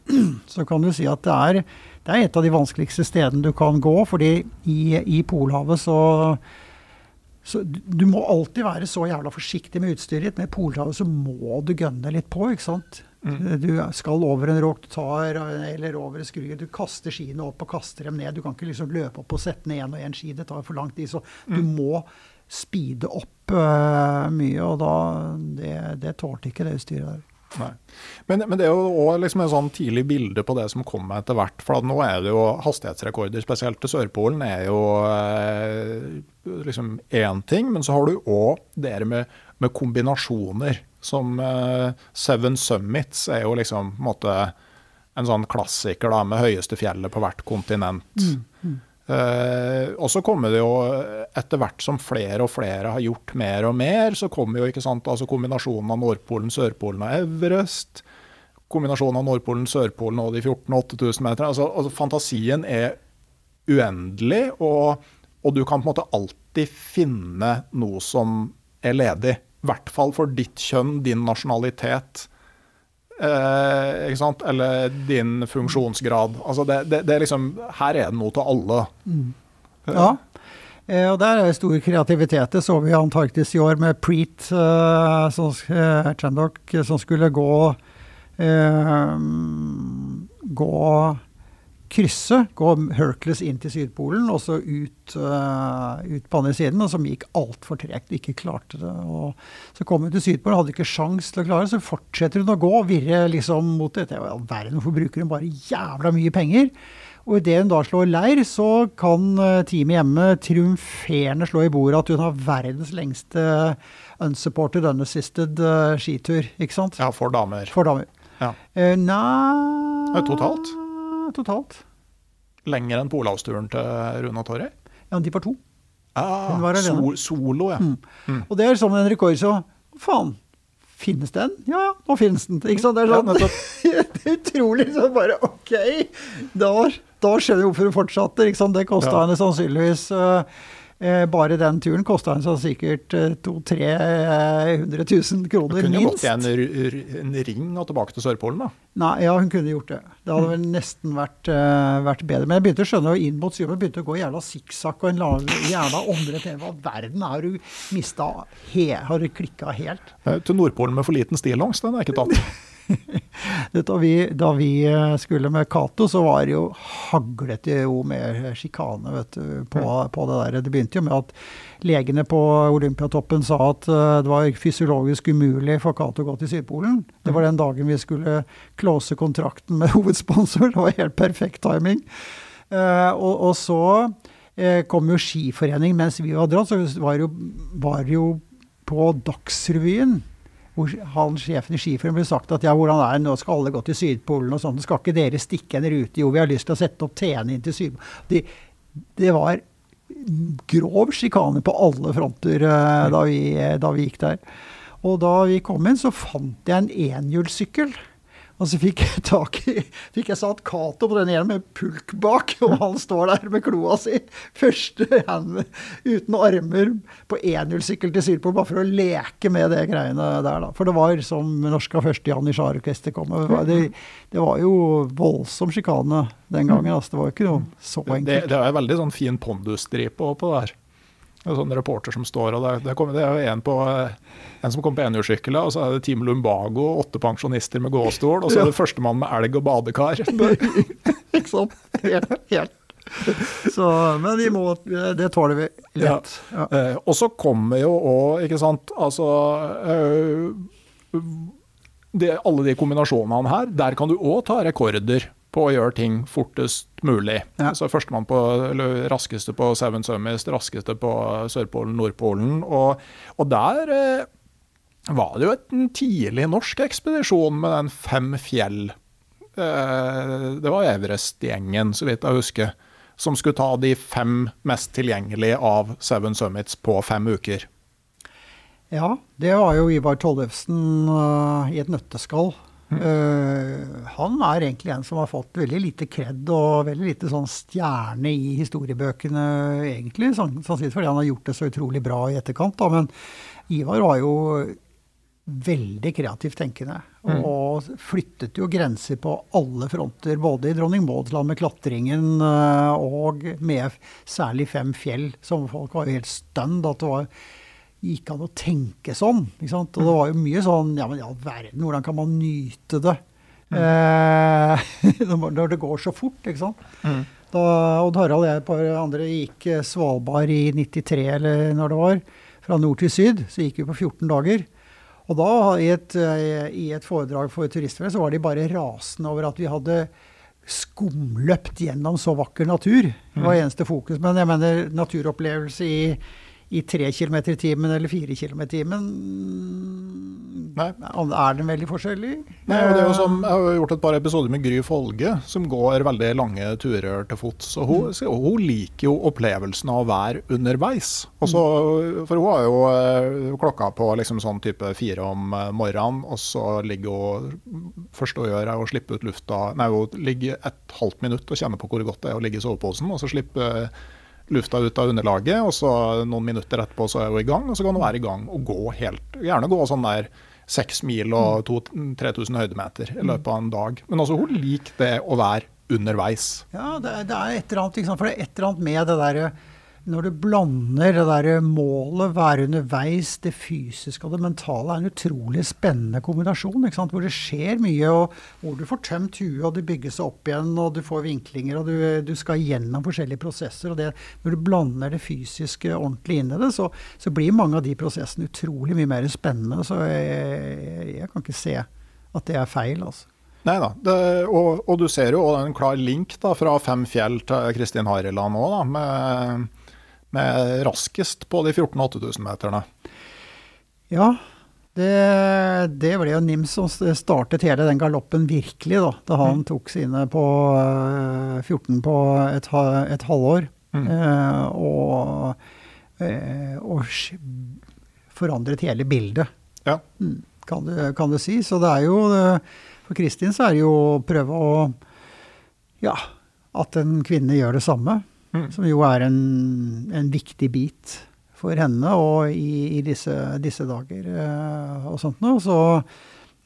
[CLEARS THROAT] så kan du si at det er, det er et av de vanskeligste stedene du kan gå, fordi i, i Polhavet så, så du- må alltid være så jævla forsiktig med utstyret ditt. Med Polhavet så må du gønne litt på, ikke sant. Du skal over en råk, du tar eller over en skrue. Du kaster skiene opp og kaster dem ned. Du kan ikke liksom løpe opp og sette ned én og én ski. Det tar for lang tid. Så du må speede opp uh, mye, og da Det, det tålte ikke det utstyret der. Men, men det er jo òg liksom en sånn tidlig bilde på det som kommer etter hvert. For nå er det jo hastighetsrekorder, spesielt til Sørpolen, er jo eh, liksom én ting. Men så har du òg det med, med kombinasjoner. Som eh, Seven Summits er jo liksom på en måte en sånn klassiker da, med høyeste fjellet på hvert kontinent. Eh, og så kommer det jo etter hvert som flere og flere har gjort mer og mer, så kommer jo ikke sant, altså kombinasjonen av Nordpolen, Sørpolen og Everest. Kombinasjonen av Nordpolen, Sørpolen og de 14 8000 meterne. Altså, altså fantasien er uendelig, og, og du kan på en måte alltid finne noe som er ledig. I hvert fall for ditt kjønn, din nasjonalitet. Eh? Eller din funksjonsgrad. Altså det, det, det er liksom, her er det noe til alle. Ja. Eh, og der er det stor kreativitet. Det så vi i Antarktis i år med Preet eh, som, eh, som skulle gå Gå krysse, gå Hercules inn til Sydpolen og så ut, uh, ut på andre siden, og som gikk altfor tregt. Ikke klarte det. Og så kom hun til Sydpolen, hadde ikke sjans til å klare det. Så fortsetter hun å gå, virre liksom mot dette. I all verden, hvorfor bruker hun bare jævla mye penger? Og idet hun da slår leir, så kan eh, teamet hjemme triumferende slå i bordet at hun har verdens lengste unsupported, unassisted eh, skitur. Ikke sant? Ja, for damer. For damer. Ja. Uh, nei totalt? Totalt. Lenger enn Polavsturen til Runa Torre. Ja, de var to. Ah, Hun var alene. sol, solo, ja. Og det er som en rekord, så faen. Finnes den? Ja, ja, nå finnes den. Ikke sant? Det er, Ja, sånn, det er utrolig sånn bare OK. Da, da skjønner vi hvorfor hun fortsatte. Ikke sant? Det kosta Ja. henne sannsynligvis eh, Bare den turen kosta henne så sikkert uh, 200 000-300 000 kroner, minst. Hun kunne jo gått i en, en ring og tilbake til Sørpolen, da. Nei, ja, hun kunne gjort det. Det hadde vel nesten vært, uh, vært bedre. Men jeg begynte å skjønne jo inn mot syvende, begynte å gå jævla sikksakk og en la- jævla omrett. Hva verden har du mista he, Har du klikka helt? Eh, Til Nordpolen med for liten stillongs, den er ikke tatt. [LAUGHS] [LAUGHS] Da, vi, da vi eh, skulle med Cato, så var det jo haglet det jo med sjikane vet du, på, på det der. Det begynte jo med at legene på Olympiatoppen sa at eh, det var fysiologisk umulig for Cato å gå til Sydpolen. Det var den dagen vi skulle close kontrakten med [LAUGHS] hovedsponsor. Det var helt perfekt timing. Eh, og, og så kom jo Skiforening mens vi var dratt, så var det jo, var det jo på Dagsrevyen hvor han sjefen i skiføren ble sagt at ja, hvordan er det, nå skal alle gå til Sydpolen og sånn, skal ikke dere stikke en rute? Jo, vi har lyst til å sette opp TN inn til Sydpolen. Det, det var grov sjikane på alle fronter eh, da, vi, da vi gikk der. Og da vi kom inn, så fant jeg en enhjulssykkel. Og så fikk jeg tak i fikk jeg satt Cato på den hjelmen med pulk bak, og han står der med kloa si, første hand uten armer, på enhjulssykkel til Sydpol, bare for å leke med det greiene der, da. For det var som norska første Janitsjar-orkester kom. Det, det, var jo voldsom sjikane den gangen. Altså. Det var jo ikke noe så enkelt. Det, det er veldig sånn fin pondusstripe på det her. En sånn reporter som står, og det, det, kommer, det er jo en, på, en som kommer på enhjulssykkel, og så er det Team Lumbago, åtte pensjonister med gåstol, og så er det førstemann med elg og badekar. [LAUGHS] Ikke sant. Helt. helt. Så, men vi må, det tåler vi lett. Ja. Ja. Eh, og så kommer jo òg, ikke sant Altså øh, det, Alle de kombinasjonene her, der kan du òg ta rekorder på å gjøre ting fortest mulig. Ja. Så Førstemann på raskeste på Seven Summits, raskeste på Sørpolen, Nordpolen. Og, og der eh, var det jo en tidlig norsk ekspedisjon med den Fem fjell. Eh, det var Everest-gjengen, så vidt jeg husker, som skulle ta de fem mest tilgjengelige av Seven Summits på fem uker. Ja, det var jo Ivar Tollefsen uh, i et nøtteskall. Uh, han er egentlig en som har fått veldig lite kred og veldig lite sånn stjerne i historiebøkene, egentlig. Sannsynligvis fordi han har gjort det så utrolig bra i etterkant. Da. Men Ivar var jo veldig kreativt tenkende. Mm. Og flyttet jo grenser på alle fronter. Både i Dronning Mauds land med klatringen uh, og med særlig fem fjell, som folk var jo helt stønn at det var gikk an å tenke sånn. Ikke sant? Og det var jo mye sånn Ja, men i all verden, hvordan kan man nyte det? Mm. Eh, [LAUGHS] når det går så fort, ikke sant. Mm. Da Odd Harald og jeg et par andre gikk eh, Svalbard i 93, eller når det var, fra nord til syd, så gikk vi på 14 dager. Og da, i et, eh, i et foredrag for turistene, så var de bare rasende over at vi hadde skumløpt gjennom så vakker natur. Det var mm. eneste fokus. Men jeg mener naturopplevelse i i tre km i timen eller fire km i timen Nei. Er den veldig forskjellig? Nei, og det er jo som, Jeg har gjort et par episoder med Gry Folge, som går veldig lange turer til fots. og Hun, mm. hun liker jo opplevelsen av å være underveis. Også, for hun har jo eh, klokka på liksom sånn type fire om eh, morgenen, og så ligger hun Først hun gjør, er å slippe ut lufta Nei, hun ligger et halvt minutt og kjenner på hvor godt det er å ligge i soveposen, og så slipper lufta ut av underlaget, og så noen minutter etterpå så er hun i gang. Og så kan hun være i gang og gå helt Gjerne gå sånn der seks mil og 3000 høydemeter i løpet av en dag. Men altså, hun liker det å være underveis. Ja, det, det er et eller annet, for det er et eller annet med det derre når du blander det der målet, være underveis, det fysiske og det mentale, er en utrolig spennende kombinasjon. Hvor det skjer mye, og hvor du får tømt huet, og det bygger seg opp igjen, og du får vinklinger, og du, du skal gjennom forskjellige prosesser. og det, Når du blander det fysiske ordentlig inn i det, så, så blir mange av de prosessene utrolig mye mer spennende. Så jeg, jeg kan ikke se at det er feil. altså. Nei da. Og, og, du ser jo en klar link da, fra Fem fjell til Kristin Hareland òg, med med raskest på de 14 8000-meterne. Ja, det, det, ble jo Nims som startet hele den galoppen virkelig, da. Da han mm. tok sine på 14 eh, på et, et halvår. Mm. Eh, og, eh, og, forandret hele bildet, ja. mm, kan, du, kan, du, si. Så det er jo For Kristin så er det jo å prøve å Ja, at en kvinne gjør det samme. Mm. Som jo er en, en, viktig bit for henne og i, i disse, disse, dager uh, og sånt noe. Så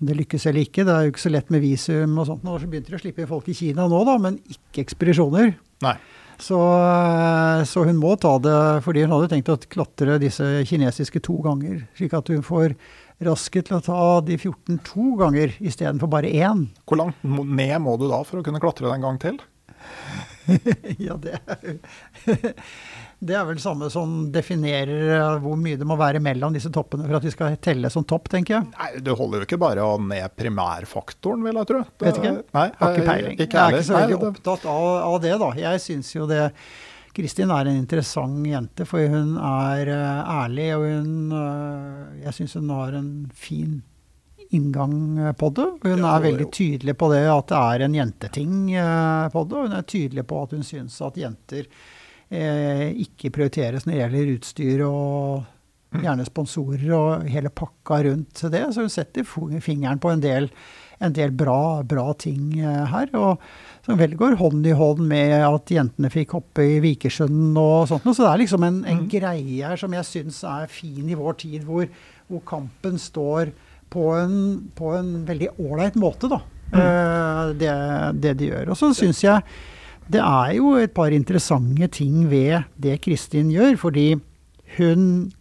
det lykkes eller ikke. Det er jo ikke så lett med visum og sånt. Nå så begynte de å slippe folk i Kina nå, da, men ikke ekspedisjoner. Nei. Så, uh, så, hun må ta det, fordi hun hadde tenkt å klatre disse kinesiske to ganger. Slik at hun får raske til å ta de 14 to ganger istedenfor bare én. Hvor langt ned må du da for å kunne klatre det en gang til? [LAUGHS] ja, det er, det er vel samme som definerer eh, hvor mye det må være mellom disse toppene for at vi skal telle som topp, tenker jeg. Nei, Det holder jo ikke bare å ned primærfaktoren, vil jeg tro. Det, Vet ikke. Nei, Har ikke peiling. Ikke jeg er ikke så veldig opptatt av, av, det, da. Jeg syns jo det Kristin er en interessant jente, for hun er uh, ærlig, og hun uh, Jeg syns hun har en fin inngang eh, på det. Hun er veldig tydelig på det at det er en jenteting eh, på det. Og hun er tydelig på at hun syns at jenter eh, ikke prioriteres når det gjelder utstyr og Gjerne sponsorer og hele pakka rundt det. Så hun setter fingeren på en del, en del bra, bra, ting eh, her. og som vel går hånd i hånd med at jentene fikk hoppe i Vikersund og sånt. Så det er liksom en, en mm. greie her som jeg syns er fin i vår tid, hvor, hvor kampen står på en, på en veldig ålreit måte, da. Mm. Uh, det, det, de gjør. Og så syns jeg det er jo et par interessante ting ved det Kristin gjør, fordi hun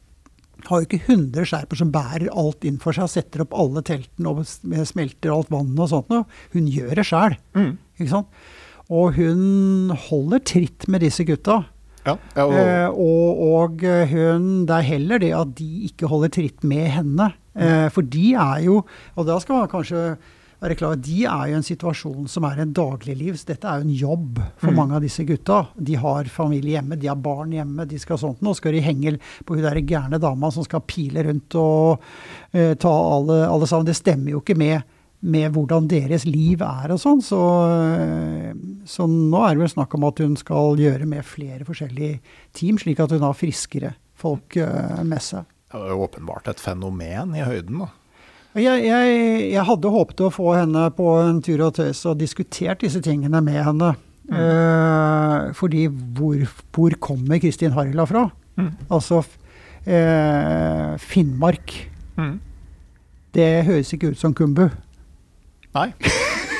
har jo ikke 100 skjerper som bærer alt inn for seg og setter opp alle teltene og smelter alt vannet og sånt noe. Hun gjør det sjæl. Mm. Og hun holder tritt med disse gutta. Ja, ja, og, eh, og, og hun, det er heller det at de ikke holder tritt med henne. Eh, for de er jo Og da skal man kanskje være klar De er jo en situasjon som er en dagliglivs Dette er jo en jobb for mm. mange av disse gutta. De har familie hjemme, de har barn hjemme. de skal sånt. Nå skal de henge på hun derre gærne dama som skal pile rundt og eh, ta alle, alle, sammen. Det stemmer jo ikke med, med hvordan deres liv er og sånn. Så, uh, så, nå er det vel snakk om at hun skal gjøre med flere forskjellige team, slik at hun har friskere folk uh, med seg. Det er åpenbart et fenomen i høyden, da. Jeg, jeg, jeg, hadde håpet å få henne på en tur og tøys og diskutert disse tingene med henne. Mm. Eh, fordi hvor, hvor, kommer Kristin Harila fra? Mm. Altså eh, Finnmark. Mm. Det høres ikke ut som Kumbu. Nei.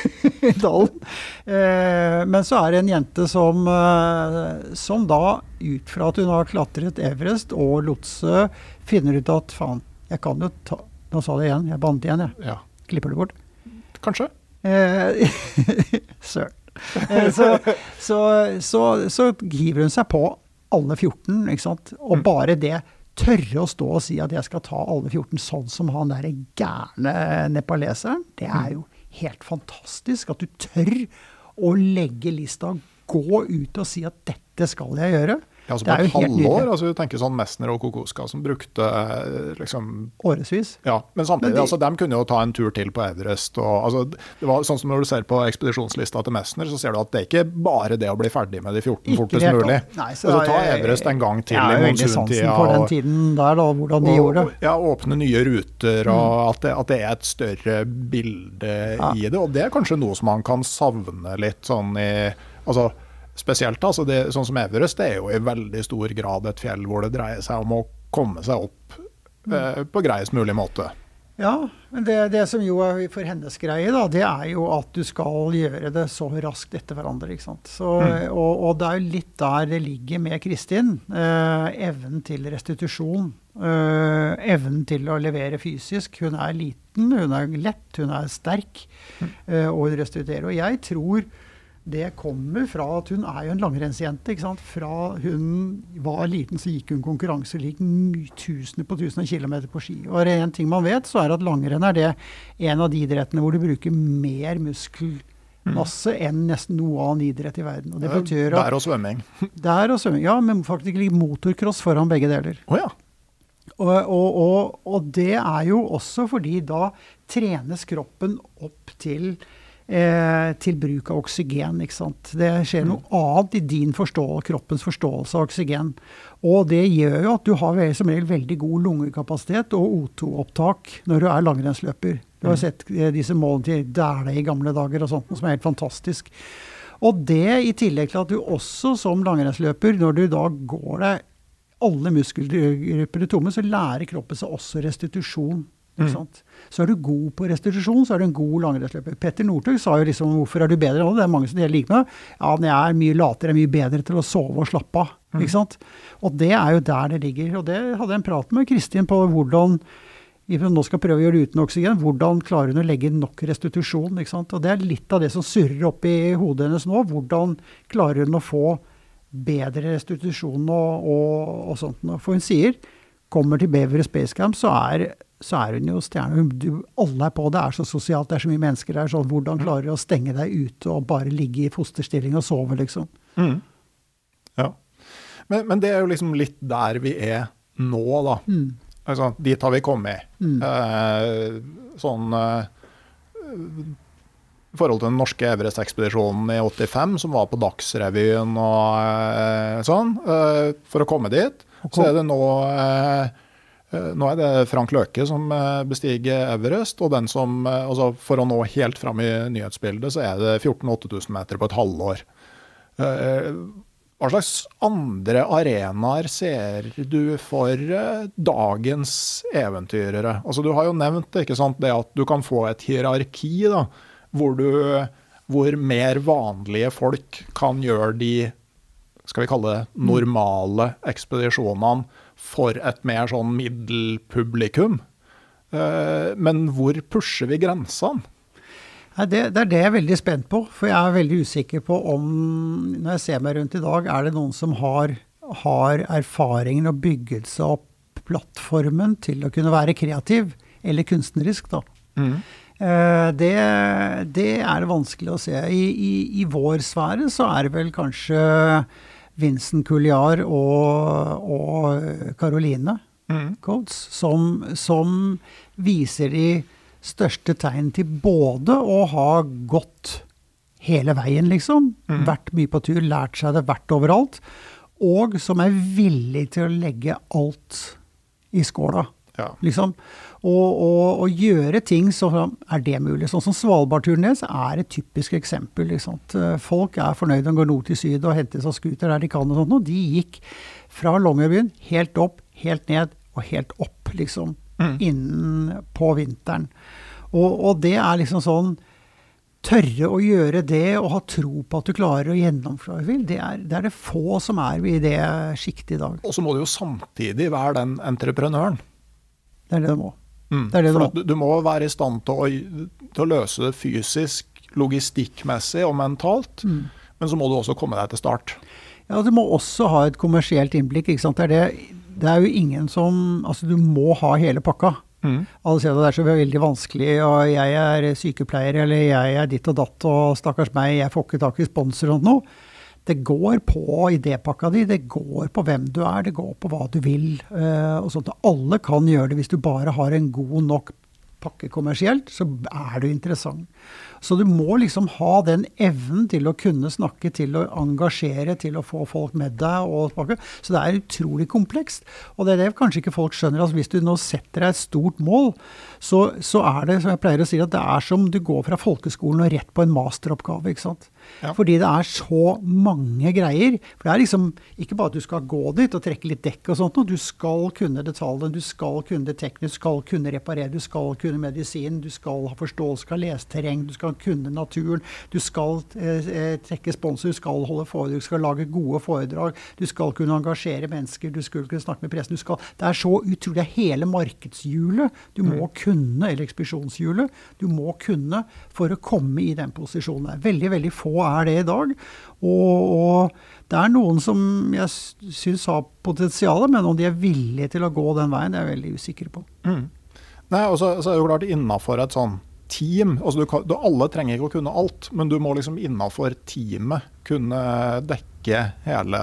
[LAUGHS] I dalen. Eh, men så er det en jente som, eh, som da, ut fra at hun har klatret Everest og Lotse, finner ut at faen, jeg kan jo ta nå sa det igjen. Jeg bannet igjen, jeg. Ja. Klipper det bort? Kanskje. Eh, [LAUGHS] søren. Eh, så, så, så, så, hiver hun seg på alle 14, ikke sant. Og mm. bare det tørre å stå og si at jeg skal ta alle 14 sånn som han derre gærne nepaleseren, det er mm. jo helt fantastisk. At du tør å legge lista, gå ut og si at dette skal jeg gjøre. Ja, altså på et halvår. altså du tenker sånn Messner og Kokoska som brukte eh, liksom Årevis. Ja, men samtidig, men de, altså, de kunne jo ta en tur til på Everest. og altså, det var sånn som Når du ser på ekspedisjonslista til Messner, så ser du at det er ikke bare det å bli ferdig med de 14 fortest mulig. Nei, så altså, ta Everest en gang til i monsuntida. for den tiden der, da, hvordan de og, gjorde det. Ja, Åpne nye ruter, og mm. at, det, at, det, er et større bilde ja. i det. Og det er kanskje noe som man kan savne litt sånn i altså spesielt. Altså det, sånn som Everest det er jo i veldig stor grad et fjell hvor det dreier seg om å komme seg opp mm. eh, på greiest mulig måte. Ja, men det, det, som jo er for hennes greie, da, det er jo at du skal gjøre det så raskt etter hverandre. ikke sant? Så, mm. og, og, det er jo litt der det ligger med Kristin. Eh, evnen til restitusjon. Eh, evnen til å levere fysisk. Hun er liten, hun er lett, hun er sterk, mm. eh, og hun restituerer. Og jeg tror det kommer fra at hun er jo en langrennsjente. ikke sant? Fra hun var liten, så gikk hun konkurranse lik tusener på tusener kilometer på ski. Og er det ting man vet, så er at langrenn er det en av de idrettene hvor du bruker mer muskelmasse mm. enn nesten noe annen idrett i verden. Og det betyr at, Der og svømming. [LAUGHS] Der og svømming, Ja, men faktisk ligger motorcross foran begge deler. Oh, ja. Og, og, og, og, det er jo også fordi da trenes kroppen opp til eh, til bruk av oksygen. ikke sant? Det skjer noe mm. annet i din forståelse, kroppens forståelse av oksygen. Og det gjør jo at du har som regel veldig god lungekapasitet og O2-opptak når du er langrennsløper. Du har mm. sett eh, disse målene til Dæhlie i gamle dager og sånt, som er helt fantastisk. Og det i tillegg til at du også som langrennsløper, når du da går deg alle muskelgrupper tomme, så lærer kroppen seg også restitusjon. ikke Mm. Så er du god på restitusjon, så er du en god langrennsløper. Petter Northug sa jo liksom 'hvorfor er du bedre enn alle?' Det er mange som deler like med. Ja, men jeg er mye latere, jeg er mye bedre til å sove og slappe av. Mm. Ikke sant? Og det er jo der det ligger. Og det hadde jeg en prat med Kristin på hvordan nå skal prøve å gjøre det uten oksygen. Hvordan klarer hun å legge nok restitusjon? Ikke sant? Og det er litt av det som surrer opp i hodet hennes nå. Hvordan klarer hun å få bedre restitusjon og, og, og sånt. For hun sier kommer til Beaver Space Camp, så er så er hun jo stjerne. Alle er på, det er så sosialt, det er så mye mennesker der. sånn, Hvordan klarer du å stenge deg ute og bare ligge i fosterstilling og sove, liksom? Mm. Ja. Men, men, det er jo liksom litt der vi er nå, da. Mm. Altså, dit har vi kommet. Mm. Eh, sånn eh, I forhold til den norske Everest-ekspedisjonen i 85, som var på Dagsrevyen og eh, sånn, eh, for å komme dit, så er det nå Eh, nå er det Frank Løke som eh, bestiger Everest, og som, eh, altså for å nå helt fram i nyhetsbildet, så er det 14 8000 meter på et halvår. Hva slags andre arenaer ser du for dagens eventyrere? Altså, du har jo nevnt sant, det at du kan få et hierarki, da, hvor, du, hvor mer vanlige folk kan gjøre de skal vi kalle det, normale ekspedisjonene for et mer sånn middelpublikum. Eh, men hvor pusher vi grensene? Det, det, er det jeg er veldig spent på. For jeg er veldig usikker på om, når jeg ser meg rundt i dag, er det noen som har, har erfaringen og bygget seg opp plattformen til å kunne være kreativ eller kunstnerisk, da. Mm. Eh, det, det, er vanskelig å se. I, i, I, vår sfære så er det vel kanskje Vincent Couliard og, og Caroline mm. Coates, som, som, viser de største tegn til både å ha gått hele veien, liksom, mm. vært mye på tur, lært seg det, vært overalt, og som er villig til å legge alt i skåla. Ja. Liksom og, og, gjøre ting så er det mulig. Sånn som Svalbardturen deres er et typisk eksempel. Folk er fornøyde, med å gå nord til syd og hente seg scooter der de kan. og sånt, og De gikk fra Longyearbyen helt opp, helt ned og helt opp, liksom. Mm. Innen på vinteren. Og, og det er liksom sånn Tørre å gjøre det og ha tro på at du klarer å gjennomføre det, er, det er det få som er i det sjiktet i dag. Og så må du jo samtidig være den entreprenøren. Det er det du må. Mm. Det det du, du, må være i stand til å, til å, løse det fysisk, logistikkmessig og mentalt. Mm. Men så må du også komme deg til start. Ja, Du må også ha et kommersielt innblikk. ikke sant? Det er, det, det er jo ingen som Altså, du må ha hele pakka. Mm. Alle sier at det er så veldig vanskelig, og jeg er sykepleier, eller jeg er ditt og datt, og stakkars meg, jeg får ikke tak i sponsor og noe. Det går på idépakka di, det går på hvem du er, det går på hva du vil. Uh, og sånt. Alle kan gjøre det hvis du bare har en god nok pakke kommersielt, så er du interessant. Så du må liksom ha den evnen til å kunne snakke, til å engasjere, til å få folk med deg. Og, så det er utrolig komplekst. Og det er det kanskje ikke folk skjønner. altså Hvis du nå setter deg et stort mål, så, så er det som jeg pleier å si, at det er som du går fra folkeskolen og rett på en masteroppgave. ikke sant? Ja. Fordi det er så mange greier. For det er liksom ikke bare at du skal gå dit og trekke litt dekk og sånt, du skal kunne detaljene, du skal kunne det tekniske, du skal kunne reparere, du skal kunne medisin, du skal ha forståelse av leseterreng, du skal kunne naturen, du skal eh, eh, trekke sponsor, du skal holde foredrag, du skal lage gode foredrag, du skal kunne engasjere mennesker, du skal kunne snakke med pressen. du skal, Det er så utrolig. Det er hele markedshjulet du må mm. kunne, eller ekspedisjonshjulet, du må kunne for å komme i den posisjonen. Veldig, veldig få er det i dag. Og, og, det er noen som jeg syns har potensial, men om de er villige til å gå den veien, det er jeg veldig usikker på. Mm. Nei, og så, så er det jo klart Innafor et sånn team altså du kan, du, Alle trenger ikke å kunne alt, men du må liksom innafor teamet kunne dekke hele,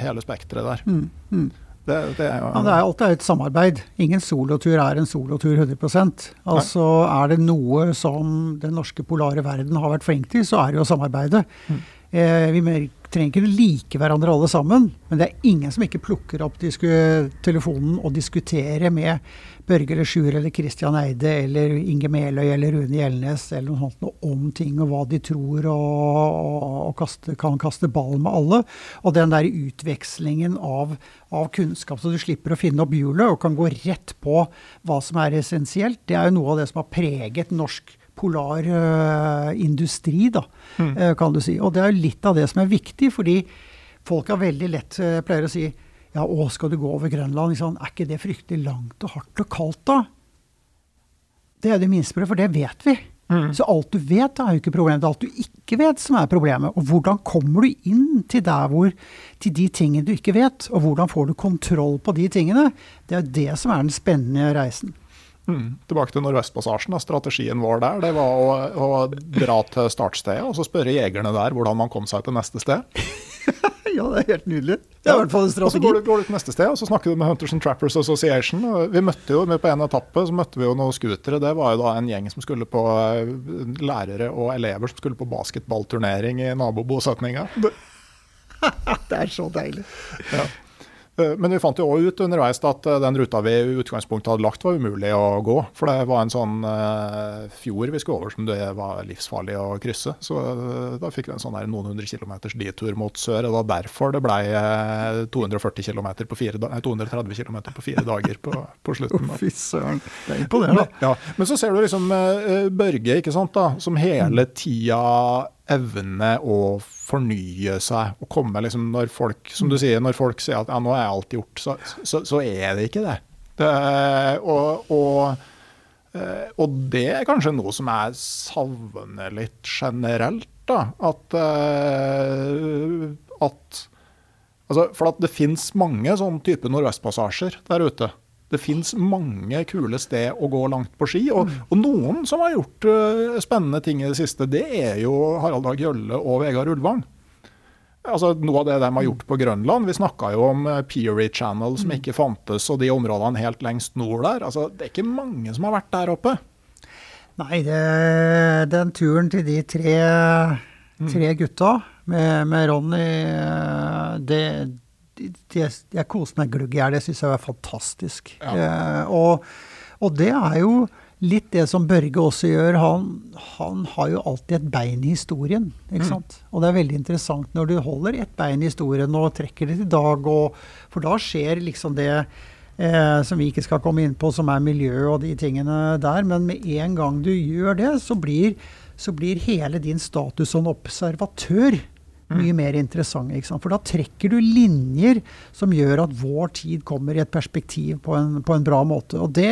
hele spekteret der. Mm, mm. Det, det, er jo, ja, det er alltid et samarbeid. Ingen solotur er en solotur 100% Altså Er det noe som den norske polare verden har vært flink til, så er det jo å samarbeide. Mm. Eh, vi trenger ikke like hverandre alle sammen, men det er ingen som ikke plukker opp telefonen og diskuterer med Børge eller Sjur eller Christian Eide eller Inge Meløy eller Rune Gjelnes eller noe sånt noe om ting og hva de tror, og, og kaste, kan kaste ball med alle. Og den der utvekslingen av, av, kunnskap, så du slipper å finne opp hjulet og kan gå rett på hva som er essensielt, det er jo noe av det som har preget norsk polarindustri, uh, da, mm. uh, kan du si. Og det er jo litt av det som er viktig, fordi folk har veldig lett, uh, pleier å si ja, å, skal du gå over Grønland? Liksom, er ikke det fryktelig langt og hardt og kaldt, da? Det er det minste for det vet vi. Mm. Så alt du vet, er jo ikke problemet. Det er alt du ikke vet, som er problemet. Og hvordan kommer du inn til der hvor Til de tingene du ikke vet? Og hvordan får du kontroll på de tingene? Det er det som er den spennende reisen. Mm. Tilbake til Nordvestpassasjen. Strategien vår der det var å, å dra til startstedet og så spørre jegerne der hvordan man kom seg til neste sted. [LAUGHS] ja, det er helt nydelig. Det er i hvert fall en strategi. Og så går du, til neste sted, og så snakker du med Hunters and Trappers Association. Vi møtte jo På en etappe så møtte vi jo noen scootere. Det var jo da en gjeng som skulle på eh, lærere og elever som skulle på basketballturnering i nabobosetninga. [LAUGHS] det er så deilig. Ja. Eh, men vi fant jo òg ut underveis at eh, den ruta vi i utgangspunktet hadde lagt, var umulig å gå. For det var en sånn uh, fjord vi skulle over som det var livsfarlig å krysse. Så da fikk vi en sånn her noen hundre kilometers ditur mot sør. Og det var derfor det ble uh, 240 km på fire, nei, 230 km på fire dager på, på slutten. Fy søren. Det er imponerende. Ja, men så ser du liksom Børge, ikke sant, da, som hele tida evner å fornye seg og komme liksom når folk som du mm. sier, når folk sier at ja, nå er alt gjort, så, så, så er det ikke det. det og, og, eh, og, det er kanskje noe som jeg savner litt generelt. da, At, eh, at altså, For at det finnes mange sånne type Nordvestpassasjer der ute. Det fins mange kule sted å gå langt på ski. Og, mm. og noen som har gjort uh, spennende ting i det siste, det er jo Harald Dag Gjølle og Vegard Ulvang. Altså, noe av det de har gjort på Grønland. Vi snakka jo om uh, Peary Channel som mm. ikke fantes, og de områdene helt lengst nord der. Altså, det er ikke mange som har vært der oppe. Nei, det, den turen til de tre, mm. tre gutta med, med Ronny, eh, det det, jeg koste meg glugg i hjel. Det syns jeg var fantastisk. Ja. Eh, og, og, det er jo litt det som Børge også gjør. Han, han har jo alltid et bein i historien. ikke mm. sant? Og det er veldig interessant når du holder et bein i historien og trekker det til dag, og, for da skjer liksom det eh, som vi ikke skal komme inn på, som er miljø og de tingene der. Men med en gang du gjør det, så blir, så blir hele din status som observatør mye mer interessante. For da trekker du linjer som gjør at vår tid kommer i et perspektiv på en, på en bra måte. Og det,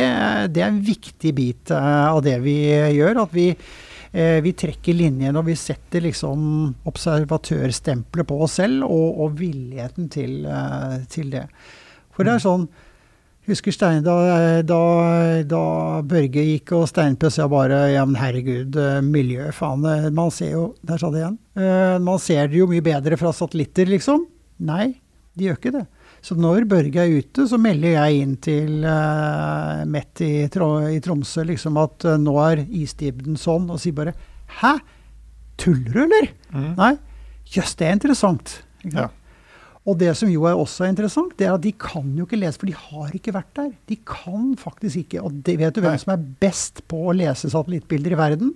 det, er en viktig bit uh, av det vi gjør. At vi, uh, vi trekker linjene og vi setter liksom observatørstempelet på oss selv og, og villigheten til, uh, til, det. For det er sånn Husker Stein, da, da, da, Børge gikk og steinpussa bare ja, men herregud, eh, miljø, faen. Eh, man ser jo Der sa det igjen. Man ser det jo mye bedre fra satellitter, liksom. Nei, de gjør ikke det. Så når Børge er ute, så melder jeg inn til uh, Mett i, i, Tromsø liksom at uh, nå er isdybden sånn, og sier bare Hæ? Tuller du, eller? Mm. Nei. Jøss, det er interessant. Ja. Og det som jo er også interessant, det er at de kan jo ikke lese, for de har ikke vært der. De kan faktisk ikke. Og det, vet du hvem som er best på å lese satellittbilder i verden?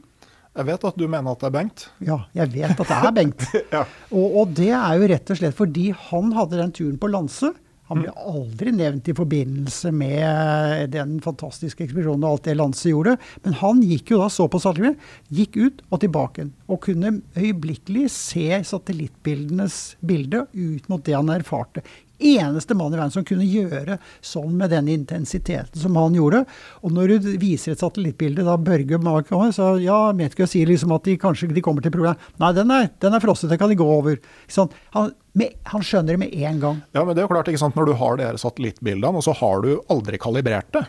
Jeg vet at du mener at det er Bengt. Ja, jeg vet at det er Bengt. [LAUGHS] ja. og, og, det er jo rett og slett fordi han hadde den turen på Lanse. Han ble aldri nevnt i forbindelse med den fantastiske ekspedisjonen og alt det Lanse gjorde. Men han gikk jo da, så på satellittene, gikk ut og tilbake. Og kunne øyeblikkelig se satellittbildenes bilde ut mot det han erfarte eneste mann i verden som kunne gjøre sånn med den intensiteten som han gjorde. Og når du viser et satellittbilde, da Børge Mark så ja, Metgø sier liksom at de kanskje de kommer til problemet. Nei, den er, den er frosset, den kan de gå over. Han, med, han, skjønner det med en gang. Ja, men det er jo klart, ikke sant, når du har de satellittbildene, og så har du aldri kalibrert det.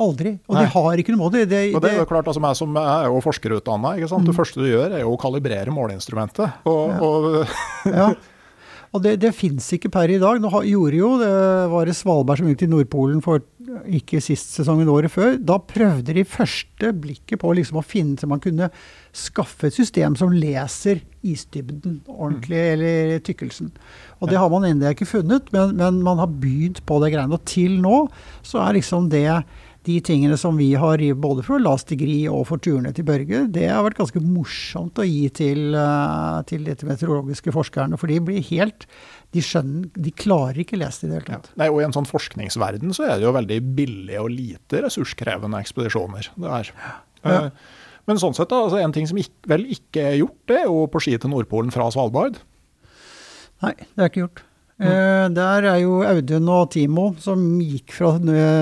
Aldri. Og Nei. de har ikke noe måte. Det, det, det, er jo klart, altså, Jeg som er jo forskerutdanna, mm. det første du gjør er jo å kalibrere måleinstrumentet. Og, ja. og ja. [LAUGHS] Og det, det fins ikke per i dag. Nå gjorde jo det var det Svalbard som gikk til Nordpolen for ikke sist sesong, men året før. Da prøvde de første blikket på liksom å finne så man kunne skaffe et system som leser isdybden ordentlig, mm. eller tykkelsen. Og det har man ennå ikke funnet, men, men, man har begynt på det greiene. Og til nå så er liksom det de tingene som vi har både for Last Degree og for turene til Børge, det har vært ganske morsomt å gi til, uh, til dette meteorologiske forskerne. For de blir helt de skjønner, de klarer ikke lese det i det hele tatt. Ja. Nei, og I en sånn forskningsverden så er det jo veldig billige og lite ressurskrevende ekspedisjoner. det er. Ja. Uh, men sånn sett da, altså en ting som ikke, vel ikke er gjort, det er jo på ski til Nordpolen fra Svalbard. Nei, det er ikke gjort. Uh, der er jo Audun og Timo som gikk fra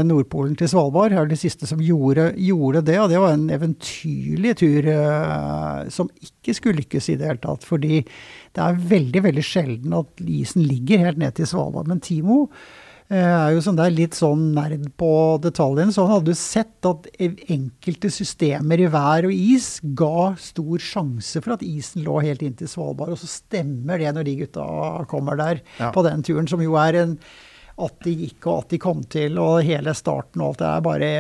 Nordpolen til Svalbard. er de siste som gjorde, gjorde, det, og det var en eventyrlig tur uh, som ikke skulle lykkes i det hele tatt. Fordi det er veldig, veldig sjelden at isen ligger helt ned til Svalbard. Men Timo Eh, er jo sånn, det er litt sånn nerd på detaljene. Så han hadde jo sett at enkelte systemer i vær og is ga stor sjanse for at isen lå helt inntil Svalbard. Og så stemmer det når de gutta kommer der ja. på den turen, som jo er en at de gikk og at de kom til, og hele starten og alt det er bare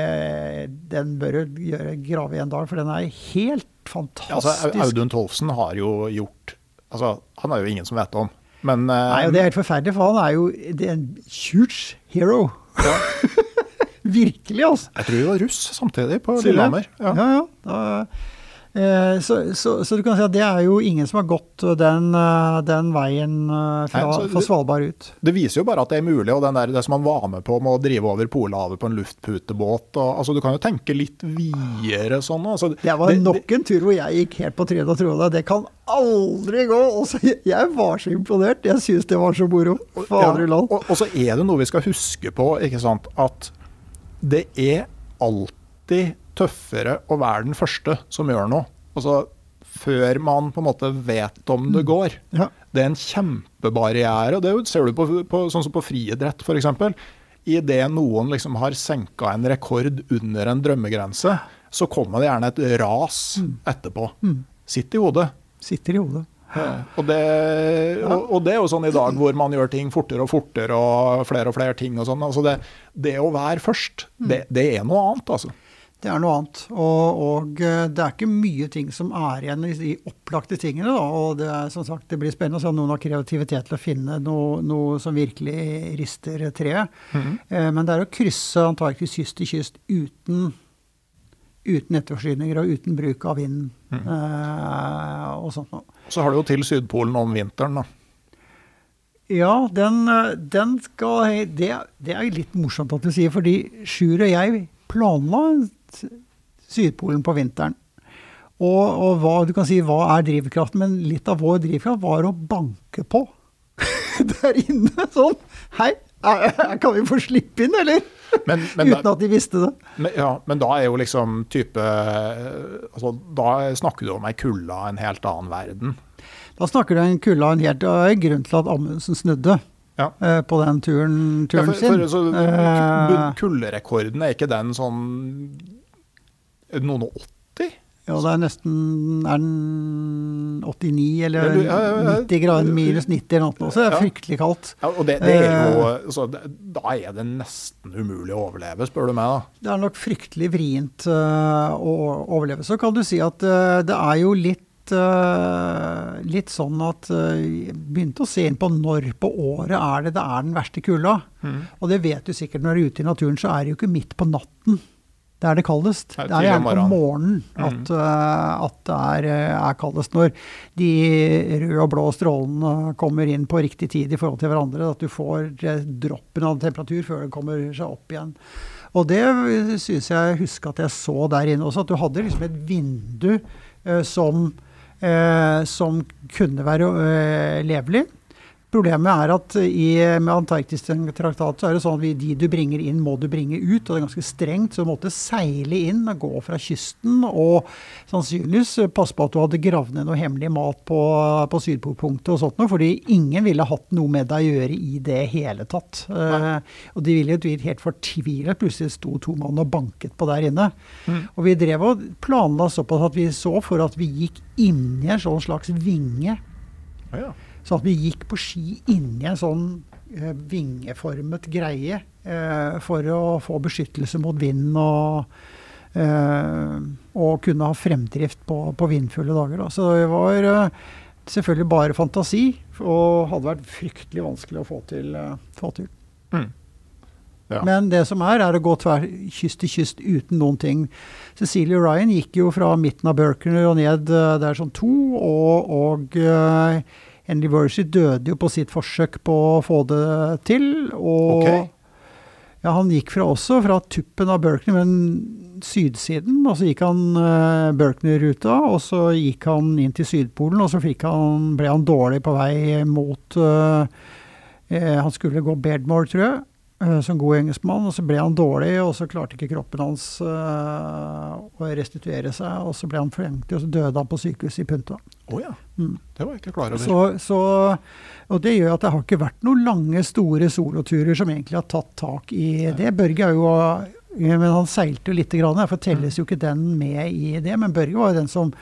Den bør du gjøre, grave i en dag, for den er helt fantastisk. Ja, altså, Audun Tolfsen har jo gjort altså, Han er jo ingen som vet om. Men uh, Nei, og Det er helt forferdelig, for han er jo det er en huge hero. [LAUGHS] Virkelig, altså. jeg tror vi var russ samtidig på Lillehammer. Ja, Ja. ja. Da, så, så, så du kan si at det er jo ingen som har gått den, eh, den veien eh, fra, Nei, fra Svalbard ut. Det viser jo bare at det er mulig, og den der, det som han var med på med å drive over Polhavet på en luftputebåt og, altså, Du kan jo tenke litt videre sånn. Altså, Det var nok en tur hvor jeg gikk helt på trynet og trodde det kan aldri gå. Også, jeg var så imponert. Jeg syns det var så moro. Fader Ja, land. og, og så er det noe vi skal huske på, ikke sant, at det er alltid tøffere å være den første som gjør noe. Altså, før man på en måte vet om det går. Ja. Det er en kjempebarriere. og Det er ser du på, på, sånn som på friidrett f.eks. Idet noen liksom har senka en rekord under en drømmegrense, så kommer det gjerne et ras etterpå. Sitt i hodet. Sitter i hodet. Og det, og, og det er jo sånn i dag hvor man gjør ting fortere og fortere og flere og flere ting og sånn. Altså det, det å være først, det, det er noe annet, altså. Det er noe annet. Og, og eh, det er ikke mye ting som er igjen i de opplagte tingene. Da. Og det er som sagt, det blir spennende å se om noen har kreativitet til å finne noe, noe som virkelig rister treet. Eh, men det er å krysse Antarktis kyst til kyst uten, uten etterforsyninger og uten bruk av vind eh, og sånt noe. Så har du jo til Sydpolen om vinteren, da. Ja, den, eh, den skal det, det er litt morsomt at du sier, fordi Sjur og jeg planla Sydpolen på vinteren. Og, og hva, du kan si hva er drivkraften, men litt av vår drivkraft var å banke på [LAUGHS] der inne. Sånn. Hei, kan vi få slippe inn, eller? Men, men, [LAUGHS] Uten at de visste det. men, ja, men da er jo liksom type altså, Da snakker du om ei kulde av en helt annen verden. Da snakker du om en kulde av en helt uh, grunn til at Amundsen snudde Ja. eh, på den turen, Ja, for, for, sin. så, Eh, Kulderekorden, er ikke den sånn noen og 80? Ja, det er nesten Er den 89 eller Ja, ja, ja, ja. 90 grader minus 90 eller noe, så det er fryktelig kaldt. Ja, og det, det er jo, Eh. altså, Da er det nesten umulig å overleve, spør du meg. da. Det er nok fryktelig vrient uh, å overleve. Så kan du si at uh, det er jo litt litt sånn at jeg begynte å se inn på når på året er det det er den verste kulda. Mm. Og det vet du sikkert når du er ute i naturen, så er det jo ikke midt på natten. Det er det kaldest. Det er er gjerne på morgenen. morgenen at, eh, at det er, eh, er kaldest. Når de røde og blå strålene kommer inn på riktig tid i forhold til hverandre. At du får eh, droppen av temperatur før det kommer seg opp igjen. Og det syns jeg husker at jeg så der inne også, at du hadde liksom et vindu eh, som, eh, som kunne være eh, levelig. Problemet er at i, med Antarktistraktatet så er det sånn at vi, de du bringer inn, må du bringe ut. Og det er ganske strengt, så du måtte seile inn og gå fra kysten. Og sannsynligvis passe på at du hadde gravd ned noe hemmelig mat på, på Sydpolpunktet og sånt noe, fordi ingen ville hatt noe med deg å gjøre i det hele tatt. Uh, og de ville jo blitt helt fortvilet. Plutselig sto to mann og banket på der inne. Og vi drev og planla såpass at vi så for at vi gikk inni en sånn slags vinge. Ja. Så at vi gikk på ski inni en sånn eh, vingeformet greie eh, for å få beskyttelse mot vind og, eh, og kunne ha fremdrift på, på vindfulle dager. Da. Så det var eh, selvfølgelig bare fantasi, og hadde vært fryktelig vanskelig å få til. eh, få til. Mm. Ja. Men det som er, er å gå tver kyst til kyst uten noen ting. Cecilie Ryan gikk jo fra midten av Berkner og ned eh, der som to, og, og eh, Henry døde jo på sitt forsøk på å få det til. Og okay. ja, han gikk fra også fra tuppen av Berkner, men sydsiden. Og så gikk han uh, Berkner-ruta, og så gikk han inn til Sydpolen, og så han, ble han dårlig på vei mot uh, eh, Han skulle gå Beardmore, tror jeg eh, som god engelskmann, og så ble han dårlig, og så klarte ikke kroppen hans uh, å restituere seg, og så ble han flengtig, og så døde han på sykehuset i Punta. Oh, ja. Mm. Det var jeg ikke klar over. Så, så, og det gjør at det har ikke vært noen lange, store soloturer som egentlig har tatt tak i det. Børge er jo men Han seilte jo lite grann, for telles jo ikke den med i det. Men Børge var jo den som,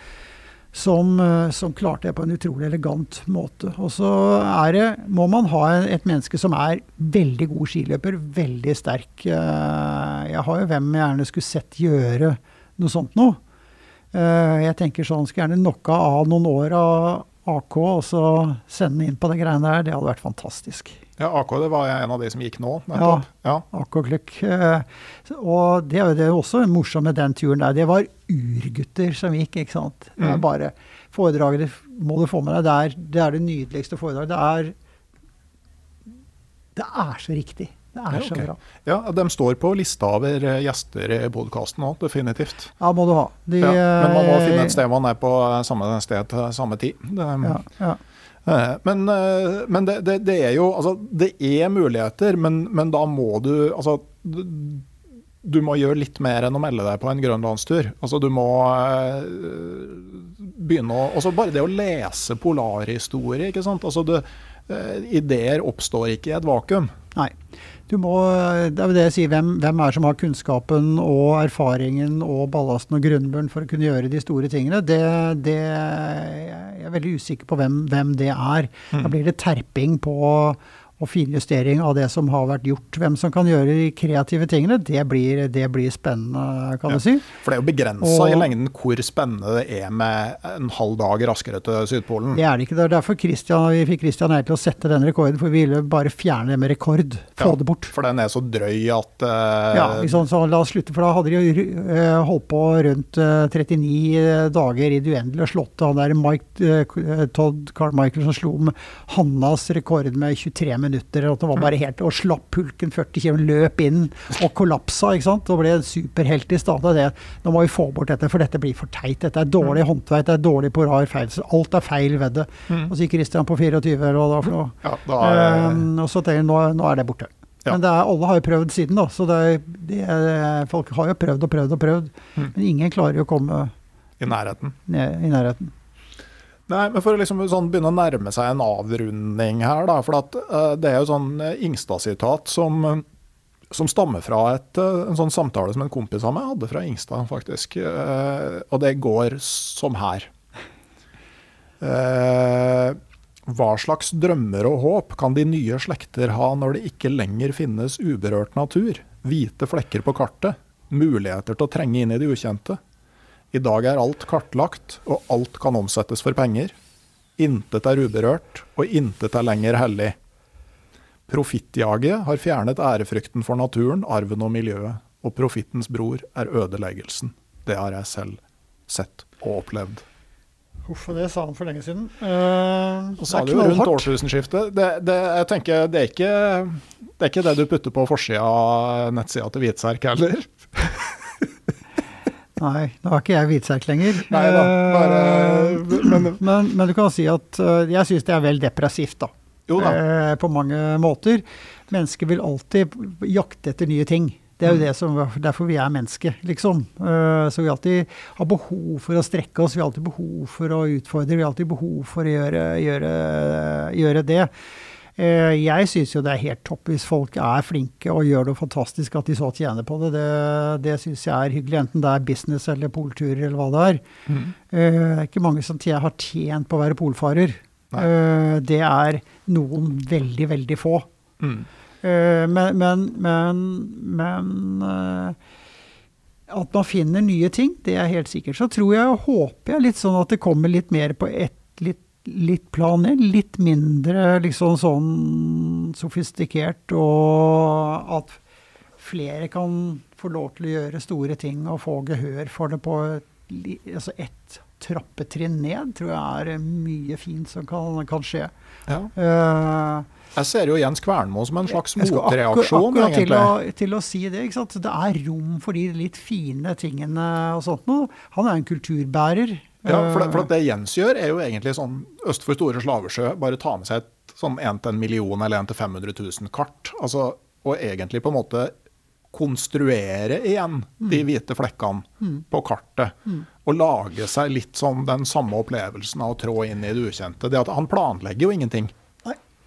som, eh, som klarte det på en utrolig elegant måte. Og så det, må man ha et menneske som er veldig god skiløper, veldig sterk. Eh, Jeg har jo hvem jeg gjerne skulle sett gjøre noe sånt noe. Eh, Jeg tenker sånn, skulle gjerne knocka av noen år av, AK og så sende inn på de greiene der, det hadde vært fantastisk. Ja, AK det var en av de som gikk nå. nettopp. Ja. AK Kløkk. Eh, og det er jo det er jo også morsomt med den turen der. Det var urgutter som gikk, ikke sant. Det er Mm. bare Foredraget må du få med deg. Det er det, er det nydeligste foredraget. Det er Det er så riktig. Det er Ja, så bra. ja, de står på lista over eh, gjester i podkasten òg, definitivt. Ja, må du ha. De, Ja, men man må eh, finne et sted man er på eh, samme sted til samme tid. Det, Ja, ja. Eh, Men, eh, men det, det, det er jo Altså, det er muligheter, men, men da må du Altså, du, du må gjøre litt mer enn å melde deg på en grønlandstur. Altså, du må eh, begynne å Altså, bare det å lese polarhistorie, ikke sant. Altså, eh, ideer oppstår ikke i et vakuum. Nei. Du må, det er jo det jeg sier, hvem, hvem er det som har kunnskapen og erfaringen og ballasten og grunnmuren for å kunne gjøre de store tingene? Det, det Jeg er veldig usikker på hvem, hvem det er. Da blir det terping på og finjustering av det som har vært gjort. Hvem som kan gjøre de kreative tingene, det blir, det blir spennende, kan Ja. du si. For det er jo begrensa i lengden hvor spennende det er med en halv dag raskere til Sydpolen. Det er det ikke. Det er derfor Christian, vi fikk Christian her til å sette den rekorden, for vi ville bare fjerne det med rekord. Få Ja, det bort. For den er så drøy at uh, Ja, liksom, så la oss slutte, for da hadde de jo eh, holdt på rundt eh, 39 dager i det uendelige og slått han der Mike, eh, Todd Carmichael som slo om Hannas rekord med 23 minutter. Og, det var bare helt, og slapp pulken 40 km, løp inn og kollapsa. ikke sant, Og ble en superhelt i stad. Det, nå må vi få bort dette, for dette blir for teit. Dette er dårlig håndverk, det er dårlig på rar feil. Så alt er feil ved det. Og så gikk Christian på 24, eller hva det var for noe. ja, da er, Um, og så tenker jeg, nå, nå er det borte. Ja. Men det er, alle har jo prøvd siden, da. Så det er, det er, folk har jo prøvd og prøvd og prøvd. Mm. Men ingen klarer jo å komme i nærheten. ned i nærheten. Nei, men for å liksom sånn begynne å nærme seg en avrunding her, da. For at, uh, det er jo sånn eh, Ingstad-sitat som, eh, som stammer fra et, uh, en sånn samtale som en kompis av meg hadde fra Ingstad, faktisk. Uh, og det går som her. Hva slags drømmer og håp kan de nye slekter ha når det ikke lenger finnes uberørt natur, hvite flekker på kartet, muligheter til å trenge inn i det ukjente? I dag er alt kartlagt, og alt kan omsettes for penger. Intet er uberørt, og intet er lenger hellig. Profittjaget har fjernet ærefrykten for naturen, arven og miljøet, og profittens bror er ødeleggelsen. Det har jeg selv sett og opplevd. Uff, det sa han for lenge siden. Uh, Og sa det jo rundt årtusenskiftet. Det, det, jeg tenker, det, er ikke, det er ikke det du putter på forsida av nettsida til Hvitserk heller. [LAUGHS] Nei, nå er ikke jeg hvitserk lenger. Nei da, bare Eh, Men men, men du kan si at eh, jeg syns det er vel depressivt, da. jo da. Eh, på mange måter. Mennesker vil alltid jakte etter nye ting. Det er jo det som, derfor vi er mennesker, liksom. Eh, så vi alltid har behov for å strekke oss, vi har alltid behov for å utfordre, vi har alltid behov for å gjøre, gjøre, gjøre det. Eh, jeg syns jo det er helt topp hvis folk er flinke og gjør det fantastisk, at de så tjener på det. Det, det syns jeg er hyggelig, enten det er business eller polturer eller hva det er. Mm. Eh, Det er ikke mange som har tjent på å være polfarer. Nei. Eh, Det er noen veldig, veldig få. Mm. Men, men, men, men at man finner nye ting, det er helt sikkert. Så tror jeg og håper jeg litt sånn at det kommer litt mer på ett litt, litt plan ned. Litt mindre liksom sånn sofistikert, og at flere kan få lov til å gjøre store ting og få gehør for det på et, altså ett trappetrinn ned, tror jeg er mye fint som kan, kan skje. Ja. Uh, Jeg ser jo Jens Kvernmo som en slags motreaksjon, akkur- til egentlig. å, til å si det. ikke sant? Det er rom for de litt fine tingene og sånt noe. Han er en kulturbærer. Ja, for det, for Eh, det Jens gjør, er jo egentlig sånn øst for Store Slavesjø, bare ta med seg et sånn 1 til en million eller 1 til 500 000 kart. Altså, og egentlig på en måte konstruere igjen de Mm. hvite flekkene på kartet. Og lage seg litt sånn den samme opplevelsen av å trå inn i det ukjente. Det at Han planlegger jo ingenting.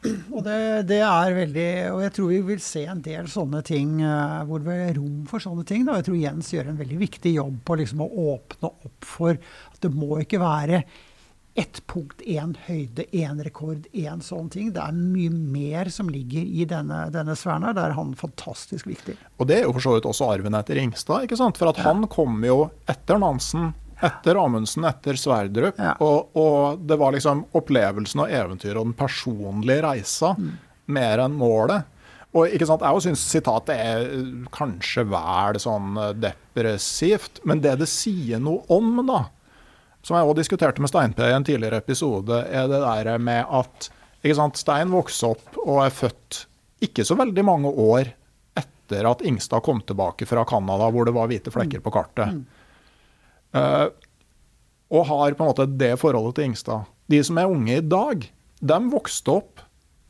Og det, det er veldig Og jeg tror vi vil se en del sånne ting eh, hvor det er rom for sånne ting. Da. Jeg tror Jens gjør en veldig viktig jobb på liksom å åpne opp for at det må ikke være ett punkt, én høyde, én rekord, én sånn ting. Det er mye mer som ligger i denne, denne sfæren her. Da er han fantastisk viktig. Og det er jo for så vidt også arven etter Ringstad, ikke sant? For at han kom jo etter Nansen Etter Amundsen, etter Sverdrup. Ja. Og, og det var liksom opplevelsen og eventyret og den personlige reisa Mm. mer enn målet. Og ikke sant, Jeg syns sitatet er kanskje vel sånn eh, depressivt, men det det sier noe om, da, som jeg også diskuterte med Stein P i en tidligere episode, er det der med at ikke sant, Stein vokste opp og er født ikke så veldig mange år etter at Ingstad kom tilbake fra Canada, hvor det var hvite flekker på kartet. Eh, og har på en måte det forholdet til Ingstad. De som er unge i dag, de vokste opp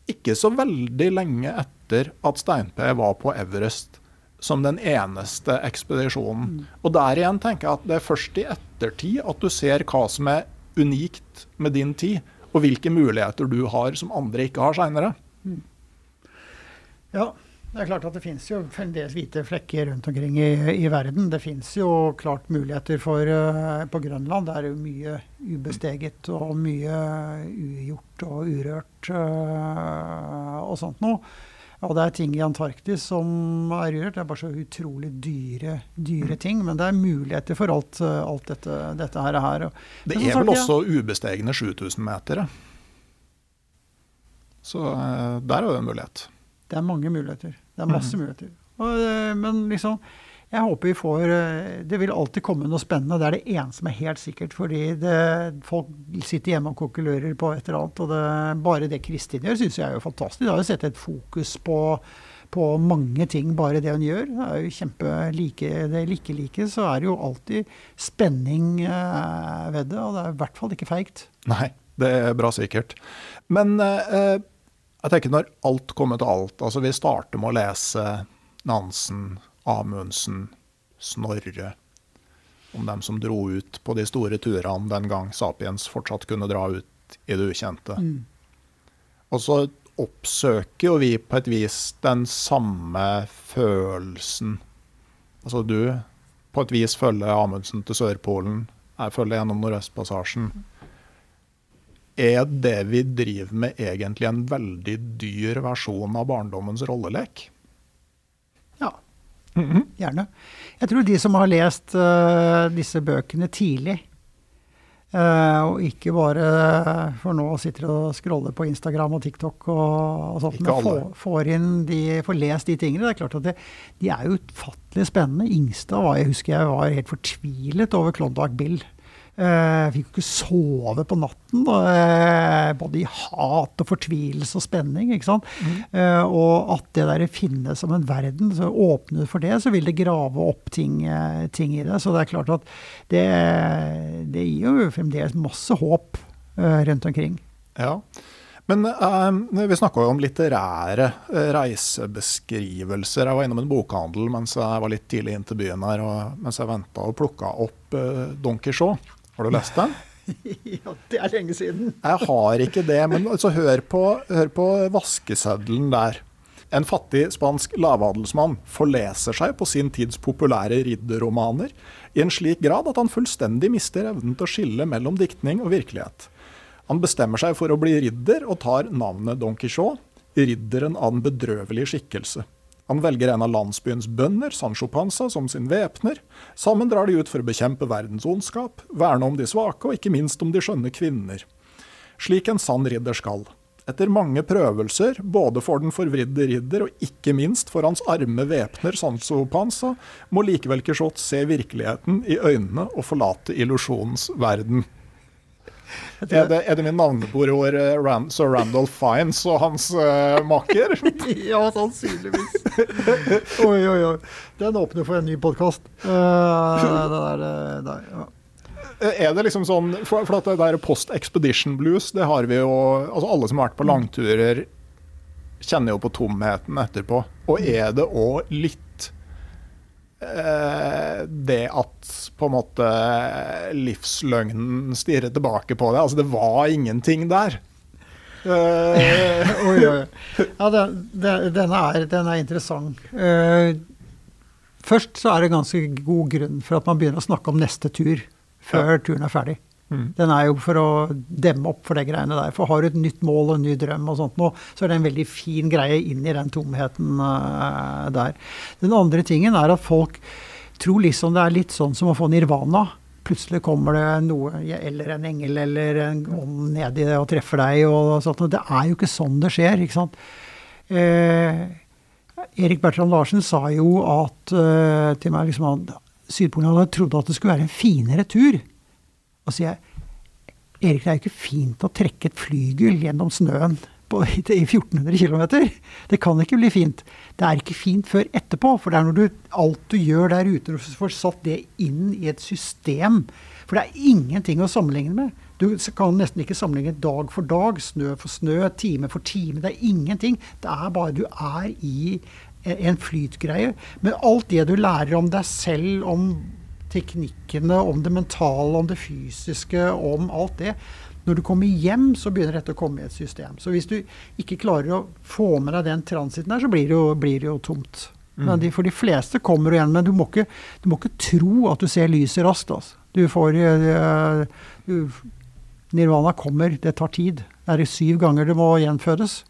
ikke så veldig lenge etter at Stein-P var på Everest som den eneste ekspedisjonen. Og der igjen tenker jeg at det er først i ettertid at du ser hva som er unikt med din tid, og hvilke muligheter du har som andre ikke har seinere. Ja, det er klart at det finnes jo fremdeles hvite flekker rundt omkring i, i verden. Det finnes jo klart muligheter for uh, På Grønland det er jo mye ubesteget og mye ugjort og urørt uh, og sånt noe. Og det er ting i Antarktis som er urørt. Det er bare så utrolig dyre, dyre ting. Men det er muligheter for alt, eh, alt dette, dette her. Og, Det er vel sagt, også ubestegne 7000 meter? Så uh, der er det en mulighet. Det er mange muligheter. Det er masse muligheter. Og, eh, men liksom, jeg håper vi får eh, Det vil alltid komme noe spennende. Det er det ene som er helt sikkert. Fordi det, folk sitter hjemme og kokulerer på et eller annet. Og det, bare det Kristin gjør, syns jeg er jo fantastisk. Det har jo sett et fokus på, på mange ting, bare det hun gjør. Det er jo kjempe like det like like, så er det jo alltid spenning eh, ved det. Og det er i hvert fall ikke feigt. Nei, det er bra sikkert. Men eh, jeg tenker når alt kommer til alt, altså vi starter med å lese Nansen, Amundsen, Snorre, om dem som dro ut på de store turene den gang Sapiens fortsatt kunne dra ut i det ukjente. Og så oppsøker jo vi på et vis den samme følelsen. Altså du på et vis følger Amundsen til Sørpolen, jeg følger gjennom Nordøstpassasjen. Er det vi driver med egentlig en veldig dyr versjon av barndommens rollelek? Ja, gjerne. Jeg tror de som har lest uh, disse bøkene tidlig, uh, og ikke bare for nå sitter og scroller på Instagram og TikTok og, og sånt, men får, får, inn de, får lest de tingene. Det er klart at det, de er jo utfattelig spennende. Ingstad var, jeg husker jeg var helt fortvilet over Klondyke Bill. Eh, fikk jo ikke sove på natten. Eh, Både i hat og fortvilelse og spenning. ikke sant? Mm. og at det der finnes som en verden, så åpner du for det, så vil det grave opp ting, eh, ting i det. Så det er klart at det, det gir jo fremdeles masse håp eh, rundt omkring. Ja. Men eh, vi snakka jo om litterære eh, reisebeskrivelser. Jeg var innom en bokhandel mens jeg var litt tidlig inn til byen her, og mens jeg venta og plukka opp eh, Don Quijote. Har du lest den? [LAUGHS] ja, det er lenge siden. Jeg har ikke det, men altså, hør, på, hør på vaskeseddelen der. En fattig spansk lavadelsmann forleser seg på sin tids populære ridderromaner i en slik grad at han fullstendig mister evnen til å skille mellom diktning og virkelighet. Han bestemmer seg for å bli ridder og tar navnet Don Quijote, ridderen av den bedrøvelige skikkelse. Han velger en av landsbyens bønder, Sancho Panza, som sin væpner. Sammen drar de ut for å bekjempe verdens ondskap, verne om de svake og ikke minst om de skjønne kvinner. Slik en sann ridder skal. Etter mange prøvelser, både for den forvridde ridder og ikke minst for hans arme væpner Sancho Panza, må likevel Quijote se virkeligheten i øynene og forlate illusjonens verden. Er det, er det min navnebror eh, Ran, sir Randolph Fiends og hans uh, makker? [LAUGHS] ja, sannsynligvis. [LAUGHS] oi, oi, oi. Den åpner for en ny podkast. Uh, det der ja. Er det liksom sånn For, for at det der post expedition blues, det har vi jo Altså alle som har vært på langturer, kjenner jo på tomheten etterpå. Og er det òg litt eh, det at på en måte livsløgnen stirrer tilbake på det? Altså det var ingenting der. Eh, [LAUGHS] oi, oi. Ja, den, den, er, den er interessant. Eh, først så er det ganske god grunn for at man begynner å snakke om neste tur før turen er ferdig. Mm. Den er jo for å demme opp for det greiene der. For har du et nytt mål og en ny drøm, og sånt nå, så er det en veldig fin greie inn i den tomheten uh, der. Den andre tingen er at folk tror liksom det er litt sånn som å få nirvana. plutselig kommer det noe, eller en engel eller en ånd ned i det og treffer deg og sånt. Det er jo ikke sånn det skjer, ikke sant. Eh, Erik Bertrand Larsen sa jo at, eh, til meg liksom at Sydpolen hadde trodd at det skulle være en finere tur. Sier jeg Erik, det er jo ikke fint å trekke et flygel gjennom snøen på, i 1400 km. Det kan ikke bli fint. Det er ikke fint før etterpå. For det er når du, alt du gjør der ute, du får satt det inn i et system. For det er ingenting å sammenligne med. Du kan nesten ikke sammenligne dag for dag, snø for snø, time for time. Det er ingenting. Det er bare du er i en flytgreie. Men alt det du lærer om deg selv, om teknikkene, om det mentale, om det fysiske, om alt det når du kommer hjem, så begynner dette å komme i et system. Så hvis du ikke klarer å få med deg den transiten der, så blir det jo, blir det jo tomt. Mm. De, for de fleste kommer du igjen, men du må, ikke, du må ikke tro at du ser lyset raskt. Altså. Du får uh, uh, Nirvana kommer, det tar tid. Det er syv ganger det må gjenfødes.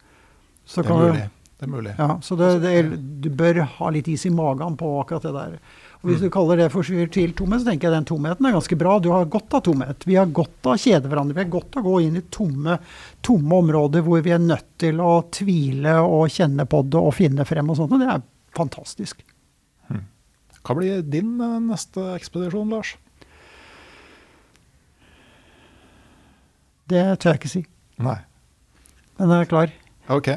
Så det er mulig. Det er mulig. Ja, så det, det, du bør ha litt is i magen på akkurat det der. Og Hvis du kaller det for til tomhet, så tenker jeg den tomheten er ganske bra. Du har godt av tomhet. Vi har godt av å kjede hverandre. Vi har godt av å gå inn i tomme, tomme områder hvor vi er nødt til å tvile og kjenne på det og finne frem og sånt. Og det er fantastisk. Hmm. Hva blir din eh, neste ekspedisjon, Lars? Det tør jeg ikke si. Nei. Men jeg er klar. Ok.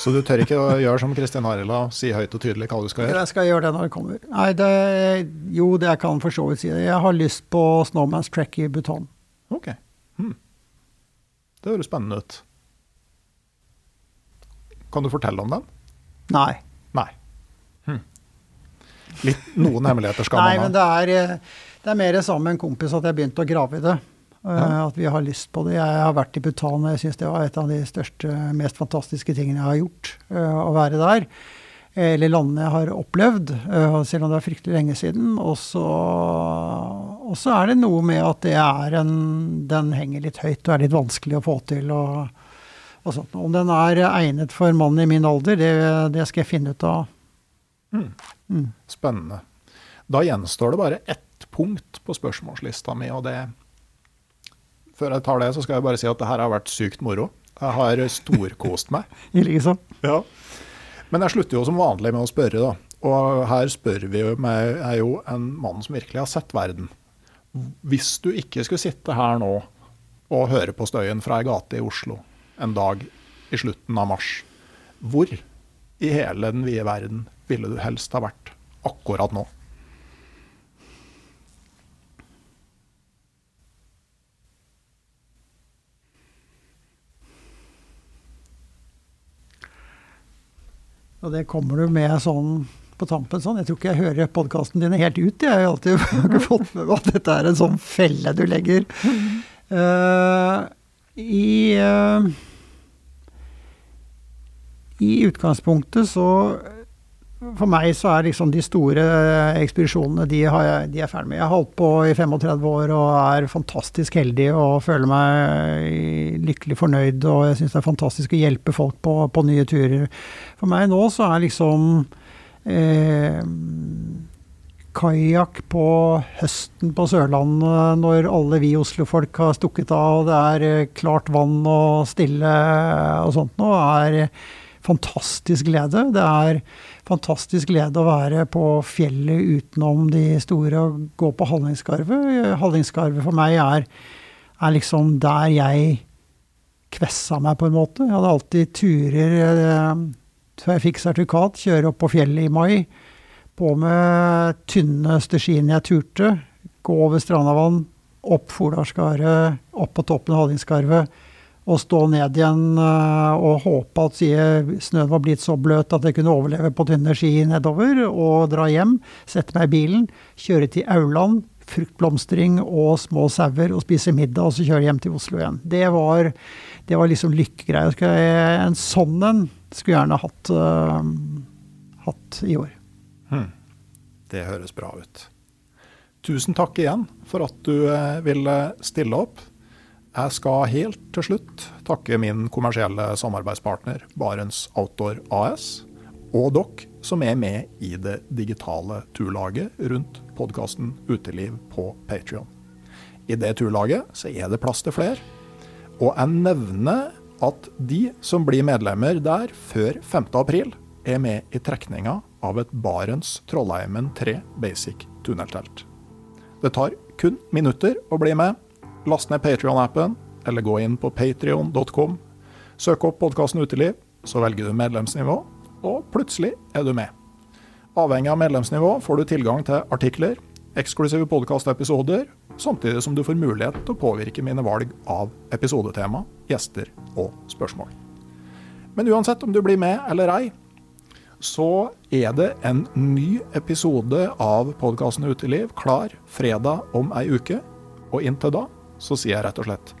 Så du tør ikke å gjøre som Kristin Harila, si høyt og tydelig hva du skal gjøre? Jeg skal gjøre det når det kommer. Nei, det, jo, det jeg kan for så vidt si det. Jeg har lyst på Snowman's Track i Buton. Ok. Hmm. Det høres spennende ut. Kan du fortelle om den? Nei. Nei. Hmm. Litt, noen hemmeligheter skal man ha. Nei, men det er, eh, det er mer sammen med en kompis at jeg begynte å grave i det. Ja. Eh, at vi har lyst på det. Jeg har vært i Bhutan, og jeg syns det var et av de største, mest fantastiske tingene jeg har gjort. Uh, å være der. Eller landene jeg har opplevd, selv om det er fryktelig lenge siden. Og så, og så er det noe med at det er en Den henger litt høyt og er litt vanskelig å få til. Og, og sånt. Om den er egnet for mannen i min alder, det, det skal jeg finne ut av. Mm. Mm. Spennende. Da gjenstår det bare ett punkt på spørsmålslista mi, og det før jeg tar det, så skal jeg bare si at det her har vært sykt moro. Jeg har storkost meg. [LAUGHS] I liksom. Ja. Men jeg slutter jo som vanlig med å spørre, da. Og her spør vi jo meg, er jo en mann som virkelig har sett verden. Hvis du ikke skulle sitte her nå og høre på støyen fra ei gate i Oslo en dag i slutten av mars, hvor i hele den vide verden ville du helst ha vært akkurat nå? Og det kommer du med sånn på tampen sånn. Jeg tror ikke jeg hører podkasten dine helt ut. Jeg har alltid [LAUGHS] ikke fått med meg at dette er en sånn felle du legger. Uh, i, uh, I utgangspunktet så for meg så er liksom de store ekspedisjonene de, jeg, de er ferdig med. Jeg har holdt på i 35 år og er fantastisk heldig og føler meg lykkelig fornøyd. Og jeg syns det er fantastisk å hjelpe folk på, på, nye turer. For meg nå så er liksom eh, kajakk på høsten på Sørlandet når alle vi Oslo-folk har stukket av og det er eh, klart vann og stille og sånt nå, er fantastisk glede. Det er fantastisk glede å være på fjellet utenom de store og gå på Hallingskarvet. Hallingskarvet for meg er, er, liksom der jeg kvessa meg, på en måte. Jeg hadde alltid turer eh, før jeg fikk sertifikat, kjøre opp på fjellet i mai. På med tynneste skiene jeg turte. Gå over Strandavann, opp Fordalsgardet, opp på toppen av Hallingskarvet å stå ned igjen uh, og håpe at snøen var blitt så bløt at jeg kunne overleve på tynne ski nedover, og dra hjem, sette meg i bilen, kjøre til Auland, fruktblomstring og små sauer og spise middag, og så kjøre hjem til Oslo igjen. Det var, det var liksom lykkegreier. En sånn en skulle jeg gjerne hatt, uh, hatt i år. Hmm. Det høres bra ut. Tusen takk igjen for at du uh, ville stille opp. Jeg skal helt til slutt takke min kommersielle samarbeidspartner Barents Outdoor AS, og dere som er med i det digitale turlaget rundt podkasten Uteliv på Patrion. I det turlaget så er det plass til flere. Og jeg nevner at de som blir medlemmer der før 5. april, er med i trekninga av et Barents Trollheimen 3 Basic tunneltelt. Det tar kun minutter å bli med. Last ned Patrion-appen, eller gå inn på patrion.com. Søk opp podkasten Uteliv, så velger du medlemsnivå, og plutselig er du med. Avhengig av medlemsnivå får du tilgang til artikler, eksklusive podkastepisoder, samtidig som du får mulighet til å påvirke mine valg av episodetema, gjester og spørsmål. Men uansett om du blir med eller ei, så er det en ny episode av podkasten Uteliv klar fredag om ei uke. Og inntil da så sier jeg rett og slett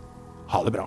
ha det bra.